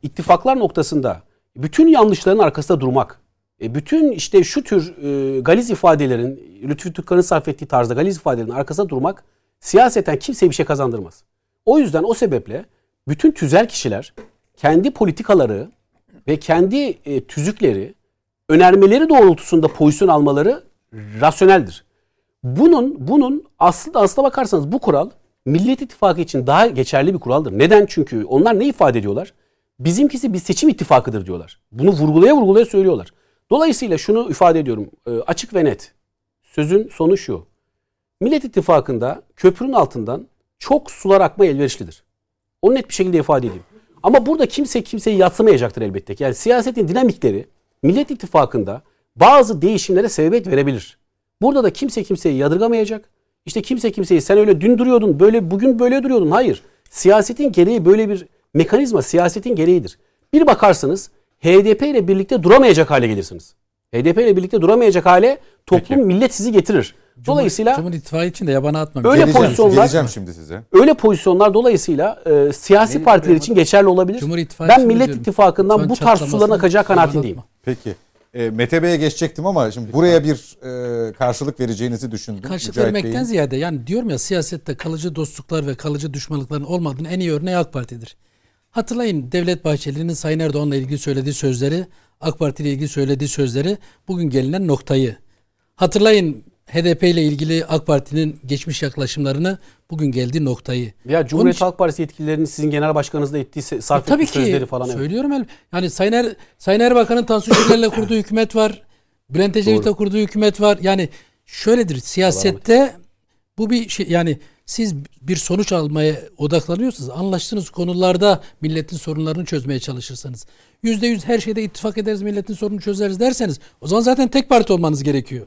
ittifaklar noktasında bütün yanlışların arkasında durmak, e, bütün işte şu tür e, galiz ifadelerin, Lütfü Türkkan'ın sarf ettiği tarzda galiz ifadelerin arkasında durmak siyaseten kimseye bir şey kazandırmaz. O yüzden o sebeple bütün tüzel kişiler kendi politikaları ve kendi e, tüzükleri, önermeleri doğrultusunda pozisyon almaları rasyoneldir. Bunun bunun aslında aslına bakarsanız bu kural Millet İttifakı için daha geçerli bir kuraldır. Neden? Çünkü onlar ne ifade ediyorlar? Bizimkisi bir seçim ittifakıdır diyorlar. Bunu vurgulaya vurgulaya söylüyorlar. Dolayısıyla şunu ifade ediyorum e, açık ve net. Sözün sonu şu. Millet İttifakı'nda köprünün altından çok sular akma elverişlidir. Onu net bir şekilde ifade edeyim. Ama burada kimse kimseyi yatsımayacaktır elbette. Yani siyasetin dinamikleri Millet İttifakı'nda bazı değişimlere sebebiyet verebilir. Burada da kimse kimseyi yadırgamayacak. İşte kimse kimseyi sen öyle dün duruyordun, böyle bugün böyle duruyordun. Hayır. Siyasetin gereği böyle bir mekanizma siyasetin gereğidir. Bir bakarsanız HDP ile birlikte duramayacak hale gelirsiniz. HDP ile birlikte duramayacak hale toplum Peki. millet sizi getirir. Dolayısıyla Cumhur İttifakı için de yabana atmam. Öyle geleceğim, pozisyonlar- geleceğim şimdi size. öyle pozisyonlar dolayısıyla e, siyasi partiler için geçerli olabilir. Cumhur İttifakı ben Millet diyorum. İttifakı'ndan bu tarz suların akacağı kanaatindeyim. Peki. E, Mete Bey'e geçecektim ama şimdi buraya bir e, karşılık vereceğinizi düşündüm. Karşılık Mücahit vermekten Bey'in. ziyade yani diyorum ya siyasette kalıcı dostluklar ve kalıcı düşmanlıkların olmadığını en iyi örneği AK Parti'dir. Hatırlayın Devlet Bahçeli'nin Sayın Erdoğan'la ilgili söylediği sözleri, AK Parti ile ilgili söylediği sözleri, bugün gelinen noktayı. Hatırlayın HDP ile ilgili AK Parti'nin geçmiş yaklaşımlarını, bugün geldiği noktayı. Ya Cumhuriyet için- Halk Partisi yetkililerinin sizin genel başkanınızla ettiği sarf Tabii ettiği ki sözleri falan. evet. söylüyorum el. Yani Sayın, er, Sayın Erbakan'ın Tansu Çiller'le kurduğu hükümet var. Bülent Ecevit'le kurduğu hükümet var. Yani şöyledir siyasette bu bir şey yani siz bir sonuç almaya odaklanıyorsunuz. Anlaştığınız konularda milletin sorunlarını çözmeye çalışırsanız. Yüzde yüz her şeyde ittifak ederiz milletin sorununu çözeriz derseniz o zaman zaten tek parti olmanız gerekiyor.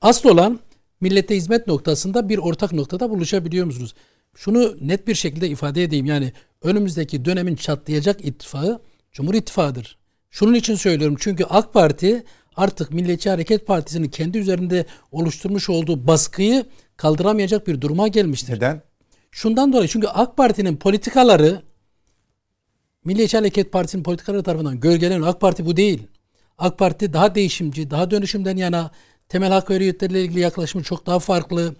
Asıl olan millete hizmet noktasında bir ortak noktada buluşabiliyor musunuz? Şunu net bir şekilde ifade edeyim. Yani önümüzdeki dönemin çatlayacak ittifakı Cumhur İttifakı'dır. Şunun için söylüyorum. Çünkü AK Parti artık Milliyetçi Hareket Partisi'nin kendi üzerinde oluşturmuş olduğu baskıyı kaldıramayacak bir duruma gelmiştir. Neden? Şundan dolayı çünkü AK Parti'nin politikaları Milliyetçi Hareket Partisi'nin politikaları tarafından gölgeleniyor. AK Parti bu değil. AK Parti daha değişimci, daha dönüşümden yana temel hak ve hürriyetleriyle ilgili yaklaşımı çok daha farklı.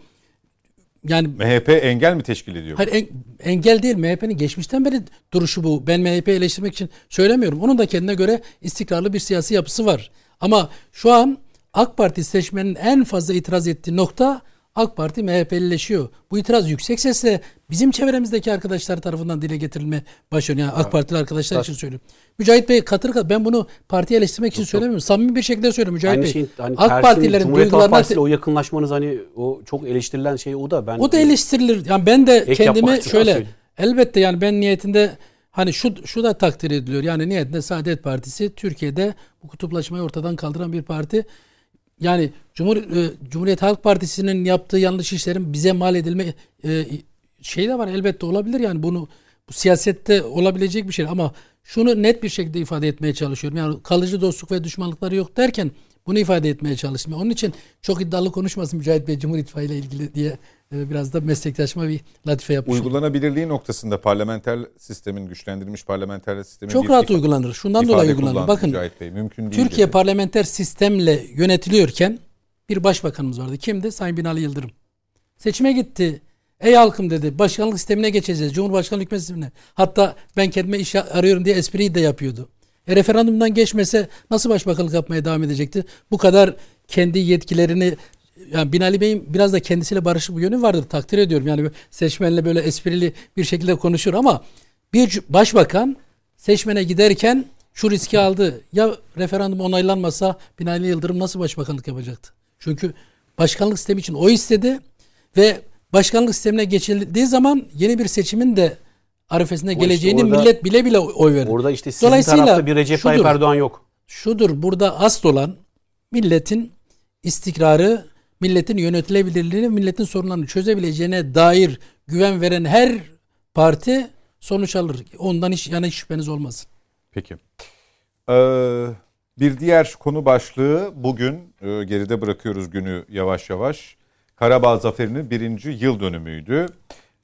Yani MHP engel mi teşkil ediyor? hayır en- engel değil MHP'nin geçmişten beri duruşu bu. Ben MHP eleştirmek için söylemiyorum. Onun da kendine göre istikrarlı bir siyasi yapısı var. Ama şu an AK Parti seçmenin en fazla itiraz ettiği nokta AK Parti MHP'lileşiyor. Bu itiraz yüksek sesle bizim çevremizdeki arkadaşlar tarafından dile getirilme başlanıyor. Yani AK Partili arkadaşlar için söylüyorum. Mücahit Bey katır katır ben bunu partiyi eleştirmek için söylemiyorum. Samimi bir şekilde söylüyorum Mücahit Aynı Bey. şeyin hani AK Halk duygularına Partisi'yle o yakınlaşmanız hani o çok eleştirilen şey o da ben o da eleştirilir. Yani ben de kendimi şöyle söyleyeyim. elbette yani ben niyetinde hani şu şu da takdir ediliyor. Yani niyetinde Saadet Partisi Türkiye'de bu kutuplaşmayı ortadan kaldıran bir parti. Yani Cumhur e, Cumhuriyet Halk Partisi'nin yaptığı yanlış işlerin bize mal edilme e, şey de var elbette olabilir yani bunu bu siyasette olabilecek bir şey ama şunu net bir şekilde ifade etmeye çalışıyorum. Yani kalıcı dostluk ve düşmanlıkları yok derken bunu ifade etmeye çalıştım. Onun için çok iddialı konuşmasın Mücahit Bey Cumhur İttifakı ile ilgili diye e, biraz da meslektaşıma bir latife yapmış. Uygulanabilirliği noktasında parlamenter sistemin güçlendirilmiş parlamenter sistemin Çok rahat ifa- uygulanır. Şundan ifade dolayı uygulanır. Bakın Mücahit Bey. Mümkün değil Türkiye dedi. parlamenter sistemle yönetiliyorken bir başbakanımız vardı. Kimdi? Sayın Binali Yıldırım. Seçime gitti. Ey halkım dedi. Başkanlık sistemine geçeceğiz. Cumhurbaşkanlığı hükümet sistemine. Hatta ben kendime iş arıyorum diye espriyi de yapıyordu. E, referandumdan geçmese nasıl başbakanlık yapmaya devam edecekti? Bu kadar kendi yetkilerini yani Binali Bey'in biraz da kendisiyle barışık bir yönü vardır. Takdir ediyorum. Yani seçmenle böyle esprili bir şekilde konuşur ama bir başbakan seçmene giderken şu riski aldı. Ya referandum onaylanmasa Binali Yıldırım nasıl başbakanlık yapacaktı? Çünkü başkanlık sistemi için o istedi ve başkanlık sistemine geçildiği zaman yeni bir seçimin de arifesinde işte geleceğini orada- millet bile bile oy verir. Orada işte sizin Dolayısıyla tarafta bir Recep Tayyip. Erdoğan yok. Şudur burada asıl olan milletin istikrarı, milletin yönetilebilirliğini, milletin sorunlarını çözebileceğine dair güven veren her parti sonuç alır. Ondan hiç yana hiç şüpheniz olmasın. Peki. Ee, bir diğer konu başlığı bugün e, geride bırakıyoruz günü yavaş yavaş. Karabağ Zaferi'nin birinci yıl dönümüydü.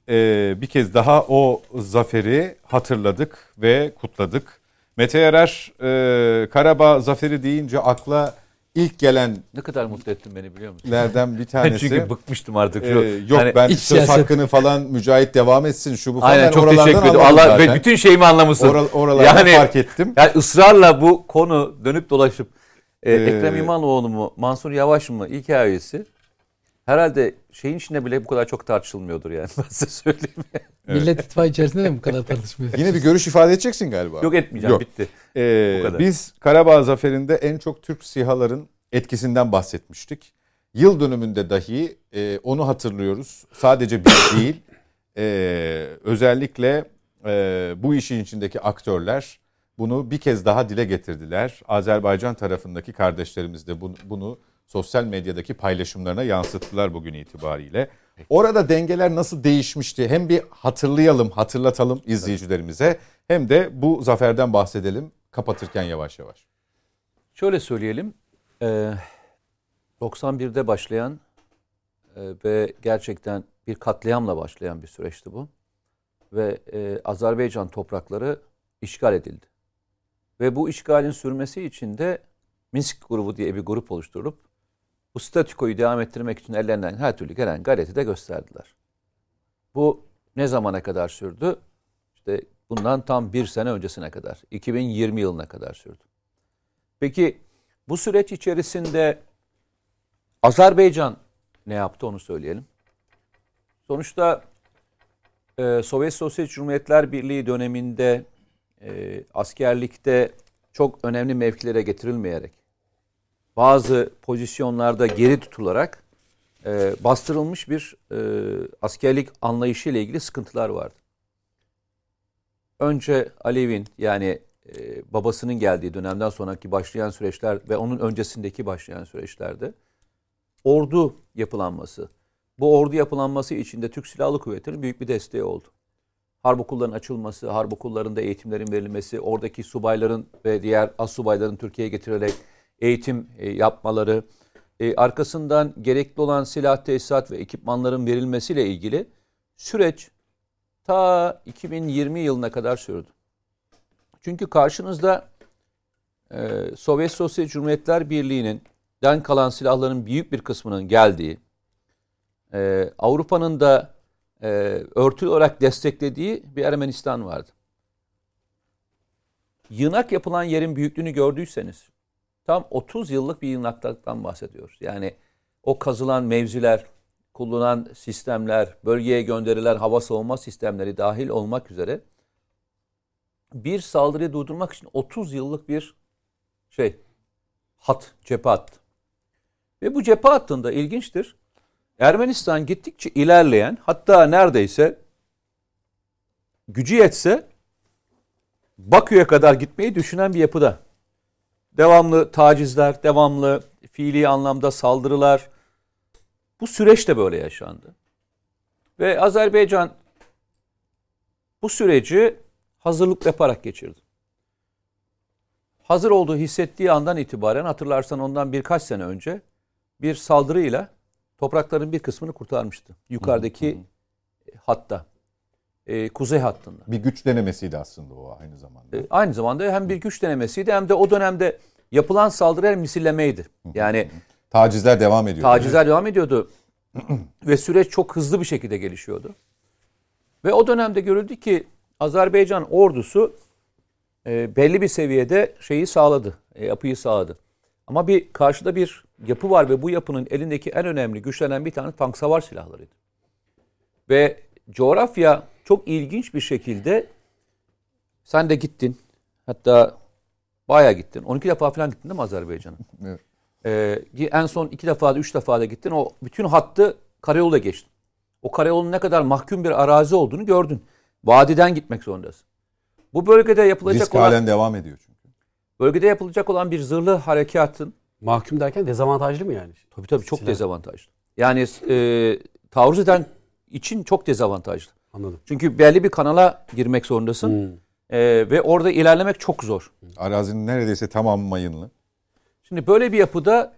Ee, bir kez daha o zaferi hatırladık ve kutladık. Mete Yarar e, Karabağ Zaferi deyince akla ilk gelenlerden Ne kadar mutlu ettin beni biliyor musun? bir <laughs> tanesi. Çünkü bıkmıştım artık. Ee, yok hani- ben iç söz siyaset. hakkını falan mücahit devam etsin şu bu falan. Aynen çok oralardan teşekkür ederim. Allah zaten. ve bütün şeyimi anlamışsın. Oral, oralardan Yani- fark ettim. Yani ısrarla bu konu dönüp dolaşıp e, Ee, Ekrem İmamoğlu mu, Mansur Yavaş mı hikayesi herhalde şeyin içinde bile bu kadar çok tartışılmıyordur yani. <laughs> Ben size söyleyeyim. Millet İttifakı içerisinde de bu kadar tartışmıyor. Yine bir görüş ifade edeceksin galiba. Yok etmeyeceğim Yok. bitti. Ee, Bu kadar. biz Karabağ Zaferi'nde en çok Türk SİHA'ların etkisinden bahsetmiştik. Yıl dönümünde dahi e, onu hatırlıyoruz. Sadece biz <coughs> değil, e, özellikle e, bu işin içindeki aktörler bunu bir kez daha dile getirdiler. Azerbaycan tarafındaki kardeşlerimiz de bunu, bunu sosyal medyadaki paylaşımlarına yansıttılar bugün itibariyle. Orada dengeler nasıl değişmişti? Hem bir hatırlayalım, hatırlatalım izleyicilerimize hem de bu zaferden bahsedelim kapatırken yavaş yavaş. Şöyle söyleyelim. e, 91'de başlayan e, ve gerçekten bir katliamla başlayan bir süreçti bu. Ve e, Azerbaycan toprakları işgal edildi. Ve bu işgalin sürmesi için de Minsk grubu diye bir grup oluşturup bu statükoyu devam ettirmek için ellerinden her türlü gelen gayreti de gösterdiler. Bu ne zamana kadar sürdü? İşte bundan tam bir sene öncesine kadar, 2020 yılına kadar sürdü. Peki bu süreç içerisinde Azerbaycan ne yaptı onu söyleyelim. Sonuçta e, Sovyet Sosyalist Cumhuriyetler Birliği döneminde e, askerlikte çok önemli mevkilere getirilmeyerek bazı pozisyonlarda geri tutularak e, bastırılmış bir e, askerlik anlayışı ile ilgili sıkıntılar vardı. Önce Alev'in yani e, babasının geldiği dönemden sonraki başlayan süreçler ve onun öncesindeki başlayan süreçlerde ordu yapılanması. Bu ordu yapılanması içinde Türk Silahlı Kuvvetleri'nin büyük bir desteği oldu. Harp okullarının açılması, harp okullarında eğitimlerin verilmesi, oradaki subayların ve diğer az subayların Türkiye'ye getirilerek eğitim e, yapmaları, e, arkasından gerekli olan silah, tesisat ve ekipmanların verilmesiyle ilgili süreç ta 2020 yılına kadar sürdü. Çünkü karşınızda e, Sovyet Sosyalist Cumhuriyetler Birliği'nin den kalan silahların büyük bir kısmının geldiği, Avrupa'nın da e, örtülü olarak desteklediği bir Ermenistan vardı. Yığınak yapılan yerin büyüklüğünü gördüyseniz tam 30 yıllık bir yığınaktan bahsediyoruz. Yani o kazılan mevziler, kullanılan sistemler, bölgeye gönderilen hava savunma sistemleri dahil olmak üzere bir saldırıyı durdurmak için 30 yıllık bir şey hat, cephe hattı. Ve bu cephe hattında ilginçtir. Ermenistan gittikçe ilerleyen hatta neredeyse gücü yetse Bakü'ye kadar gitmeyi düşünen bir yapıda. Devamlı tacizler, devamlı fiili anlamda saldırılar. Bu süreç de böyle yaşandı. Ve Azerbaycan bu süreci hazırlık yaparak geçirdi. Hazır olduğu hissettiği andan itibaren hatırlarsan ondan birkaç sene önce bir saldırıyla toprakların bir kısmını kurtarmıştı. Yukarıdaki hatta, e, kuzey hattında. Bir güç denemesiydi aslında o aynı zamanda. E, aynı zamanda hem bir güç denemesiydi hem de o dönemde yapılan saldırılar misillemeydi. Yani Tacizler devam ediyor. tacizler devam ediyordu <clears throat> ve süreç çok hızlı bir şekilde gelişiyordu. Ve o dönemde görüldü ki Azerbaycan ordusu e, belli bir seviyede şeyi sağladı, e, yapıyı sağladı. Ama bir karşıda bir yapı var ve bu yapının elindeki en önemli güçlenen bir tane tank savar silahlarıydı. Ve coğrafya çok ilginç bir şekilde sen de gittin. Hatta bayağı gittin. 12 defa falan gittin değil mi Azerbaycan'a? <laughs> Evet. Ee, en son iki defa da üç defa da gittin. O bütün hattı karayolda geçtin. O karayolun ne kadar mahkum bir arazi olduğunu gördün. Vadiden gitmek zorundasın. Bu bölgede yapılacak Risk olan halen devam ediyor çünkü. bölgede yapılacak olan bir zırhlı harekatın Mahkum derken dezavantajlı mı yani? tabii tabii çok Silah. dezavantajlı. Yani e, taarruz eden için çok dezavantajlı. Anladım. Çünkü belli bir kanala girmek zorundasın Hmm. E, ve orada ilerlemek çok zor. Arazinin neredeyse tamamı mayınlı. Şimdi böyle bir yapıda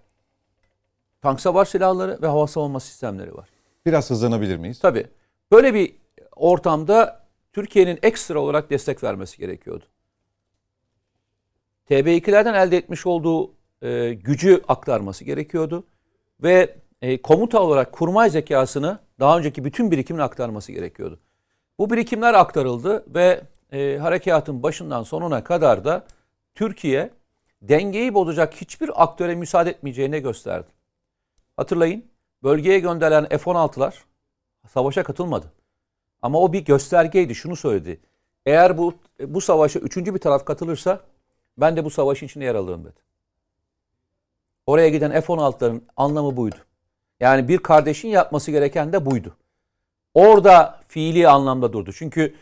tank savar silahları ve hava savunma sistemleri var. Biraz hızlanabilir miyiz? Tabii. Böyle bir ortamda Türkiye'nin ekstra olarak destek vermesi gerekiyordu. TB2'lerden elde etmiş olduğu e, gücü aktarması gerekiyordu. Ve e, komuta olarak kurmay zekasını daha önceki bütün birikimine aktarması gerekiyordu. Bu birikimler aktarıldı ve e, harekatın başından sonuna kadar da Türkiye dengeyi bozacak hiçbir aktöre müsaade etmeyeceğini gösterdi. Hatırlayın bölgeye gönderilen F-16'lar savaşa katılmadı. Ama o bir göstergeydi. Şunu söyledi. Eğer bu bu savaşa üçüncü bir taraf katılırsa ben de bu savaşın içinde yer alırım dedi. Oraya giden F-16'ların anlamı buydu. Yani bir kardeşin yapması gereken de buydu. Orada fiili anlamda durdu. Çünkü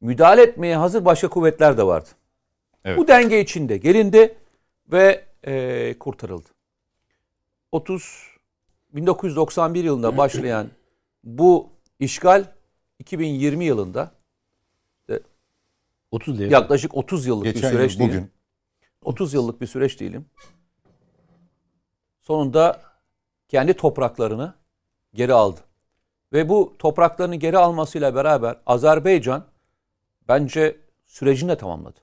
müdahale etmeye hazır başka kuvvetler de vardı. Evet. Bu denge içinde gelindi ve e, kurtarıldı. 30 1991 yılında başlayan bu işgal 2020 yılında 30 diye. yaklaşık 30 yıllık bir Geçen süreç yıl değil. bugün 30 yıllık bir süreç değilim. Sonunda kendi topraklarını geri aldı. Ve bu topraklarını geri almasıyla beraber Azerbaycan bence sürecini de tamamladı.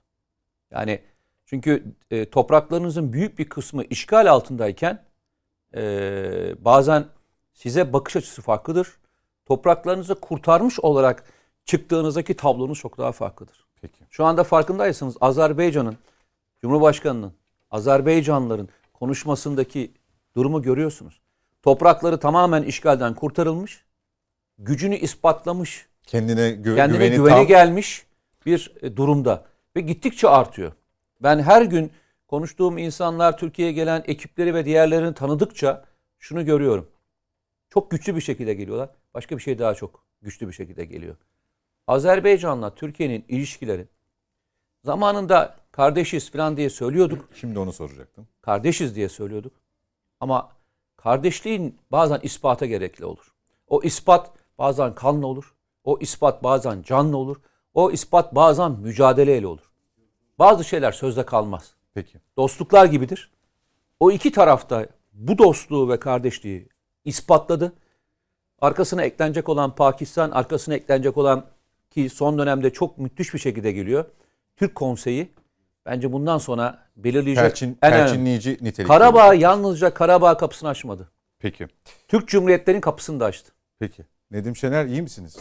Yani çünkü e, topraklarınızın büyük bir kısmı işgal altındayken e, bazen size bakış açısı farklıdır. Topraklarınızı kurtarmış olarak çıktığınızdaki tablonuz çok daha farklıdır. peki. Şu anda farkındaysanız Azerbaycan'ın, Cumhurbaşkanı'nın, Azerbaycanlıların konuşmasındaki durumu görüyorsunuz. Toprakları tamamen işgalden kurtarılmış, gücünü ispatlamış, Kendine gö- kendine güveni, güveni, tam. gelmiş bir e, durumda ve gittikçe artıyor. Ben her gün konuştuğum insanlar Türkiye'ye gelen ekipleri ve diğerlerini tanıdıkça şunu görüyorum. Çok güçlü bir şekilde geliyorlar. Başka bir şey daha çok güçlü bir şekilde geliyor. Azerbaycan'la Türkiye'nin ilişkileri zamanında kardeşiz falan diye söylüyorduk. Şimdi onu soracaktım. Kardeşiz diye söylüyorduk. Ama kardeşliğin bazen ispata gerekli olur. O ispat bazen kanla olur. O ispat bazen canla olur. O ispat bazen mücadeleyle olur. Bazı şeyler sözde kalmaz. Peki. Dostluklar gibidir. O iki tarafta bu dostluğu ve kardeşliği ispatladı. Arkasına eklenecek olan Pakistan, arkasına eklenecek olan ki son dönemde çok müthiş bir şekilde geliyor. Türk Konseyi bence bundan sonra belirleyecek Perçin, en önemli. perçinleyici nitelikli. Karabağ yalnızca Karabağ kapısını açmadı. Peki. Türk Cumhuriyetlerinin kapısını da açtı. Peki. Nedim Şener iyi misiniz?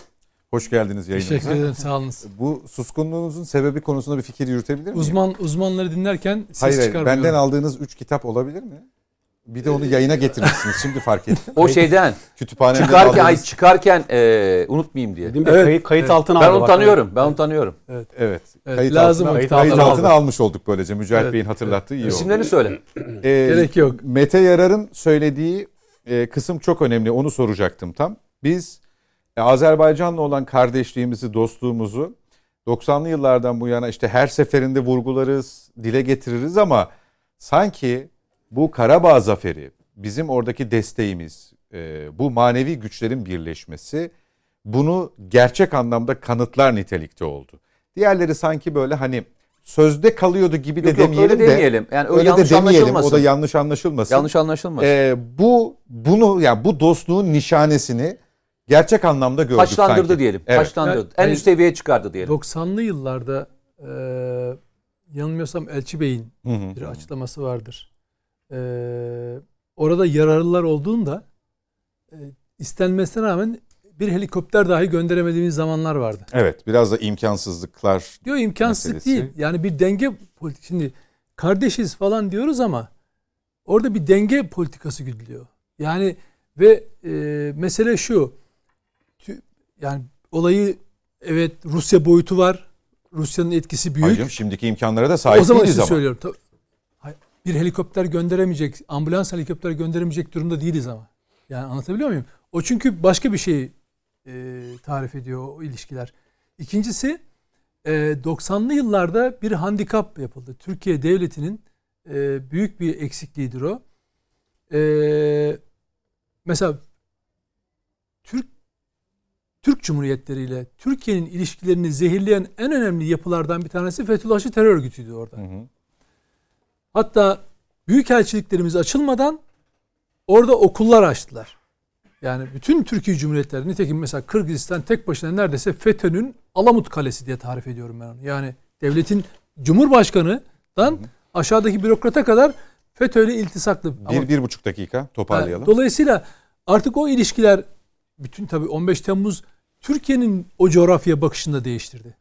Hoş geldiniz yayınımıza. Teşekkür ederim sağ. Bu suskunluğunuzun sebebi konusunda bir fikir yürütebilir miyim? Uzman uzmanları dinlerken ses Hayır, hayır çıkarmıyorum. benden aldığınız 3 kitap olabilir mi? Bir de onu yayına getirmişsiniz. Şimdi fark ettim. O şeyden Kütüphaneden çıkarken ay çıkarken e, unutmayayım diye. Dedim Evet, kayıt, kayıt evet. altına Ben onu tanıyorum. Ben onu tanıyorum. Evet. Evet, kayıt lazım altına, kayıt kitapları altına aldım. almış olduk böylece. Mücahit Evet. Bey'in hatırlattığı iyi oldu. İsimlerini söyle. Ee, Gerek yok. Mete Yarar'ın söylediği e, kısım çok önemli. Onu soracaktım tam. Biz e, Azerbaycan'la olan kardeşliğimizi, dostluğumuzu 90'lı yıllardan bu yana işte her seferinde vurgularız, dile getiririz ama sanki bu Karabağ zaferi, bizim oradaki desteğimiz, e, bu manevi güçlerin birleşmesi bunu gerçek anlamda kanıtlar nitelikte oldu. Diğerleri sanki böyle hani sözde kalıyordu gibi de Yok, yok, demeyelim öyle de demeyelim. Yani öyle öyle de yanlış demeyelim. O da yanlış anlaşılmasın. Yanlış anlaşılmasın. Ee, bu bunu yani bu dostluğun nişanesini gerçek anlamda gördük Taşlandırdı sanki. diyelim. Evet. Taşlandırdı. Ben- en üst seviyeye çıkardı diyelim. 90'lı yıllarda e, yanılmıyorsam Elçi Bey'in Hı hı. bir açıklaması vardır. E, orada yararlılar olduğunda e, istenmesine rağmen bir helikopter dahi gönderemediğimiz zamanlar vardı. Evet, biraz da imkansızlıklar. Diyor imkansızlık Meselesi. değil. Yani bir denge politi- şimdi kardeşiz falan diyoruz ama orada bir denge politikası güdülüyor. Yani ve e, mesele şu. Tü- Yani olayı evet Rusya boyutu var. Rusya'nın etkisi büyük. Hayır, şimdiki imkanlara da sahip o zaman değiliz için ama. söylüyorum. Bir helikopter gönderemeyecek, ambulans helikopter gönderemeyecek durumda değiliz ama. Yani anlatabiliyor muyum? O çünkü başka bir şeyi e, tarif ediyor o ilişkiler. İkincisi e, 90'lı yıllarda bir handikap yapıldı. Türkiye devletinin e, büyük bir eksikliğidir o. E, mesela Türk Türk Cumhuriyetleri ile Türkiye'nin ilişkilerini zehirleyen en önemli yapılardan bir tanesi Fethullahçı terör örgütüydü orada. Hı hı. Hatta büyükelçiliklerimiz açılmadan orada okullar açtılar. Yani bütün Türkiye Cumhuriyetleri nitekim mesela Kırgızistan tek başına neredeyse FETÖ'nün Alamut Kalesi diye tarif ediyorum ben onu. Yani devletin Cumhurbaşkanı'dan aşağıdaki bürokrata kadar FETÖ ile iltisaklı. Ama Bir, bir buçuk dakika toparlayalım. Dolayısıyla artık o ilişkiler bütün tabii 15 Temmuz Türkiye'nin o coğrafya bakışını da değiştirdi.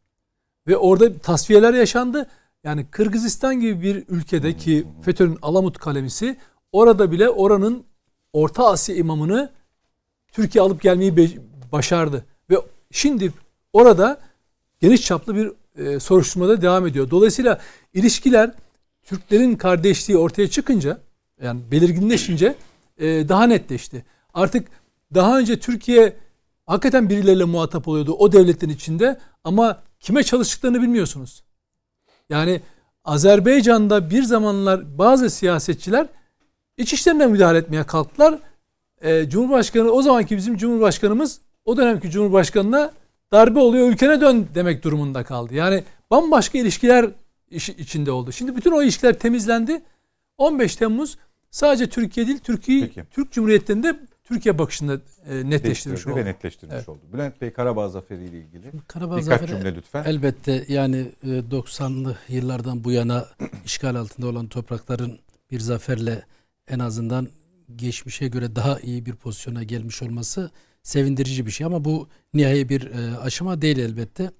Ve orada tasfiyeler yaşandı. Yani Kırgızistan gibi bir ülkedeki FETÖ'nün Alamut kalemisi orada bile oranın Orta Asya imamını Türkiye alıp gelmeyi başardı. Ve şimdi orada geniş çaplı bir e, soruşturmada devam ediyor. Dolayısıyla ilişkiler Türklerin kardeşliği ortaya çıkınca yani belirginleşince e, daha netleşti. Artık daha önce Türkiye hakikaten birileriyle muhatap oluyordu o devletlerin içinde ama kime çalıştıklarını bilmiyorsunuz. Yani Azerbaycan'da bir zamanlar bazı siyasetçiler iç işlerine müdahale etmeye kalktılar. Ee, Cumhurbaşkanı o zamanki bizim Cumhurbaşkanımız o dönemki Cumhurbaşkanına darbe oluyor ülkene dön demek durumunda kaldı. Yani bambaşka ilişkiler içinde oldu. Şimdi bütün o ilişkiler temizlendi. 15 Temmuz sadece Türkiye değil Türkiye Peki. Türk Cumhuriyetlerinde Türkiye bakışında e, netleştirmiş oldu. ve netleştirmiş Evet. oldu. Bülent Bey Karabağ Zaferi ile ilgili Karabağ birkaç Zaferi cümle lütfen. elbette yani e, 90'lı yıllardan bu yana işgal altında olan toprakların bir zaferle en azından geçmişe göre daha iyi bir pozisyona gelmiş olması sevindirici bir şey ama bu nihai bir e, aşama değil elbette.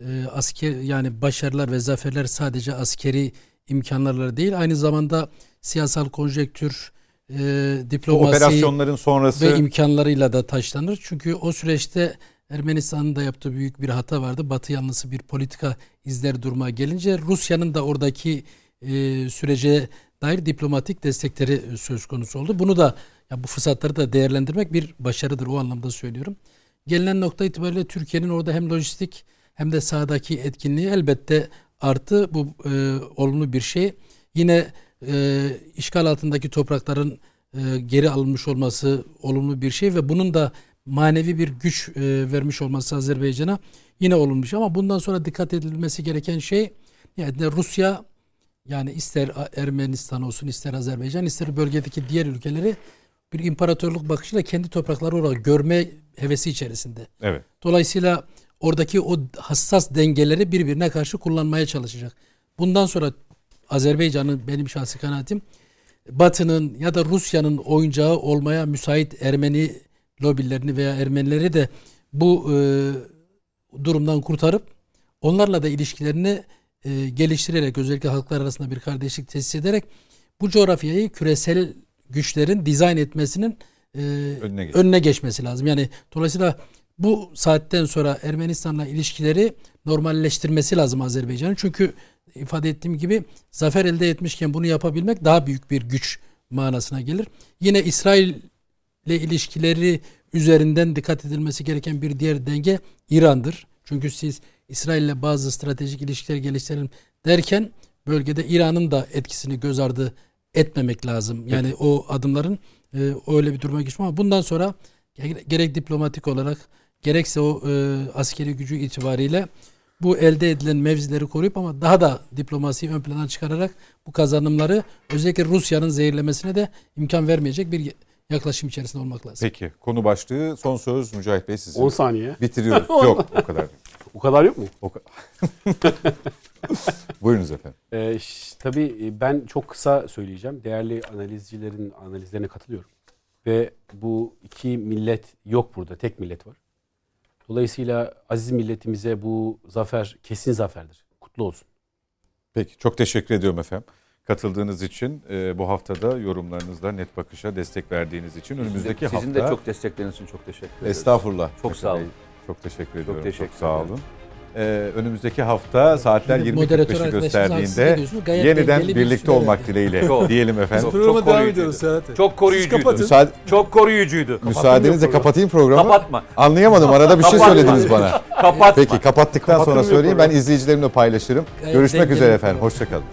E, asker yani başarılar ve zaferler sadece askeri imkanlarla değil aynı zamanda siyasal konjektür, e, Bu diplomasi operasyonların sonrası ve imkanlarıyla da taşlanır. Çünkü o süreçte Ermenistan'ın da yaptığı büyük bir hata vardı. Batı yanlısı bir politika izler duruma gelince Rusya'nın da oradaki e, sürece dair diplomatik destekleri e, söz konusu oldu. Bunu da ya bu fırsatları da değerlendirmek bir başarıdır o anlamda söylüyorum. Gelinen nokta itibariyle Türkiye'nin orada hem lojistik hem de sahadaki etkinliği elbette arttı. Bu e, olumlu bir şey. Yine e, işgal altındaki toprakların e, geri alınmış olması olumlu bir şey ve bunun da manevi bir güç e, vermiş olması Azerbaycan'a yine bir şey. Ama bundan sonra dikkat edilmesi gereken şey yani Rusya yani ister Ermenistan olsun ister Azerbaycan ister bölgedeki diğer ülkeleri bir imparatorluk bakışıyla kendi toprakları olarak görme hevesi içerisinde. evet. Dolayısıyla oradaki o hassas dengeleri birbirine karşı kullanmaya çalışacak. Bundan sonra Azerbaycan'ın benim şahsi kanaatim Batı'nın ya da Rusya'nın oyuncağı olmaya müsait Ermeni lobilerini veya Ermenileri de bu e, durumdan kurtarıp onlarla da ilişkilerini e, geliştirerek özellikle halklar arasında bir kardeşlik tesis ederek bu coğrafyayı küresel güçlerin dizayn etmesinin e, Önüne geç. önüne geçmesi lazım. Yani dolayısıyla bu saatten sonra Ermenistan'la ilişkileri normalleştirmesi lazım Azerbaycan'ın. Çünkü ifade ettiğim gibi zafer elde etmişken bunu yapabilmek daha büyük bir güç manasına gelir. Yine İsrail ile ilişkileri üzerinden dikkat edilmesi gereken bir diğer denge İran'dır. Çünkü siz İsrail ile bazı stratejik ilişkiler geliştirelim derken bölgede İran'ın da etkisini göz ardı etmemek lazım. Yani o adımların e, öyle bir duruma geçme ama bundan sonra gerek, gerek diplomatik olarak gerekse o e, askeri gücü itibariyle bu elde edilen mevzileri koruyup ama daha da diplomasiyi ön plana çıkararak bu kazanımları özellikle Rusya'nın zehirlemesine de imkan vermeyecek bir yaklaşım içerisinde olmak lazım. Peki konu başlığı son söz Mücahit Bey sizin. 10 saniye. Bitiriyoruz. <laughs> Yok o kadar. O kadar yok mu? O ka- <laughs> Buyurunuz efendim. Ee, ş- tabii e, ben çok kısa söyleyeceğim. Değerli analizcilerin analizlerine katılıyorum. Ve bu iki millet yok burada. Tek millet var. Dolayısıyla aziz milletimize bu zafer kesin zaferdir. Kutlu olsun. Peki çok teşekkür ediyorum efendim. Katıldığınız için e, bu haftada yorumlarınızla net bakışa destek verdiğiniz için önümüzdeki Sizin hafta de çok destekleriniz için çok teşekkür ederim. estağfurullah. Çok Efe sağ Bey, olun. Çok teşekkür ediyorum. teşekkür çok sağ ederim. Ee, önümüzdeki hafta saatler Şimdi moderatör 20.45'i arkadaşımız haksızlık gösterdiğinde ediyorsunuz. Gayet yeniden birlikte süre olmak dileğiyle Çok. diyelim efendim. Çok devam koruyucuydu. Çok koruyucuydu. Müsaade, Çok koruyucuydu. müsaadenizle kapatayım programı. Kapatma. Anlayamadım. Arada bir şey söylediniz bana. Kapatma. Peki kapattıktan sonra söyleyeyim. Ben izleyicilerimle paylaşırım. Görüşmek üzere efendim. Hoşçakalın.